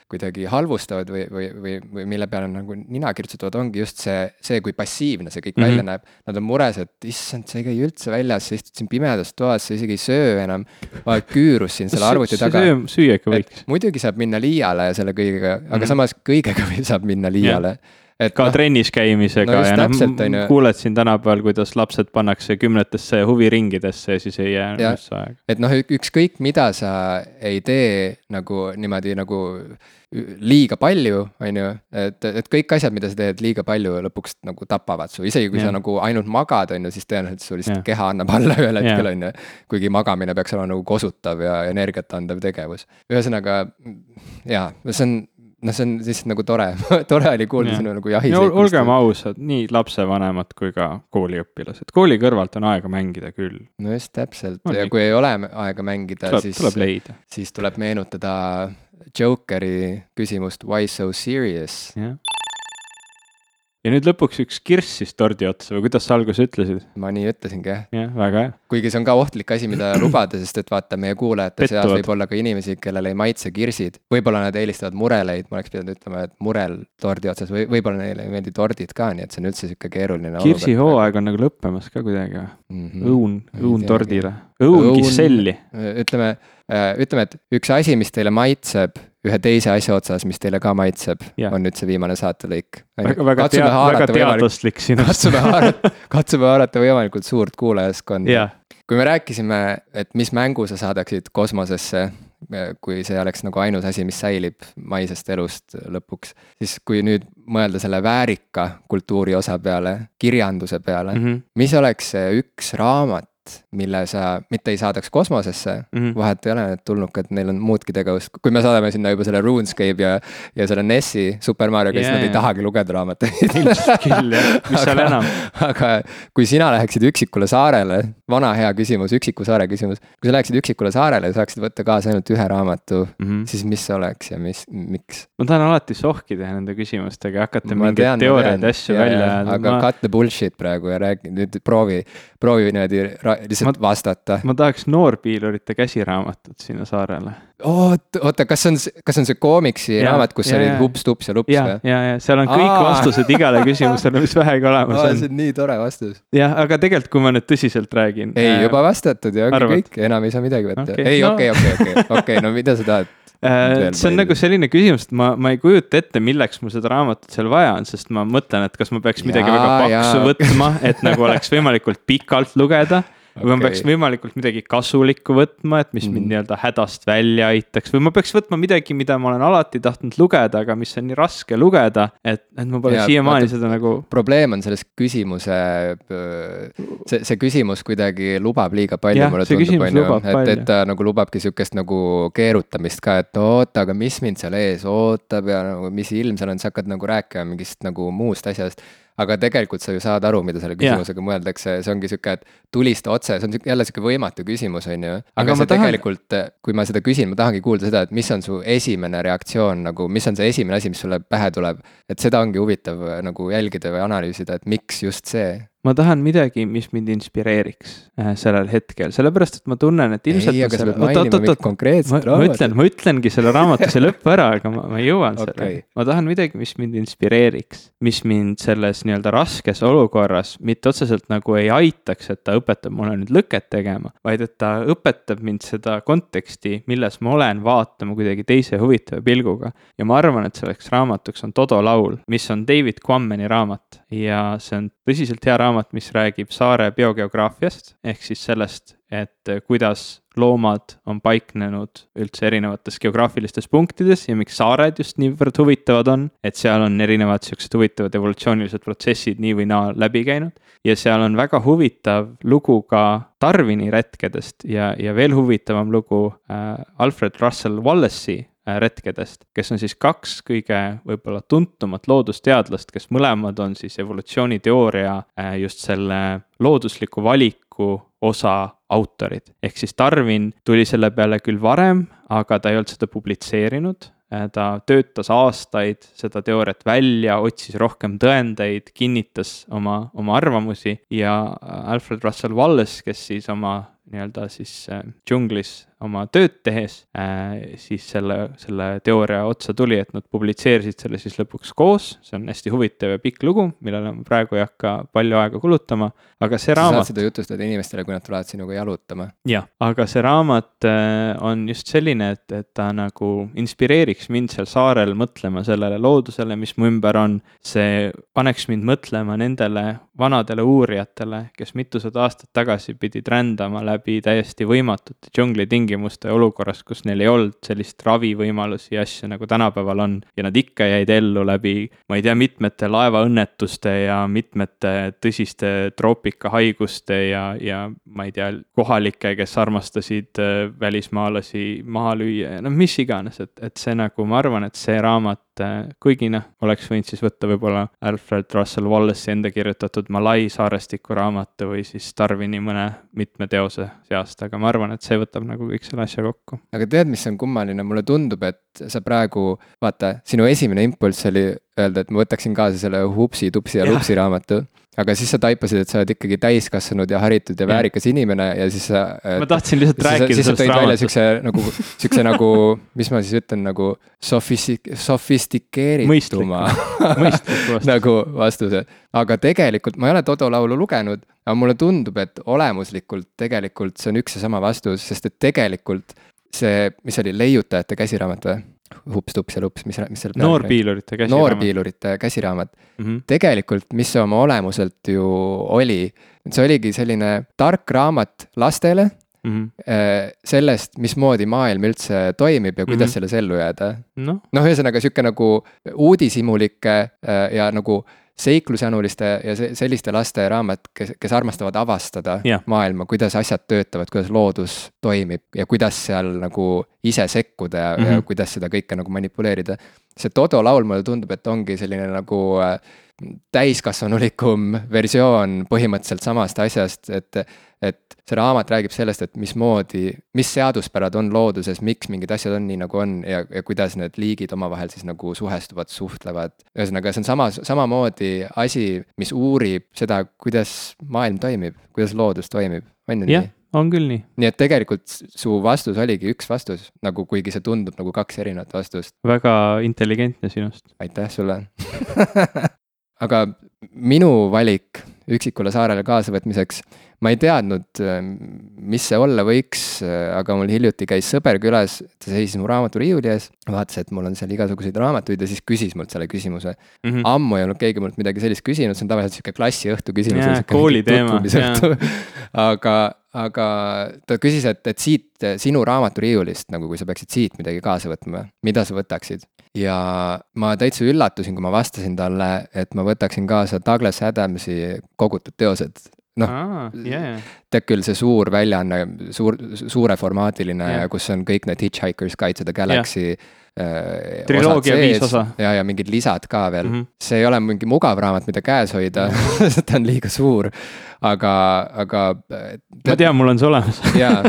kuidagi halvustavad või, või, või, või mille peale nagu nina kirtsutavad, ongi just see, see, kui passiivne see kõik mm -hmm. välja näeb. Nad on mures, et issand, sa ei käi üldse väljas, sa istud siin pimedas toas, sa isegi ei söö enam. oled küürus siin selle arvuti taga. süüa ikka võiks. muidugi saab minna liiale selle kõigega, aga mm -hmm. samas kõigega saab minna liiale yeah et ka no, trennis käimisega no ja noh, kuuled siin tänapäeval, kuidas lapsed pannakse kümnetesse huviringidesse ja siis ei jää üldse aega. et noh, ükskõik mida sa ei tee nagu niimoodi nagu liiga palju, on ju, et, et kõik asjad, mida sa teed liiga palju, lõpuks nagu tapavad su, isegi kui ja. sa nagu ainult magad, on ju, siis tõenäoliselt sul lihtsalt ja. keha annab alla ühel hetkel, on ju. kuigi magamine peaks olema nagu kosutav ja energiat andev tegevus. ühesõnaga jaa, see on noh, see on lihtsalt nagu tore tore oli kuulda sinu nagu jahis. olgem ausad, nii lapsevanemad kui ka kooliõpilased, kooli kõrvalt on aega mängida küll. no just täpselt no, ja nii. kui ei ole aega mängida, siis, siis tuleb meenutada Jokeri küsimust Why so serious? Ja nüüd lõpuks üks kirss siis tordi otsa või kuidas sa alguses ütlesid? ma nii ütlesingi jah. jah, väga hea. kuigi see on ka ohtlik asi, mida lubada, sest et vaata, meie kuulajate seas võib olla ka inimesi, kellele ei maitse kirsid. võib-olla nad eelistavad mureleid, ma oleks pidanud ütlema, et murel tordi otsas või võib-olla neile ei meeldi tordid ka, nii et see on üldse sihuke keeruline. kirsihooaeg on nagu lõppemas ka kuidagi või mm -hmm.? õun, õun tordile, õun kisselli. ütleme, äh, ütleme, et üks asi, mis teile maitseb ühe teise asja otsas, mis teile ka maitseb, on nüüd see viimane saatelõik. väga teaduslik sinust. katsume haarata, katsume haarata võimalikult suurt kuulajaskonda. kui me rääkisime, et mis mängu sa saadaksid kosmosesse, kui see oleks nagu ainus asi, mis säilib maisest elust lõpuks, siis kui nüüd mõelda selle väärika kultuuri osa peale, kirjanduse peale mm, -hmm. mis oleks see üks raamat, mille sa mitte ei saadaks kosmosesse mm, -hmm. vahet ei ole, need tulnukad, neil on muudki tegevust, kui me saadame sinna juba selle RuneScape ja, ja selle NES-i Super Marioga yeah,, siis nad ei tahagi lugeda raamatuid küll jah, mis seal enam. aga kui sina läheksid üksikule saarele, vana hea küsimus, üksiku saare küsimus. kui sa läheksid üksikule saarele ja saaksid võtta kaasa ainult ühe raamatu mm, -hmm. siis mis oleks ja mis, miks? ma tahan alati sohki teha nende küsimustega, hakata mingeid teooriaid ja asju ja, välja ajama. aga ma... cut the bullshit praegu ja räägi, nüüd proovi, proovi niimoodi lihtsalt ma, vastata. ma tahaks noorpiilurite käsiraamatut sinna saarele. oot, oota, kas on, kas on see koomiksi ja, raamat, kus ja, olid hups, tups ja lups või? ja, ja seal on kõik Aa. vastused igale küsimusele, mis vähegi olemas on. see on nii tore vastus. jah, aga tegelikult, kui ma nüüd tõsiselt räägin. ei äh,, juba vastatud ja ongi kõik, enam ei saa midagi võtta okay.. ei, okei, okei, okei, okei, no mida sa tahad? Äh, see on nagu selline küsimus, et ma, ma ei kujuta ette, milleks mul seda raamatut seal vaja on, sest ma mõtlen, et kas ma peaks midagi ja, väga paksu ja. võtma, et nagu oleks võimalikult pikalt lugeda okay.. või ma peaks võimalikult midagi kasulikku võtma, et mis mm. mind nii-öelda hädast välja aitaks või ma peaks võtma midagi, mida ma olen alati tahtnud lugeda, aga mis on nii raske lugeda, et, et ma pole siiamaani seda nagu. probleem on selles küsimuse, see, see küsimus kuidagi lubab liiga palju, mulle tundub, on ju, et, et ta nagu lubabki sihukest nagu keerutamist ka, et oota, aga mis mind seal ees ootab ja nagu mis ilm seal on, sa hakkad nagu rääkima mingist nagu muust asjast aga tegelikult sa ju saad aru, mida selle küsimusega yeah. mõeldakse, see ongi sihuke, et tulista otse, see on jälle sihuke võimatu küsimus, on ju. aga, aga see tahan... tegelikult, kui ma seda küsin, ma tahangi kuulda seda, et mis on su esimene reaktsioon nagu, mis on see esimene asi, mis sulle pähe tuleb. et seda ongi huvitav nagu jälgida või analüüsida, et miks just see ma tahan midagi, mis mind inspireeriks äh, sellel hetkel, sellepärast et ma tunnen, et ilmselt. ei, aga sa pead mainima mingit konkreetset raamatut. ma ütlen, ma ütlengi selle raamatu see lõpp ära, aga ma, ma jõuan okay. selleni. ma tahan midagi, mis mind inspireeriks, mis mind selles nii-öelda raskes olukorras mitte otseselt nagu ei aitaks, et ta õpetab mulle nüüd lõket tegema, vaid et ta õpetab mind seda konteksti, milles ma olen, vaatama kuidagi teise huvitava pilguga. ja ma arvan, et selleks raamatuks on Todo laul, mis on David Quammani raamat ja see on tõsiselt hea raamat, mis räägib saare biogeograafiast ehk siis sellest, et kuidas loomad on paiknenud üldse erinevates geograafilistes punktides ja miks saared just niivõrd huvitavad on. et seal on erinevad siuksed huvitavad evolutsioonilised protsessid nii või naa läbi käinud. ja seal on väga huvitav lugu ka Darwini retkedest ja, ja veel huvitavam lugu äh, Alfred Russel Wallace'i retkedest, kes on siis kaks kõige võib-olla tuntumat loodusteadlast, kes mõlemad on siis evolutsiooniteooria äh, just selle loodusliku valiku osa autorid. ehk siis Darwin tuli selle peale küll varem, aga ta ei olnud seda publitseerinud äh, ta töötas aastaid seda teooriat välja, otsis rohkem tõendeid, kinnitas oma, oma arvamusi ja Alfred Russel Wallace, kes siis oma nii-öelda siis džunglis oma tööd tehes äh, siis selle, selle teooria otsa tuli, et nad publitseerisid selle siis lõpuks koos, see on hästi huvitav ja pikk lugu, millele ma praegu ei hakka palju aega kulutama, aga see sa raamat. saad seda jutustada inimestele, kui nad tulevad sinuga jalutama. jah, aga see raamat äh, on just selline, et, et ta nagu inspireeriks mind seal saarel mõtlema sellele loodusele, mis mu ümber on. see paneks mind mõtlema nendele vanadele uurijatele, kes mitusada aastat tagasi pidid rändama läbi täiesti võimatute džunglitingimuste tingimuste olukorras, kus neil ei olnud sellist ravivõimalusi ja asju, nagu tänapäeval on. ja nad ikka jäid ellu läbi, ma ei tea, mitmete laevaõnnetuste ja mitmete tõsiste troopikahaiguste ja, ja ma ei tea, kohalike, kes armastasid äh, välismaalasi maha lüüa ja noh, mis iganes, et, et see nagu, ma arvan, et see raamat et kuigi noh, oleks võinud siis võtta võib-olla Alfred Russel Wallace'i enda kirjutatud Malai saarestiku raamatu või siis Darwini mõne mitme teose seast, aga ma arvan, et see võtab nagu kõik selle asja kokku. aga tead, mis on kummaline, mulle tundub, et sa praegu, vaata, sinu esimene impulss oli öelda, et ma võtaksin kaasa selle Hupsi, Tupsi ja Lupsi raamatu aga siis sa taipasid, et sa oled ikkagi täiskasvanud ja haritud ja väärikas inimene ja siis sa. ma tahtsin lihtsalt rääkida sellest raamatust. siis sa tõid välja siukse nagu, siukse nagu, mis ma siis ütlen, nagu sofistik-, sofistikeerituma nagu vastuse. aga tegelikult ma ei ole Todo laulu lugenud, aga mulle tundub, et olemuslikult tegelikult see on üks ja sama vastus, sest et tegelikult see, mis see oli, leiutajate käsiraamat või? Hups-tups ja lups, mis, mis seal. noorpiilurite käsiraamat. noorpiilurite käsiraamat mm. -hmm. tegelikult, mis see oma olemuselt ju oli, see oligi selline tark raamat lastele mm. -hmm. sellest, mismoodi maailm üldse toimib ja kuidas mm -hmm. selles ellu jääda. noh no, ühesõnaga sihuke nagu uudishimulik äh, ja nagu seiklusjanuliste ja selliste laste raamat, kes, kes armastavad avastada yeah. maailma, kuidas asjad töötavad, kuidas loodus toimib ja kuidas seal nagu ise sekkuda ja, mm -hmm. ja mhm. kuidas seda kõike nagu manipuleerida. see Todo laul mulle tundub, et ongi selline nagu äh, täiskasvanulikum versioon põhimõtteliselt samast asjast, et et see raamat räägib sellest, et mismoodi, mis seaduspärad on looduses, miks mingid asjad on nii, nagu on ja, ja kuidas need liigid omavahel siis nagu suhestuvad, suhtlevad. ühesõnaga, see on sama, samamoodi asi, mis uurib seda, kuidas maailm toimib, kuidas loodus toimib, on ju nii? on küll nii. nii et tegelikult su vastus oligi üks vastus, nagu kuigi see tundub nagu kaks erinevat vastust. väga intelligentne sinust. aitäh sulle aga minu valik üksikule saarele kaasavõtmiseks ma ei teadnud, ähm, mis see olla võiks, äh, aga mul hiljuti käis sõber külas, ta seisis mu raamaturiiuli ees, vaatas, et mul on seal igasuguseid raamatuid ja siis küsis mult selle küsimuse mm. -hmm. ammu ei olnud keegi mult midagi sellist küsinud, see on tavaliselt sihuke klassiõhtu küsimus. kooli teema. aga, aga ta küsis, et, et siit sinu raamaturiiulist nagu, kui sa peaksid siit midagi kaasa võtma, mida sa võtaksid? ja ma täitsa üllatusin, kui ma vastasin talle, et ma võtaksin kaasa Douglas Adamsi kogutud teosed noh ah,, yeah. tead küll, see suur väljaanne, suur, suureformaatiline yeah., kus on kõik need Hitchhiker's Guide to the Galaxy yeah. Äh,. Triloogia viis osa. ja, ja mingid lisad ka veel mm. -hmm. see ei ole mingi mugav raamat, mida käes hoida ta on liiga suur. aga, aga. ma tean, mul on see olemas jaa,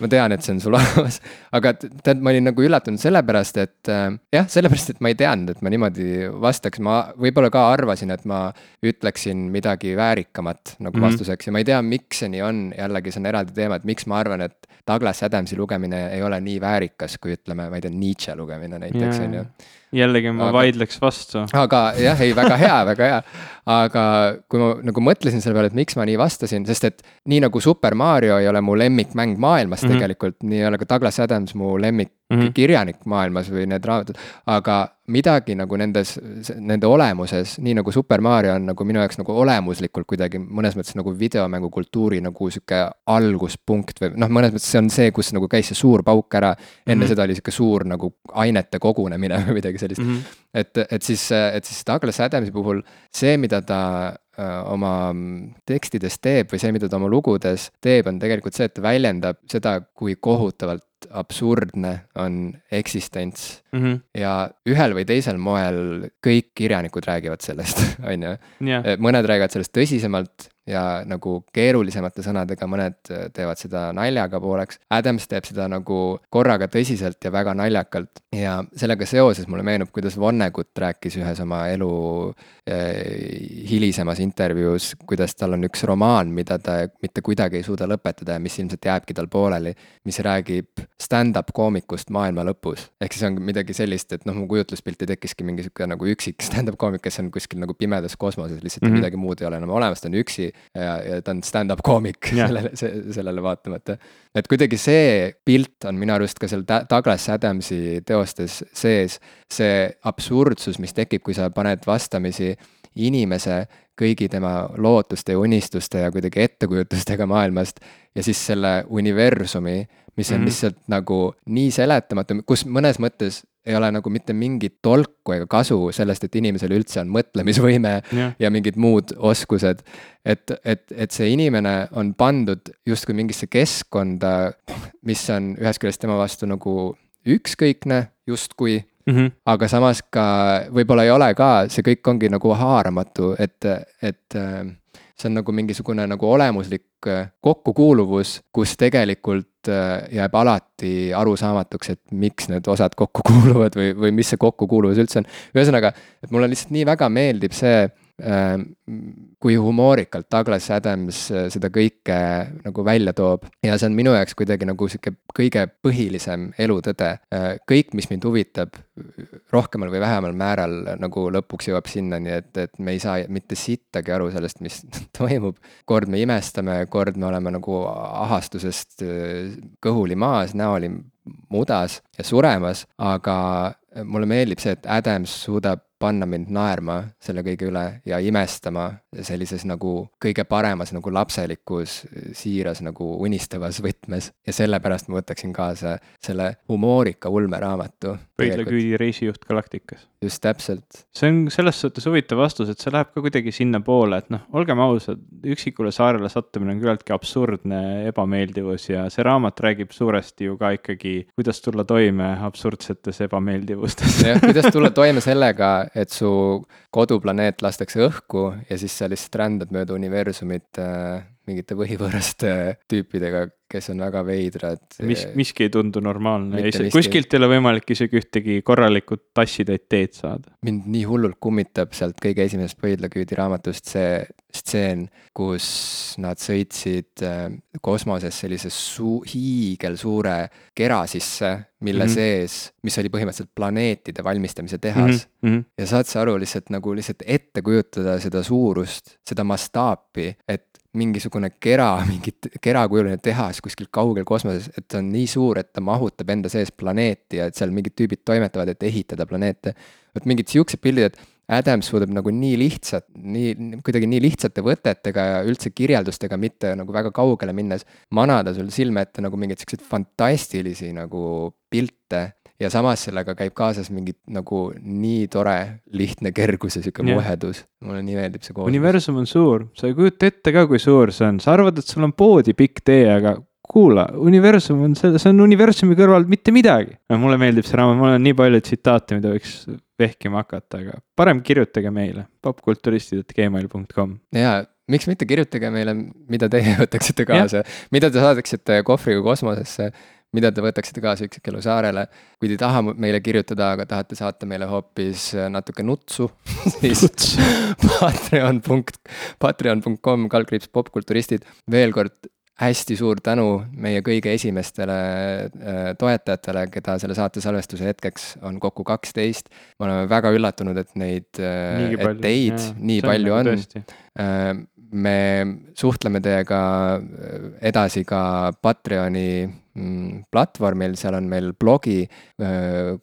ma tean, et see on sul olemas. aga tead, ma olin nagu üllatunud sellepärast, et äh, jah, sellepärast, et ma ei teadnud, et ma niimoodi vastaks, ma võib-olla ka arvasin, et ma ütleksin midagi väärikamat nagu Mhm. vastuseks ja ma ei tea, miks see nii on, jällegi see on eraldi teema, et miks ma arvan, et Douglas Adamsi lugemine ei ole nii väärikas, kui ütleme, ma ei tea, Nietzsche lugemine näiteks on ju. jällegi ma Aga- vaidleks vastu. aga jah, ei väga hea, väga hea. aga kui ma nagu mõtlesin selle peale, et miks ma nii vastasin, sest et nii nagu Super Mario ei ole mu lemmikmäng maailmas mm. -hmm. tegelikult, nii ei ole ka Douglas Adams mu lemmik mm. -hmm. kirjanik maailmas või need raamatud. aga midagi nagu nendes, nende olemuses, nii nagu Super Mario on nagu minu jaoks nagu olemuslikult kuidagi mõnes mõttes nagu videomängukultuuri nagu sihuke alguspunkt või noh, mõnes mõttes see on see, kus nagu käis see suur pauk ära. enne mm. -hmm. seda oli sihuke suur nagu ainete kogunemine või midagi sellist Mm -hmm. et, et siis, et siis Douglas Adamsi puhul see, mida ta öö, oma tekstides teeb või see, mida ta oma lugudes teeb, on tegelikult see, et ta väljendab seda, kui kohutavalt absurdne on eksistents. Mm -hmm. ja ühel või teisel moel kõik kirjanikud räägivad sellest, on ju. mõned räägivad sellest tõsisemalt ja nagu keerulisemate sõnadega, mõned teevad seda naljaga pooleks. Adams teeb seda nagu korraga tõsiselt ja väga naljakalt ja sellega seoses mulle meenub, kuidas Vonnegut rääkis ühes oma elu eh, hilisemas intervjuus, kuidas tal on üks romaan, mida ta mitte kuidagi ei suuda lõpetada ja mis ilmselt jääbki tal pooleli, mis räägib stand-up koomikust maailma lõpus. ehk siis on midagi sellist, et noh, mu kujutluspilti tekkiski mingi sihuke nagu üksik stand-up koomik, kes on kuskil nagu pimedas kosmoses, lihtsalt mm. -hmm. midagi muud ei ole enam olemas, ta on üksi ja, ja ta on stand-up koomik Jah. sellele, sellele vaatamata. et kuidagi see pilt on minu arust ka seal Douglas Adamsi teostes sees, see absurdsus, mis tekib, kui sa paned vastamisi inimese kõigi tema lootuste ja unistuste ja kuidagi ettekujutustega maailmast ja siis selle universumi, mis on mm. -hmm. lihtsalt nagu nii seletamatu, kus mõnes mõttes ei ole nagu mitte mingit tolku ega kasu sellest, et inimesel üldse on mõtlemisvõime jah, ja mingid muud oskused. et, et, et see inimene on pandud justkui mingisse keskkonda, mis on ühest küljest tema vastu nagu ükskõikne justkui, Mhm. aga samas ka võib-olla ei ole ka, see kõik ongi nagu haaramatu, et, et äh, see on nagu mingisugune nagu olemuslik äh, kokkukuuluvus, kus tegelikult äh, jääb alati arusaamatuks, et miks need osad kokku kuuluvad või, või mis see kokkukuuluvus üldse on. ühesõnaga, et mulle lihtsalt nii väga meeldib see, kui humoorikalt Douglas Adams äh, seda kõike nagu välja toob. ja see on minu jaoks kuidagi nagu sihuke kõige põhilisem elutõde. kõik, mis mind huvitab, rohkemal või vähemal määral nagu lõpuks jõuab sinnani, et, et me ei saa mitte sittagi aru sellest, mis toimub. kord me imestame, kord me oleme nagu ahastusest äh, kõhuli maas, näoli mudas ja suremas, aga mulle meeldib see, et Adams suudab panna mind naerma selle kõige üle ja imestama sellises nagu kõige paremas nagu lapselikus, siiras nagu unistavas võtmes. ja sellepärast ma võtaksin kaasa selle humoorika ulmeraamatu. pöidlaküüdi reisijuht Galaktikas. just täpselt. see on selles suhtes huvitav vastus, et see läheb ka kuidagi sinnapoole, et noh, olgem ausad, üksikule saarele sattumine on küllaltki absurdne ebameeldivus ja see raamat räägib suuresti ju ka ikkagi, kuidas tulla toime absurdsetes ebameeldivustes jah, kuidas tulla toime sellega, et su koduplaneet lastakse õhku ja siis sa lihtsalt rändad mööda universumit äh, mingite võhivõõraste tüüpidega, kes on väga veidrad. mis, miski ei tundu normaalne kuskilt ei ole võimalik isegi ühtegi korralikku tassitäit teed saada. mind nii hullult kummitab sealt kõige esimesest Pöidlaküüdi raamatust see stseen, kus nad sõitsid äh, kosmoses sellise suu-, hiigelsuure kera sisse, mille mm Mhm. -hmm. sees, mis oli põhimõtteliselt planeetide valmistamise tehas mm. Mm -hmm. ja saad sa aru lihtsalt nagu lihtsalt ette kujutada seda suurust, seda mastaapi, et mingisugune kera, mingi kerakujuline tehas kuskil kaugel kosmoses, et ta on nii suur, et ta mahutab enda sees planeeti ja et seal mingid tüübid toimetavad, et ehitada planeete. vot mingid siuksed pildid, et Adams suudab nagu nii lihtsalt, nii, kuidagi nii lihtsate võtetega ja üldse kirjeldustega, mitte nagu väga kaugele minnes, manada sul silme ette nagu mingeid siukseid fantastilisi nagu pilte ja samas sellega käib kaasas mingi nagu nii tore lihtne kergus ja sihuke Jah. muhedus. mulle nii meeldib see koosmõs. universum on suur, sa ei kujuta ette ka, kui suur see on, sa arvad, et sul on poodi pikk tee, aga kuula, universum on see, on universumi kõrval mitte midagi. mulle meeldib see raamat, mul on nii palju tsitaate, mida võiks vehkima hakata, aga parem kirjutage meile popkulturistid.gmail.com. ja miks mitte kirjutage meile, mida teie võtaksite kaasa, mida te saadaksite kohvriga kosmosesse mida te võtaksite kaasa üksikelu saarele. kui te ei taha meile kirjutada, aga tahate saata meile hoopis natuke nutsu siis patreon patreon.com kaldkriips popkulturistid. veel kord hästi suur tänu meie kõige esimestele äh, toetajatele, keda selle saate salvestuse hetkeks on kokku kaksteist. me oleme väga üllatunud, et neid, äh, et teid jaa, nii palju nagu on. Äh, me suhtleme teiega edasi ka Patreoni platvormil, seal on meil blogi,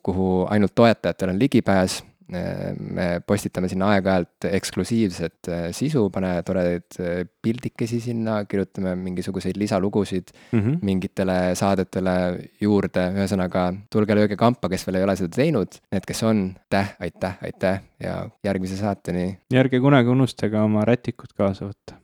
kuhu ainult toetajatel on ligipääs me postitame sinna aeg-ajalt eksklusiivset sisu, pane toredaid pildikesi sinna, kirjutame mingisuguseid lisalugusid mm -hmm. mingitele saadetele juurde, ühesõnaga tulge lööge kampa, kes veel ei ole seda teinud, need, kes on, aitäh, aitäh, aitäh ja järgmise saateni. ärge kunagi unustage oma rätikut kaasa võtta.